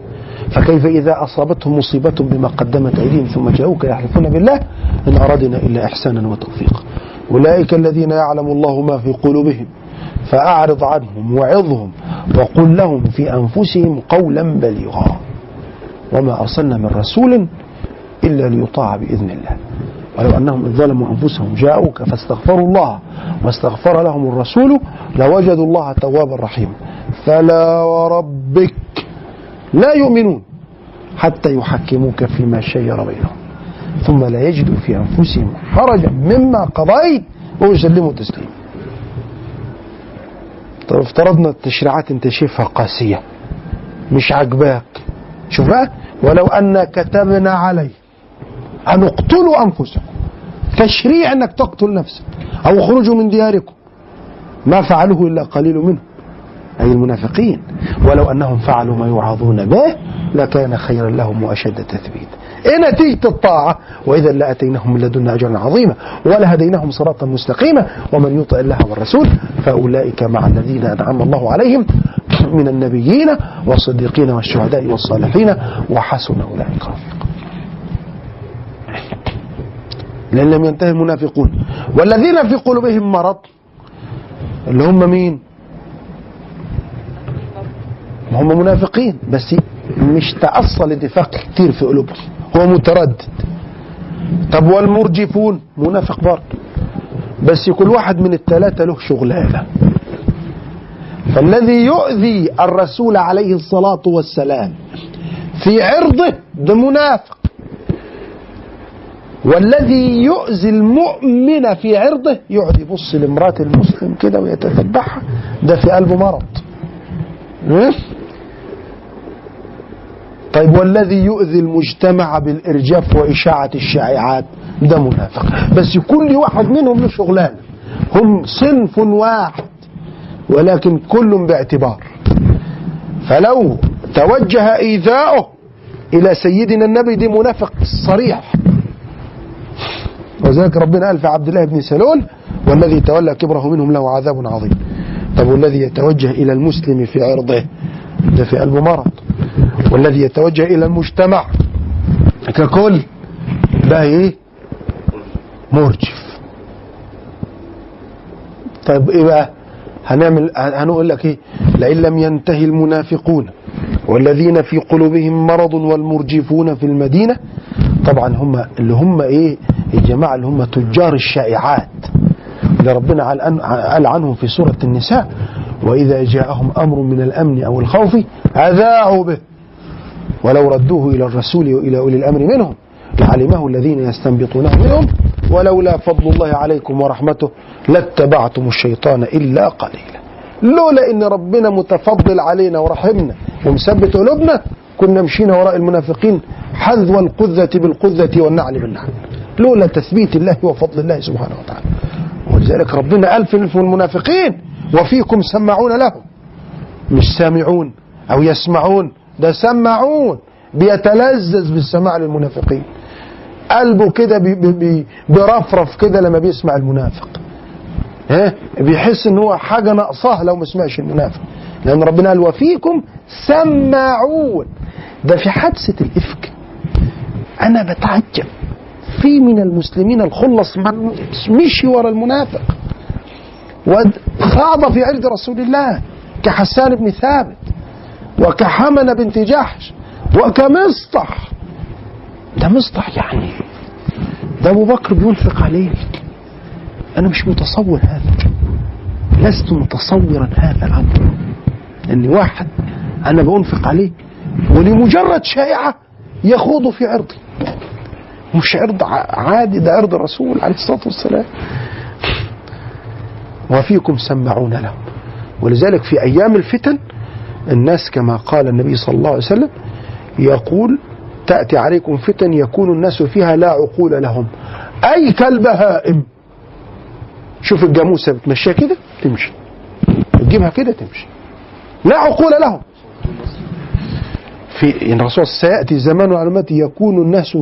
Speaker 3: فكيف إذا أصابتهم مصيبة بما قدمت أيديهم ثم جاءوك يحلفون بالله؟ إن أرادنا إلا إحسانا وتوفيقا. أولئك الذين يعلم الله ما في قلوبهم فأعرض عنهم وعظهم وقل لهم في أنفسهم قولا بليغا. وما أرسلنا من رسول إلا ليطاع بإذن الله. ولو أنهم إذ ظلموا أنفسهم جاءوك فاستغفروا الله واستغفر لهم الرسول لوجدوا الله توابا رحيما. فلا وربك لا يؤمنون حتى يحكموك فيما شجر بينهم ثم لا يجدوا في أنفسهم حرجا مما قضيت ويسلموا تسليما. طب افترضنا التشريعات انت شايفها قاسية مش عاجباك شوف بقى ولو أن كتبنا عليه أن اقتلوا أنفسكم. تشريع أنك تقتل نفسك أو اخرجوا من دياركم. ما فعلوه إلا قليل منهم. أي المنافقين. ولو أنهم فعلوا ما يوعظون به لكان خيرا لهم وأشد تثبيتا إيه نتيجة الطاعة وإذا لأتيناهم من لدنا أجرا عظيما ولهديناهم صراطا مستقيما ومن يطع الله والرسول فأولئك مع الذين أنعم الله عليهم من النبيين والصديقين والشهداء والصالحين وحسن أولئك. رفيقا لأن لم ينتهي المنافقون. والذين في قلوبهم مرض اللي هم مين؟ هم منافقين بس مش تأصل النفاق كتير في قلوبهم. هو متردد. طب والمرجفون؟ منافق برضه. بس كل واحد من الثلاثة له شغلانة. فالذي يؤذي الرسول عليه الصلاة والسلام في عرضه ده منافق. والذي يؤذي المؤمن في عرضه يقعد يبص لامرأة المسلم كده ويتتبعها ده في قلبه مرض. م? طيب والذي يؤذي المجتمع بالإرجاف وإشاعة الشائعات ده منافق. بس كل واحد منهم له شغلانة. هم صنف واحد ولكن كل باعتبار. فلو توجه إيذاؤه إلى سيدنا النبي دي منافق صريح. وذلك ربنا قال في عبد الله بن سلول والذي تولى كبره منهم له عذاب عظيم. طب والذي يتوجه إلى المسلم في عرضه؟ ده في قلبه مرض والذي يتوجه إلى المجتمع ككل ده إيه؟ مرجف. طيب إيه بقى؟ هنعمل هنقول لك إيه؟ لئن لم ينتهي المنافقون والذين في قلوبهم مرض والمرجفون في المدينة طبعا هم اللي هم إيه؟ الجماعة اللي هم تجار الشائعات. اللي ربنا قال عنهم في سورة النساء؟ وإذا جاءهم أمر من الأمن أو الخوف أذاعوا به. ولو ردوه إلى الرسول وإلى أولي الأمر منهم لعلمه الذين يستنبطونه منهم. ولولا فضل الله عليكم ورحمته لاتبعتم الشيطان إلا قليلا. لولا إن ربنا متفضل علينا ورحمنا ومثبت قلوبنا كنا مشينا وراء المنافقين حذو القذة بالقذة والنعل بالنعل. لولا تثبيت الله وفضل الله سبحانه وتعالى. ولذلك ربنا في في المنافقين وفيكم سماعون لهم. مش سامعون أو يسمعون ده سماعون بيتلذذ بالسماع للمنافقين. قلبه كده بي بي بيرفرف كده لما بيسمع المنافق. ها؟ بيحس إن هو حاجة ناقصاه لو ما سمعش المنافق. لأن ربنا قال وفيكم سماعون. ده في حادثه الإفك. أنا بتعجب. في من المسلمين الخلص من مشي ورا المنافق. وخاض في عرض رسول الله كحسان بن ثابت وكحمنة بنت جحش وكمصطح. ده مصطح يعني. ده أبو بكر بينفق عليه. أنا مش متصور هذا. لست متصورا هذا الأمر. ان واحد أنا بنفق عليه ولمجرد شائعة يخوض في عرضي. مش عرض عادي ده عرض الرسول عليه الصلاة والسلام. وفيكم سمعون لهم. ولذلك في أيام الفتن الناس كما قال النبي صلى الله عليه وسلم يقول تأتي عليكم فتن يكون الناس فيها لا عقول لهم. أي كالبهائم. شوف الجاموسة بتمشيها كده تمشي. تجيبها كده تمشي. لا عقول لهم. في الرسول سيأتي زمان أمتي يكون الناس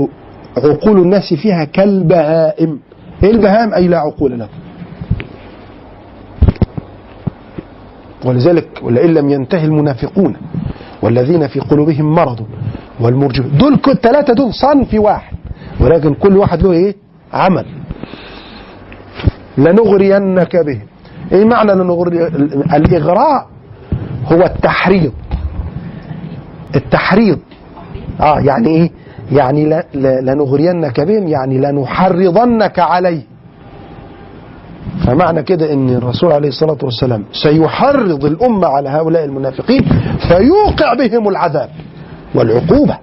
Speaker 3: عقول الناس فيها كالبهائم. إيه البهائم؟ أي لا عقول لهم. ولذلك ولئن لم ينتهي المنافقون والذين في قلوبهم مرض والمرجفون دول الثلاثة دول صنف واحد. ولكن كل واحد له إيه؟ عمل. لنغرينك بهم. إيه معنى لنغري الإغراء؟ هو التحريض. التحريض. آه يعني إيه؟ يعني لنغرينك بهم يعني لنحرضنك عليه. فمعنى كده إن الرسول عليه الصلاة والسلام سيحرض الأمة على هؤلاء المنافقين فيوقع بهم العذاب والعقوبة.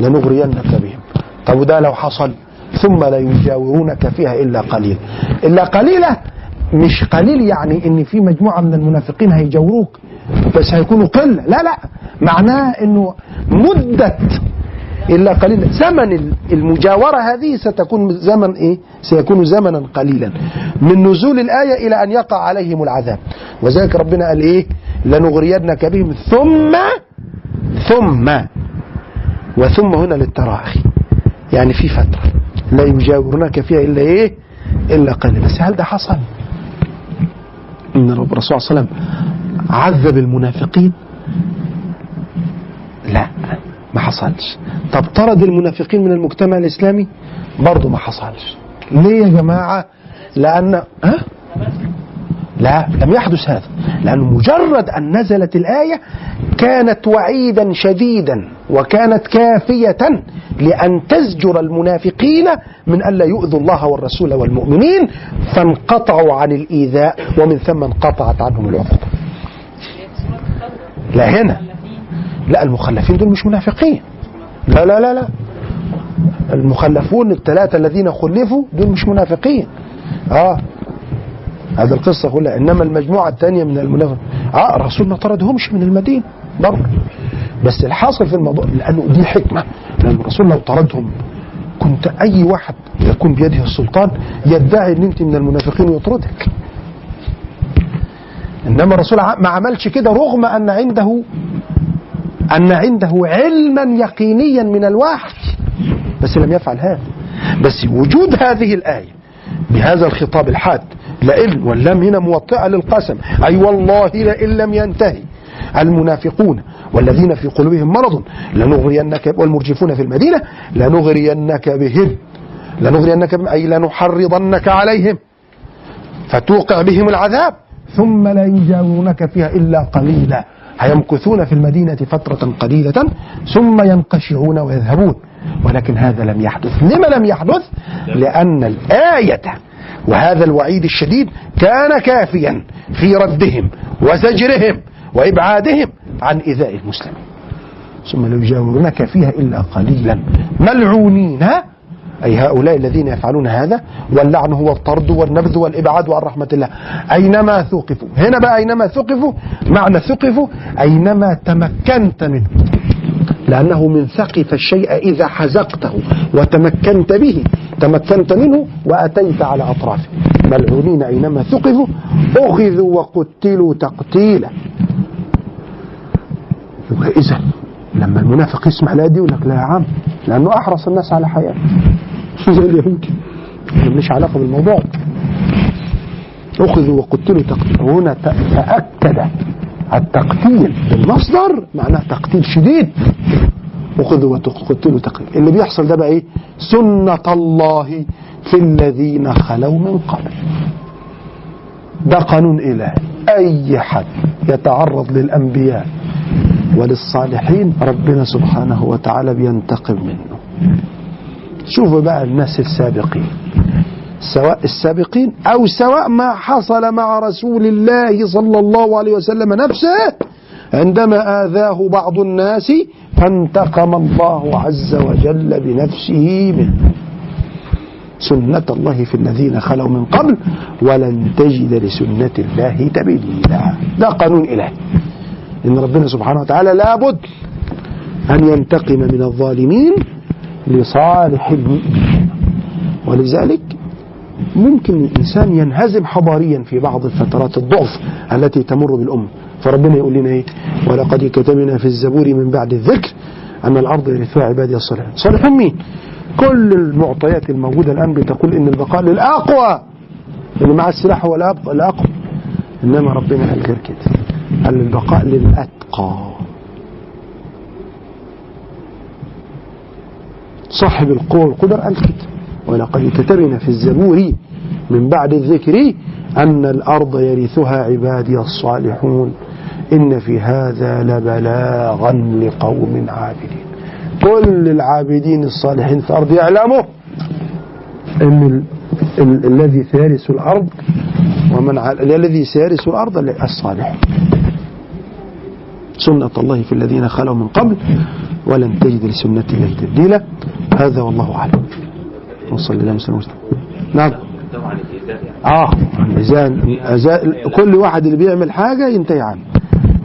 Speaker 3: لنغرينك بهم. طب وده لو حصل ثم لا يجاورونك فيها إلا قليل. إلا قليلة مش قليل يعني إن في مجموعة من المنافقين هيجاوروك. بس هيكونوا قلة. لا لا. معناه إنه مدة إلا قليلا. زمن المجاورة هذه ستكون زمن إيه؟ سيكون زمنا قليلا. من نزول الآية إلى أن يقع عليهم العذاب. وذلك ربنا قال إيه؟ لنغرينك بهم. ثم ثم وثم هنا للتراخي. يعني في فترة لا يجاورونك فيها إلا إيه؟ إلا قليلا. بس هل ده حصل؟ رب الرسول صلى الله عليه وسلم عذب المنافقين؟ لا ما حصلش. طب طرد المنافقين من المجتمع الإسلامي؟ برضه ما حصلش. ليه يا جماعة؟ لأن ها؟ لا لم يحدث هذا. لأن مجرد أن نزلت الآية كانت وعيدا شديدا. وكانت كافية لأن تزجر المنافقين من ألا يؤذوا الله والرسول والمؤمنين فانقطعوا عن الإيذاء ومن ثم انقطعت عنهم العقوبة. لا هنا. لا المخلفين دول مش منافقين. لا لا لا لا. المخلفون الثلاثة الذين خلفوا دول مش منافقين. آه. هذه القصة كلها. إنما المجموعة الثانية من المنافق آه الرسول ما طردهمش من المدينة. برضه. بس الحاصل في الموضوع لأنه دي حكمة. لأن الرسول لو طردهم كنت أي واحد يكون بيده السلطان يدعي أن أنت من المنافقين ويطردك. إنما الرسول ما عملش كده رغم أن عنده أن عنده علما يقينيا من الوحي بس لم يفعل هذا. بس وجود هذه الآية بهذا الخطاب الحاد لئن واللام هنا موطئة للقسم أي والله لئن لم ينتهي المنافقون والذين في قلوبهم مرض لنغرينك والمرجفون في المدينة لنغرينك بهم لنغرينك بهم أي لنحرضنك عليهم فتوقع بهم العذاب ثم لا يجاورونك فيها إلا قليلا. هيمكثون في المدينة فترة قليلة ثم ينقشعون ويذهبون ولكن هذا لم يحدث. لما لم يحدث؟ لأن الآية وهذا الوعيد الشديد كان كافيا في ردهم وزجرهم وإبعادهم. عن إيذاء المسلمين ثم لا يجاورونك فيها إلا قليلا. ملعونين أي هؤلاء الذين يفعلون هذا؟ واللعن هو الطرد والنبذ والإبعاد عن رحمة الله. أينما ثقفوا هنا بقى أينما ثقفوا معنى ثقفوا أينما تمكنت منه. لأنه من ثقف الشيء إذا حزقته وتمكنت به. تمكنت منه وأتيت على أطرافه. ملعونين أينما ثقفوا أخذوا وقتلوا تقتيلا. يبقى إذا لما المنافق يسمع الآية دي يقول لك لا يا عم لأنه أحرص الناس على حياته زي اليهود. مش علاقة بالموضوع؟ أخذوا وقتلوا تقتيلا هنا تأكد التقتيل بالمصدر معناه تقتيل شديد. وخذوا وتقتلوا تقتيل. اللي بيحصل ده بقى إيه؟ سنة الله في الذين خلوا من قبل. ده قانون إلهي. أي حد يتعرض للأنبياء وللصالحين ربنا سبحانه وتعالى بينتقم منه. شوفوا بقى الناس السابقين. سواء السابقين أو سواء ما حصل مع رسول الله صلى الله عليه وسلم نفسه عندما آذاه بعض الناس فانتقم الله عز وجل بنفسه منه. سنة الله في الذين خلوا من قبل ولن تجد لسنة الله تبديلا. ده قانون إلهي إن ربنا سبحانه وتعالى لابد أن ينتقم من الظالمين لصالح المؤمنين ولذلك ممكن الإنسان ينهزم حضاريا في بعض فترات الضعف التي تمر بالأمة. فربنا يقول لنا إيه؟ ولقد كتبنا في الزبور من بعد الذكر أن الأرض يرثها عبادي الصالحين. صالحين مين؟ كل المعطيات الموجودة الآن بتقول إن البقاء للأقوى. اللي مع السلاح هو الأقوى. إنما ربنا قال غير كده. البقاء للأتقى. صاحب القوة والقدر قال كده ولقد كتبنا في الزبور من بعد الذكر أن الأرض يرثها عبادي الصالحون. إن في هذا لبلاغا لقوم عابدين. كل العابدين الصالحين في الأرض يعلموا أن ال... ال... الذي سيرث الأرض ومن. الذي سيرث الأرض الصالح سنة الله في الذين خلوا من قبل ولن تجد لسنة الله تبديلا. هذا والله أعلم. وصلى الله وسلم. نعم.
Speaker 5: الإيذاء يعني
Speaker 3: آه أزاء كل واحد اللي بيعمل حاجة ينتهي عنه.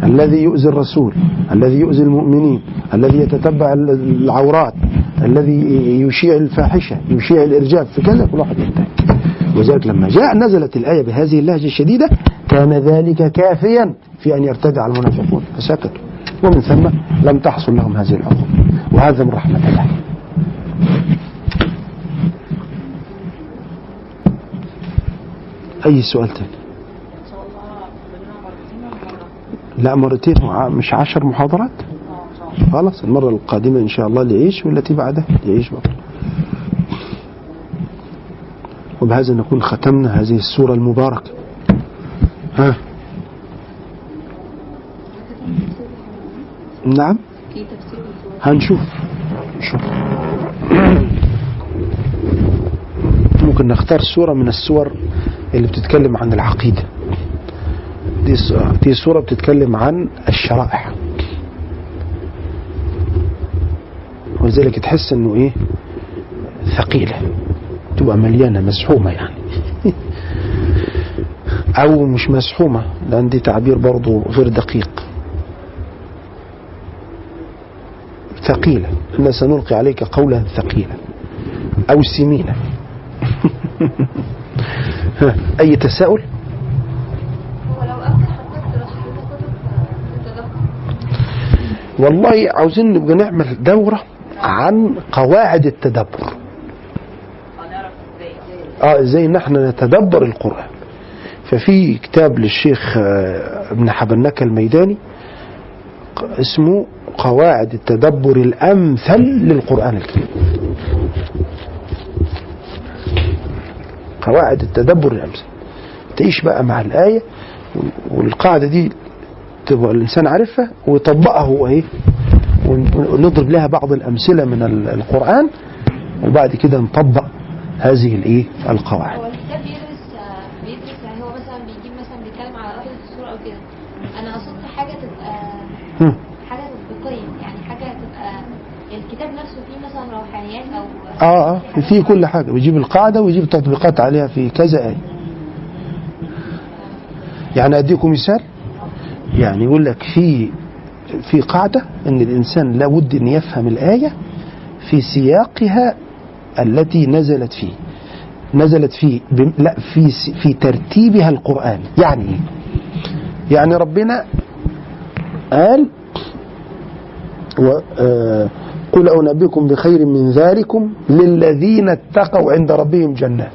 Speaker 3: الذي يؤذي الرسول الذي يؤذي المؤمنين الذي يتتبع العورات. الذي يشيع الفاحشة يشيع الإرجاف في كذا كل واحد ينتهي. وذلك لما جاء نزلت الآية بهذه اللهجة الشديدة كان ذلك كافيا في أن يرتدع المنافقون. فسكتوا. ومن ثم لم تحصل لهم هذه العقوبة. وهذا من رحمة الله. أي سؤال تاني؟ لا مرتين مش عشر محاضرات
Speaker 4: آه ان شاء الله
Speaker 3: خلاص المرة القادمة إن شاء الله اللي يعيش والتي بعدها؟ يعيش برضه وبهذا نكون ختمنا هذه السورة المباركة. ها؟ نعم؟ هنشوف. نشوف ممكن نختار سورة من السور اللي بتتكلم عن العقيدة. دي سورة بتتكلم عن الشرائع ولذلك تحس إنه إيه؟ ثقيلة. تبقى مليانة مزحومة يعني. أو مش مزحومة لأن دي تعبير برضو غير دقيق. ثقيلة. إن سنلقي عليك قولا ثقيلا. أو سمينا ها، أي تساؤل؟ والله عاوزين نبقى نعمل دورة عن قواعد التدبر. آه إزاي نحن نتدبر القرآن. ففي كتاب للشيخ آه، ابن حبنكة الميداني اسمه قواعد التدبر الأمثل للقرآن الكريم. قواعد التدبر الأمثل. تعيش بقى مع الآية وال- والقاعدة دي تبقى الإنسان عارفها ويطبقها هو إيه؟ ونضرب لها بعض الأمثلة من ال- القرآن وبعد كده نطبق هذه الإيه؟ القواعد.
Speaker 7: هو الكتاب بيدرس بيدرس يعني هو مثلا بيجيب مثلا بيتكلم على قاعدة الصورة أو كده. أنا أقصد حاجة تبقى
Speaker 3: هم.
Speaker 7: حاجة تطبيقية يعني حاجة تبقى الكتاب نفسه فيه مثلا روحانيات أو
Speaker 3: آه آه في كل حاجة. بيجيب القاعدة ويجيب تطبيقات عليها في كذا آية. يعني أديكم مثال؟ يعني يقول لك في في قاعدة أن الإنسان لابد أن يفهم الآية في سياقها التي نزلت فيه. نزلت في بم- لا في في ترتيبها القرآن. يعني إيه؟ يعني ربنا قال و آه، قل أنبئكم بخير من ذلكم للذين اتقوا عند ربهم جنات.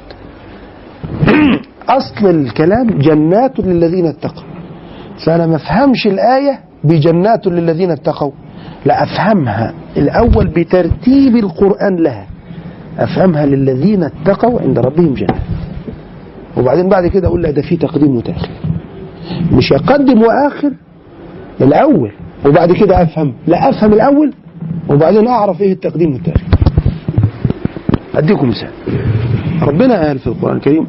Speaker 3: أصل الكلام جنات للذين اتقوا. فأنا ما أفهمش الآية بجنات للذين اتقوا. لا أفهمها الأول بترتيب القرآن لها. أفهمها للذين اتقوا عند ربهم جنات. وبعدين بعد كده أقول لا ده في تقديم وتأخير. مش أقدم وآخر الأول وبعد كده أفهم. لا أفهم الأول وبعدين أعرف إيه التقديم والتأخير. أديكم مثال. ربنا قال في القرآن الكريم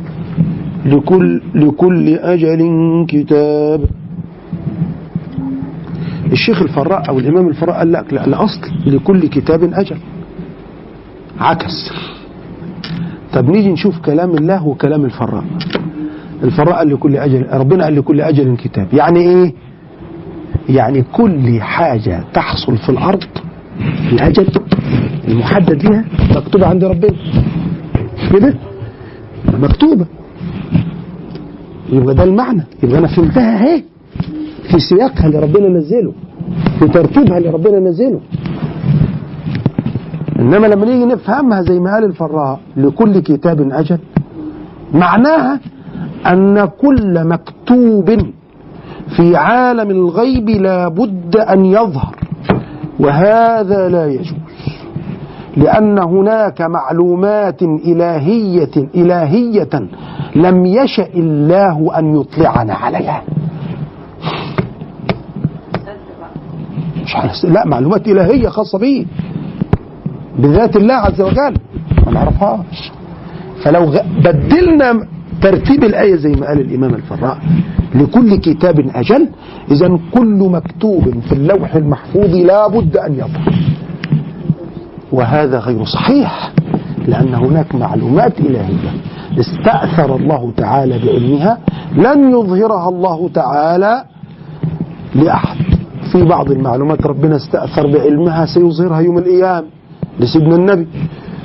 Speaker 3: لكل لكل أجل كتاب. الشيخ الفراء أو الإمام الفراء قال لك لا الأصل لكل كتاب أجل. عكس. طب نيجي نشوف كلام الله وكلام الفراء. الفراء قال لكل أجل ربنا قال لكل أجل كتاب. يعني إيه؟ يعني كل حاجة تحصل في الأرض الأجل المحدد لها مكتوبة عند ربنا. كده؟ مكتوبة. يبقى ده المعنى. يبقى أنا فهمتها أهي. في سياقها اللي ربنا نزله في ترتيبها اللي ربنا نزله. إنما لما نيجي نفهمها زي ما قال الفراء لكل كتاب أجل معناها أن كل مكتوب في عالم الغيب لا بد أن يظهر وهذا لا يجوز. لأن هناك معلومات إلهية إلهية لم يشأ الله أن يطلعنا عليها مش هنس- لا معلومات إلهية خاصة به بذات الله عز وجل. ما نعرفهاش. فلو بدلنا ترتيب الآية زي ما قال الإمام الفراء لكل كتاب أجل إذا كل مكتوب في اللوح المحفوظ لا بد أن يظهر وهذا غير صحيح لأن هناك معلومات إلهية استأثر الله تعالى بعلمها لن يظهرها الله تعالى لأحد. في بعض المعلومات ربنا استأثر بعلمها سيظهرها يوم القيامة لسيدنا النبي.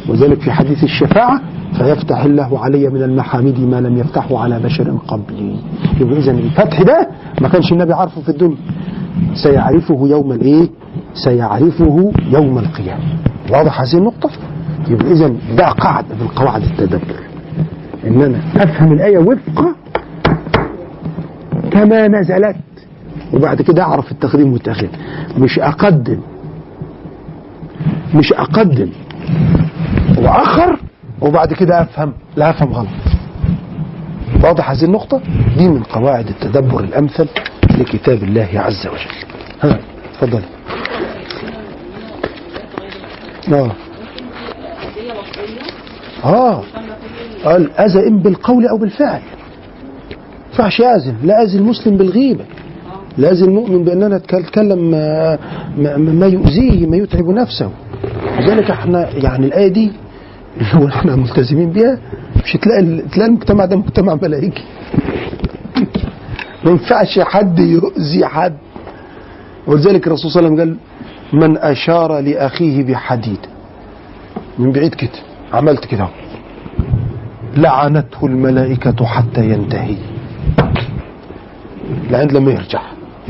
Speaker 3: وذلك في حديث الشفاعة فيفتح الله علي من المحامد ما لم يفتحه على بشر قبلي. يبقى إذا الفتح ده ما كانش النبي عارفه في الدنيا. سيعرفه يوم الإيه؟ سيعرفه يوم القيامة. واضح هذه النقطة؟ يبقى إذا ده قاعدة من قواعد التدبر. إن أنا أفهم الآية وفق كما نزلت وبعد كده أعرف التقديم والتأخير. مش أقدم. مش أقدم. وأخر وبعد كده أفهم. لا أفهم غلط. واضح هذه النقطة؟ دي من قواعد التدبر الأمثل لكتاب الله عز وجل. ها تفضل.
Speaker 4: آه. آه.
Speaker 3: قال أذى بالقول أو بالفعل. ما ينفعش يأذن لا أذن المسلم بالغيبة. لا أذن المؤمن بأن أنا أتكلم ما, ما, يؤذيه ما يتعب نفسه. لذلك إحنا يعني الآية دي لو إحنا ملتزمين بيها مش تلاقي تلاقي المجتمع ده مجتمع ملائكي. ما ينفعش حد يؤذي حد. ولذلك الرسول صلى الله عليه وسلم قال من أشار لأخيه بحديد. من بعيد كده عملت كده. لعنته الملائكة حتى ينتهي. لعند لما يرجع.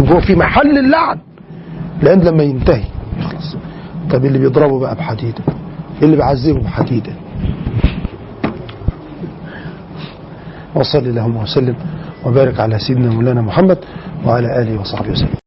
Speaker 3: هو في محل اللعن. لعند لما ينتهي يخلص طب اللي بيضربه بقى بحديدة اللي بيعذبه بحديدة. وصل اللهم وسلم وبارك على سيدنا مولانا محمد وعلى آله وصحبه وسلم.